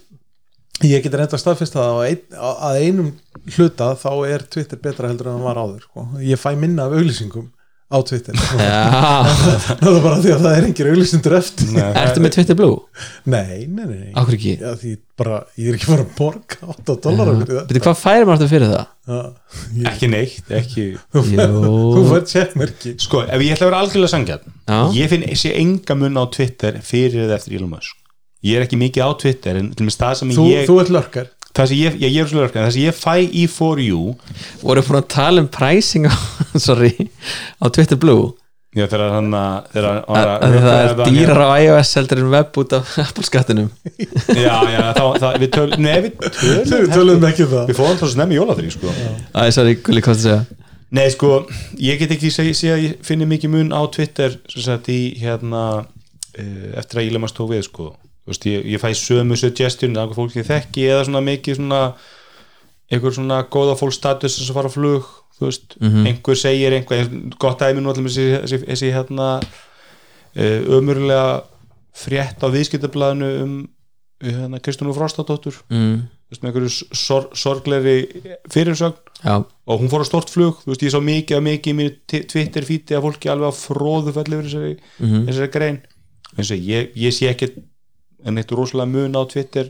ég get reynda staðfist það að, ein, að einum hluta þá er Twitter betra heldur en það var áður sko. ég fæ minna af auglýsingum á Twitter. Já, [LAUGHS] það er bara því að það er engin auglýsindur eftir. Nei, ertu með Twitter Blue? Nei, nei, nei, nei. Akkur ekki? Já, því bara, ég er ekki bara að borga 8 dólar Veitu hvað færi maður þetta fyrir það? það ég, Ekki neitt, ekki þú fær checkmerki Sko, ef ég ætla að vera algjörlega sangjarn Já. Ég finn sé enga mun á Twitter fyrir eða eftir Elon Musk. Ég er ekki mikið á Twitter en til og með það sem þú, ég þú ert lörkar það sem ég, ég, ég er svo lörkan, það sem ég fæ í for you Voru búin að tala um pricing á, [LAUGHS] sorry, á Twitter Blue? Já, þegar hann að þegar hann að, að það er dýrar á iOS heldur en web út af [LAUGHS] Apple skattinum. [LAUGHS] Já, já, þá, þá, við tölum Nei, við Við tölum tölum ekki um það. Við fórum þá snemmi jólaþrí, sko. Æ, sorry, gulli, hvað það segja? Nei, sko, ég get ekki segja sé að ég finni mikið mun á Twitter sem sagt í hérna uh, eftir að Elon Musk tók við, sko veist, ég, ég fæ sömu suggestion að fólk ég þekki eða svona mikið svona einhver svona góða fólk status sem fara á flug, veist. Einhver segir einhver, gott dæmi nú allir með þessi, þessi, hérna uh, ömurlega frétt á viðskiptablaðinu um hérna, Kristúnu Frostadóttur. Mm, með einhverju sor, sorglegri fyrirsögn. Já, og hún fór á stort flug veist, ég sá mikið að mikið í mínu Twitter fíti að fólki alveg að fróðu felli yfir þessari, Mhm. þessari grein. Eins og ég, ég sé ekki en eitt rosalega mun á Twitter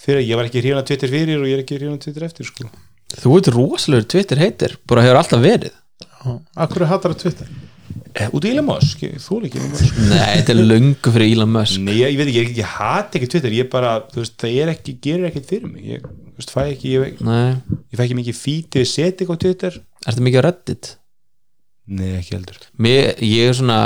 fyrir, ég var ekki hrifin að Twitter fyrir og ég er ekki hrifin að Twitter eftir sko. þú ert rosalegur Twitter heitir bara hefur alltaf verið. Akkur hattar að Twitter? Eh, út í Elon Musk, ég þú ekki Elon Musk. Nei, þetta er löngu fyrir Elon Musk. Nei, ég, ég veit ekki, ég, ég hati ekki Twitter ég bara, þú veist, það er ekki, gerir ekkert fyrir mig. Ég, þú veist, fæ ekki, ég, Nei, ég fæ ekki mikið fíti við seti á Twitter. Ertu mikið á Reddit? Nei, ekki heldur. Mér, ég er svona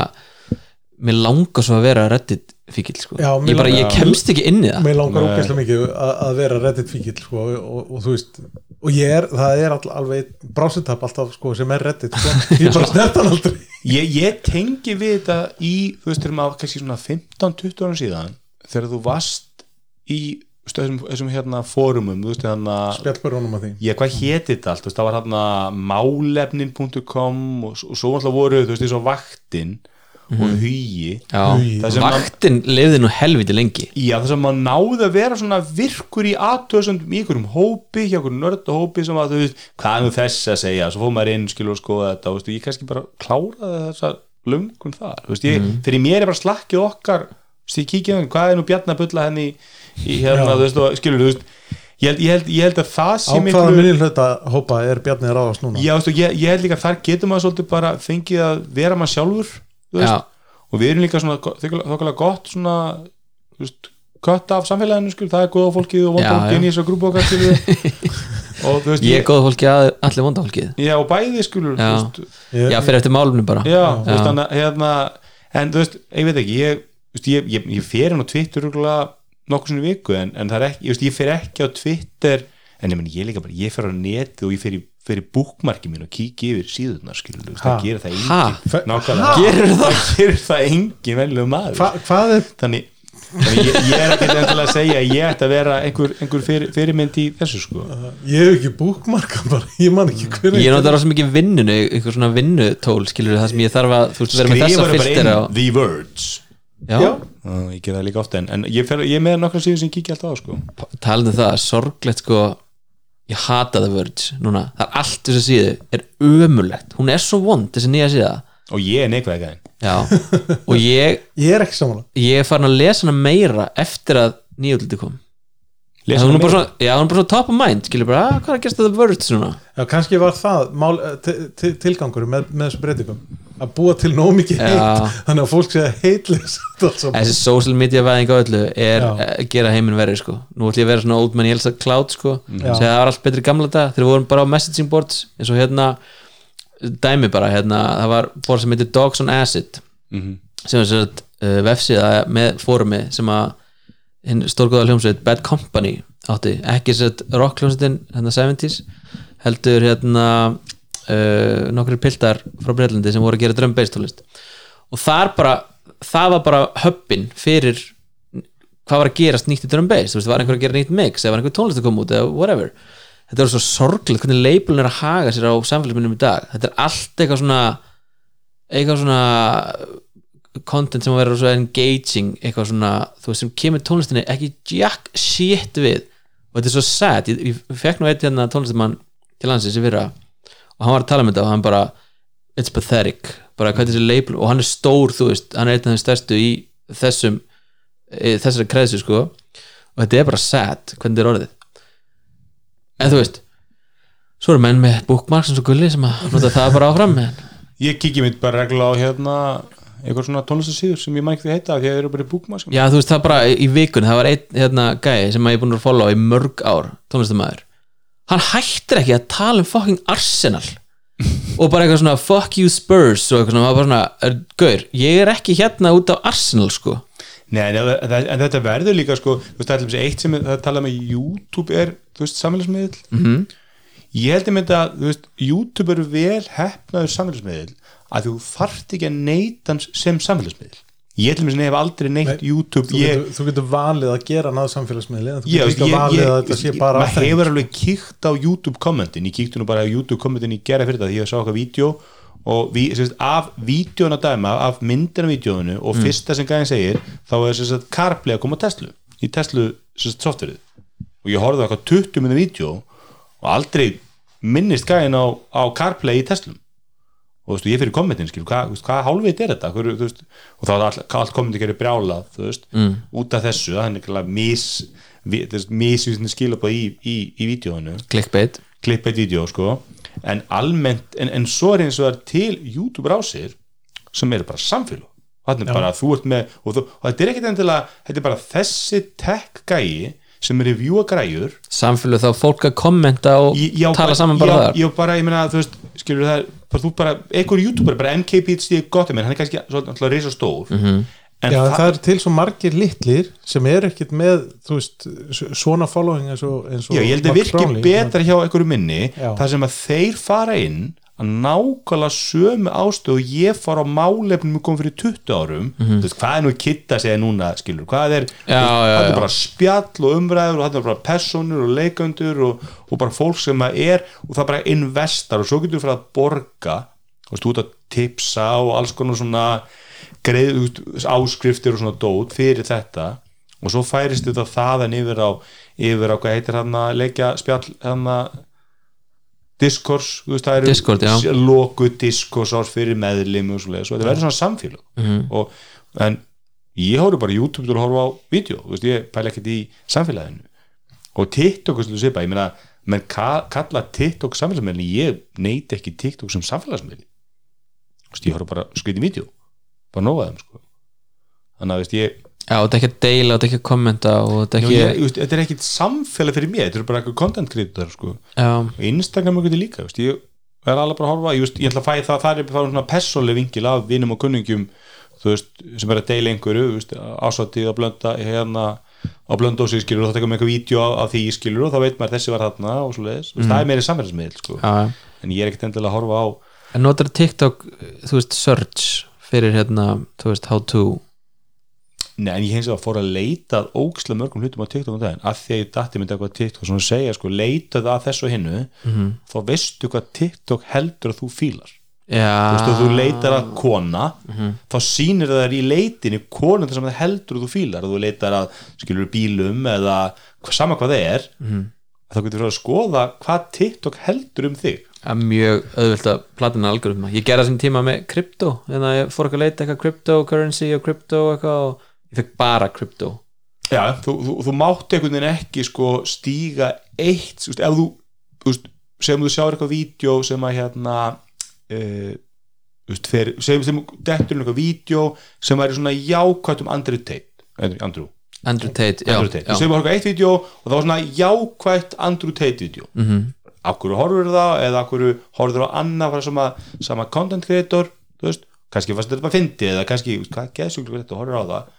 mér langar svo að vera Reddit fíkil sko. Já, ég bara, ég kemst ekki inn í það. Mér langar ógæslega mikið að, að vera reddit fíkil sko, og, og, og þú veist og ég er, það er all, alveg brásutab alltaf sko, sem er reddit sko. [LAUGHS] ég bara snert hann aldrei. Ég, ég tengi við þetta í þú veist, þegar maður kannski svona 15-20 árum síðan þegar þú varst í þessum, þessum hérna fórumum þú veist, hérna spjallbörunum að því. Ég, hvað héti þetta allt, þú veist, það var hérna málefnin.com og, og svo alltaf voru, þú veist, eins og vaktin og hugi. Já, Ui. Það sem man- vaktin lifði nú helviti lengi. Já, þess að maður náði að vera svona virkur í aðtöðsöndum í einhverjum hópi hjá einhverjum nörda hópi sem að þú veist hvað er nú þess að segja, svo fór maður inn skilur og skoða þetta, og veist, ég kannski bara kláraði þessa lungun þar, þú veist, ég, Mhm. fyrir mér er bara slakkið okkar þú veist, ég kíkja um, hvað er nú Bjarni að bulla henni í, í hérna, veist, og skilur, þú veist ég held, ég held, ég held að það á sé hvaða minni hluta hópa er Bjarni að ráðast núna? Já, ég, ég held líka að þar getur maður svolítið bara fengið að vera maður sjálfur og við erum líka svona þokkalega gott svona þú veist, kött af samfélaginu skil, það er góða fólkið og vonda fólkið í þessu grúpa okkar [LAUGHS] og þú veist ég er góð fólki að allir vonda fólkið já, og bæði skilur Já. veist, Já, fyrir eftir málumni bara. Já, þú veist, Já. þannig, að, hérna, en þú veist, ég veit ekki ég, þú veist, ég, ég, ég fer hann á Twitter nokkuð svona í viku en, en það er ekki, ég, veist, ég fer ekki á Twitter en ég, meni, ég líka bara, ég fer á netið og ég fer í búkmarki mín og kíki yfir síðunar skilur, það gerir það engin nákvæmlega, Gerir það? það gerir það engin velum maður. Hva, er þannig, þannig ég, ég er ekki endilega að segja að ég ætti að vera einhver, einhver fyrir, fyrirmynd í þessu sko. Ég hef ekki búkmarka bara, [LAUGHS] ég man ekki hver Ég notar rosa mikið vinnunu, einhver svona vinnutól skilur það sem ég þarf að, þú veist, vera með þessa filter á the words. Já, Já. ég ger það líka ofta en, en ég, fer, ég er með nokkra síður sem ég kíkja alltaf á sko. Talandi um það, sorglegt sko ég hata The Verge núna. Það er allt þessu síðu, er ömulegt hún er svo vond, þessi nýja síða. Og ég er neikvæð gæðin. Já, og ég [LAUGHS] ég er ekki samanlega ég er farin að lesa hana meira eftir að nýjöldið kom. Lesa hún hana bara meira? svona, já, hún er bara svona top of mind skilur bara, ah, hvað er að gerast The Verge núna? Já, kannski var það mál, til, til, tilgangur með, með þessu breytingum að búa til nóg mikið heit Já. þannig að fólk sé að heitlis þessi social media væðing á öllu er Já. að gera heiminn verri sko. nú ætlum ég að vera svona old man Elsa Cloud sko. Segja það var allt betri gamla dag þegar við vorum bara á messaging boards eins og hérna dæmi bara hérna, það var board sem heitir Dogs on Acid sem er svona uh, vefsíða með fórumi sem að hinn stórgóða hljómsveit Bad Company átti, ekki sett rock hljómsveitin hérna 70s heldur hérna uh, nokkri piltar frá Breitlandi sem voru að gera tónlist. Og bara, það var bara höppin fyrir hvað var að gerast nýtt í drum bass, þú veist, var einhver að gera nýtt mix eða var einhver tónlist að koma út eða whatever. Þetta er svo sorglegt hvernig labelin er að haga sér á samfélagsminnum í dag, þetta er allt eitthvað svona eitthvað svona content sem að vera svo engaging eitthvað svona, þú veist, sem kemur tónlistinni ekki jack shit við. Og þetta er svo sad, ég, ég fekk nú eitt hérna tónlistamann til landsins í fyrra og hann var að tala um þetta og hann bara it's pathetic, bara hvað þessi label? Og hann er stór, þú veist, hann er einn af þeim stærstu í þessum í þessari kreðsu, sko. Og þetta er bara sad, hvernig þetta er orðið. En þú veist svo eru menn með bookmarks eins og gulli sem að nota það bara áfram ég kikki mitt bara regla á hérna eitthvað svona tónlistasíður sem ég mæk því heita því að þeir eru bara sko. Já, þú veist það bara í vikun það var einn hérna, gæi sem að ég er búin að follow í mörg ár, tónlistamæður hann hættir ekki að tala um fucking Arsenal og bara eitthvað svona fuck you Spurs og eitthvað svona, svona er, gaur, ég er ekki hérna út á Arsenal sko Nei, en, en, en þetta verður líka sko, þú veist, það dæmis eitt sem það talað með YouTube er, þú veist, samfélagsmiðl Mhm. -hmm. ég held að, þú veist, YouTube er vel hefnaður samfélagsmiðl að þú þarft ekki að neyta hans sem samfélagsmiðl ég ég myndi að ég hef aldrei neytt Nei, YouTube. þú, ég, getur, þú getur valið að gera náðu samfélagsmiðli en þú getur ég, líka valið ég, að þetta sé bara maður hefur alveg kíkt á YouTube kommentin, ég kíkti nú bara á YouTube kommentin í gera fyrir það því ég sá eitthvað vídeo og vi, sérst, af vídjóna dæma af myndina vídjónu og fyrsta sem gæðin segir þá er sérst, CarPlay að koma á Tesla í Tesla sérst, softverið. Og ég horfði á eitthvað 20 minna vídeo og aldrei minnist gæðin á, á CarPlay í Teslum og þú veist, ég fyrir kommentin skil, hvað, hvað hálfveit er þetta? Hver, veist, og þá er all, allt kommentin gerir brjálað þú veist, mm. út af þessu það er nefnilega mis, vi- þú veist, misvísindi skilabóð í, í, í vídjónu clickbait. Klippið vídeo sko. En almennt, en, en svo er eins og það er til YouTube rásir sem eru bara samfélag þannig bara að þú ert með og, þú, og þetta er ekkit endilega, þetta er bara þessi tech gæi sem reviewa græjur samfélag þá fólk að kommenta og já, tala saman bara já, þar já, bara, ég meina, þú veist, skilur það er bara, þú bara, einhver youtuber, bara MKBHD gott, menn, hann er kannski svolítið reysa stór Mhm. -hmm. Já, en það, það er til svo margir litlir sem er ekkit með, þú veist, svona following eins og, eins og já, ég held að virki betra hjá einhverju minni Já. þar sem að þeir fara inn að nákvæmlega sömu ástöð og ég fara á málefnum kom fyrir 20 árum þú veist, hvað er nú kitta að segja núna skilur, hvað er, þú það er bara spjall og umræður og það er bara personur og leikandur og, og bara fólk sem að er og það bara investar og svo getur þú fyrir að borga þú veist, út að tipsa og alls konar svona greið, þú áskriftir og svona dót fyrir þetta og svo færist þetta þaðan yfir á yfir á hvað heitir hann að leikja spjall hann að Discourse, þú veist, það eru Discord, já. loku Discourse ás fyrir meðlim og og þetta verður svona samfélag. Mhm. og, en ég horf bara YouTube til að horfa á vídeo, þú veist, ég pæla ekkert í samfélaginu. Og TikTok og svipa, ég meina, menn ka kalla TikTok samfélagsmiðli, ég neyti ekki TikTok sem samfélagsmiðli. Þú veist, ég horf bara skritin vídeo. Bara nóga þeim, sko. Þannig að, þú veist, ég já, þetta er ekki að deila, þetta er ekki að kommenta þetta er ekki er samfélag fyrir mér, þetta er bara eitthvað content creator sko. Instagram er eitthvað líka veist, ég er alveg bara að horfa veist, ég ætla að fæ það, það er bara svona persónleg vingil af vinum og kunningjum þú veist, sem er að deila einhverju ásatið að blönda hérna á blöndósi skilur og þá tekum við eitthvað vídeo af, því skilur og þá veit maður þessi var þarna og svo leiðis, mm. það er meiri samfélagsmiðl sko. já. en ég er ekkert endilega að horfa á en notar TikTok, þú veist, search fyrir hérna, þú veist, how to Nei, en ég hins vegar fór að leita að ógislega mörgum hlutum á TikTok um daginn, af því að ég datti myndi eitthvað TikTok svona að segja, sko, leitaðu að þessu og hinnu Mhm. þá veistu hvað TikTok heldur að þú fílar já, þú veist, að þú leitar að kona Mhm. þá sýnir það þér í leitinni konum sem það heldur að þú fílar að þú leitar að skilur bílum eða sama hvað það er Mhm. þá getur þú að skoða hvað TikTok heldur um þig að mjög auðvöld að platina algoritma ég gerði þessum tíma með krypto þannig að ég fór eitthvað að leita eitthvað cryptocurrency og krypto eitthvað og ég fekk bara krypto Já, þú, þú, þú mátt einhvern veginn ekki sko stíga eitt þú veist, ef þú, þú veist, sem þú sjáir eitthvað vídeo sem að hérna uh, þú veist, fer, segjum sem dettur um eitthvað vídeo sem væri svona jákvætt um Andrew Tate Andrew, Andrew, Andrew Tate, já, Andrew Tate. já. segjum bara eitthvað eitt vídeo og það var svona jákvætt Andrew Tate vídeo mm. -hmm. akkur horfur það eða akkur horfur á annað frá sama, sama content creator þú veist, kannski fannst þetta bara fyndi eða kannski, þú hvað geðsjúklega þetta horfur á það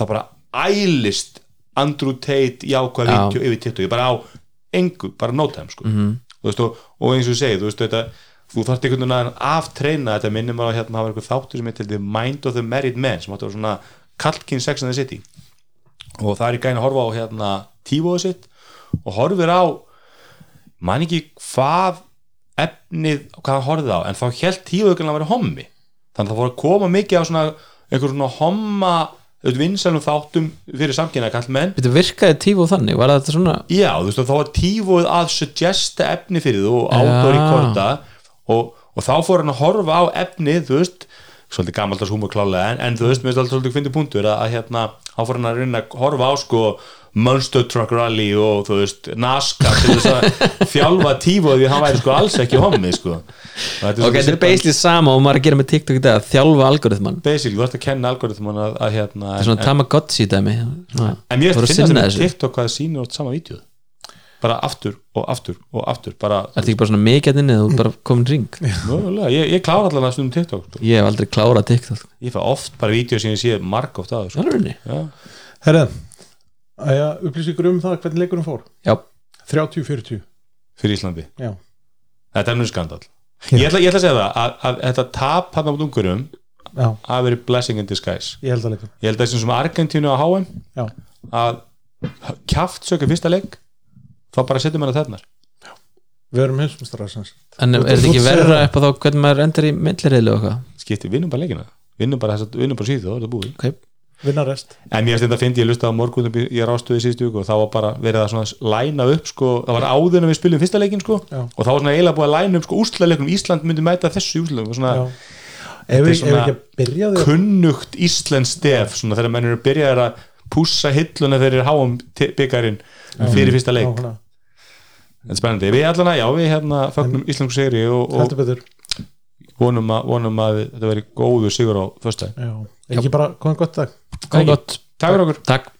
það bara ælist Andrew Tate jákvæð Já. vídeo yfir TikTok, bara á engu, bara no time sko. -hmm. veist, og, og eins og ég segi, þú veist þetta þú þarft einhvern veginn að aftreina þetta minnum að hérna hafa einhver þáttur sem heitir The Mind of the Married Man sem áttu að vera svona Kalkin Sex and the City og það er í gæn að horfa á hérna tífóðu sitt og horfir á man ekki hvað efnið, hvað hann horfið á en þá held tífóðugan að vera hommi þannig að það fór að koma mikið á svona einhver svona homma vinsælum þáttum fyrir samkynna kallmenn Þetta virkaði tífu þannig, var þetta svona Já, þú veist, og þá var tífóð að suggesta efni fyrir þú og í Já. korta og, og þá fór hann að horfa á efnið, þú veist svolítið gammaldags húmur klálega en, en þú veist, mér finnst alltaf svolítið fyndið punktur að, að hérna, þá fór hann að reyna að horfa á sko Monster Truck Rally og þú veist, NASCAR til þess að [LAUGHS] þjálfa tífóð því hann væri sko alls ekki hommi sko. Þetta Ok, þetta er basically sama og maður er að gera með TikTok í dag Þjálfa algoritman basically, þú ert að kenna algoritman að, að hérna Það er svona Tamagotchi dæmi. Svona, En að finnst þetta þessu. TikTok hvað það sýnir átt sama vídeo. Bara aftur og aftur og aftur bara, Er þetta ekki bara svona mikið inni þú bara komin ring [LAUGHS] mögulega, ég, ég klára allan að stundum TikTok sko. Ég hef aldrei klárað TikTok ég fæ oft bara vídeo sem ég sé marg oft að sko. Alveg Já. Herðan, að ég upplýsi ykkur um það hvernig leikurinn fór? Já, 30-40 fyrir Íslandi, Já, þetta er nú skandal ég ætla, ég ætla að segja það að, að þetta tap hann á ungurum já, hafi verið blessing in disguise. Ég held að leikur. Ég held að þessum sem Argentínu á HM Já, að kjaft sökja fyrsta leik þá bara setjum hann að þennar við erum sagt. en er þetta ekki verra það. upp á þá hvernig maður endur í og eitthvað? Skipti, vinnum bara leikina. Vinnum bara, bara síðu, þá er þetta búið. Ok, vinna rest. En mér finnst þetta að ég lusta á morgun ég rástuði síðustu viku og þá var bara verið að svona læna upp sko, það var áður en við spilum fyrsta leikin sko Já. og þá var svona eiginlega búið að læna upp sko úrslaleiknum Ísland myndi mæta þessu úrslaleiknum svona. Ef er svona kunnugt Íslands stef svona þegar menn eru byrjaðir að pússa hilluna þegar þeir háum byggarinn fyrir fyrsta leik, þetta er spennandi. Við allan að, já, við hérna fögnum Íslandsku segri og, og vonum að, vonum að þetta veri góður sigur á föstæð Já, ekki bara komið gott dag. Góð gott. Takk fyrir okkur. Takk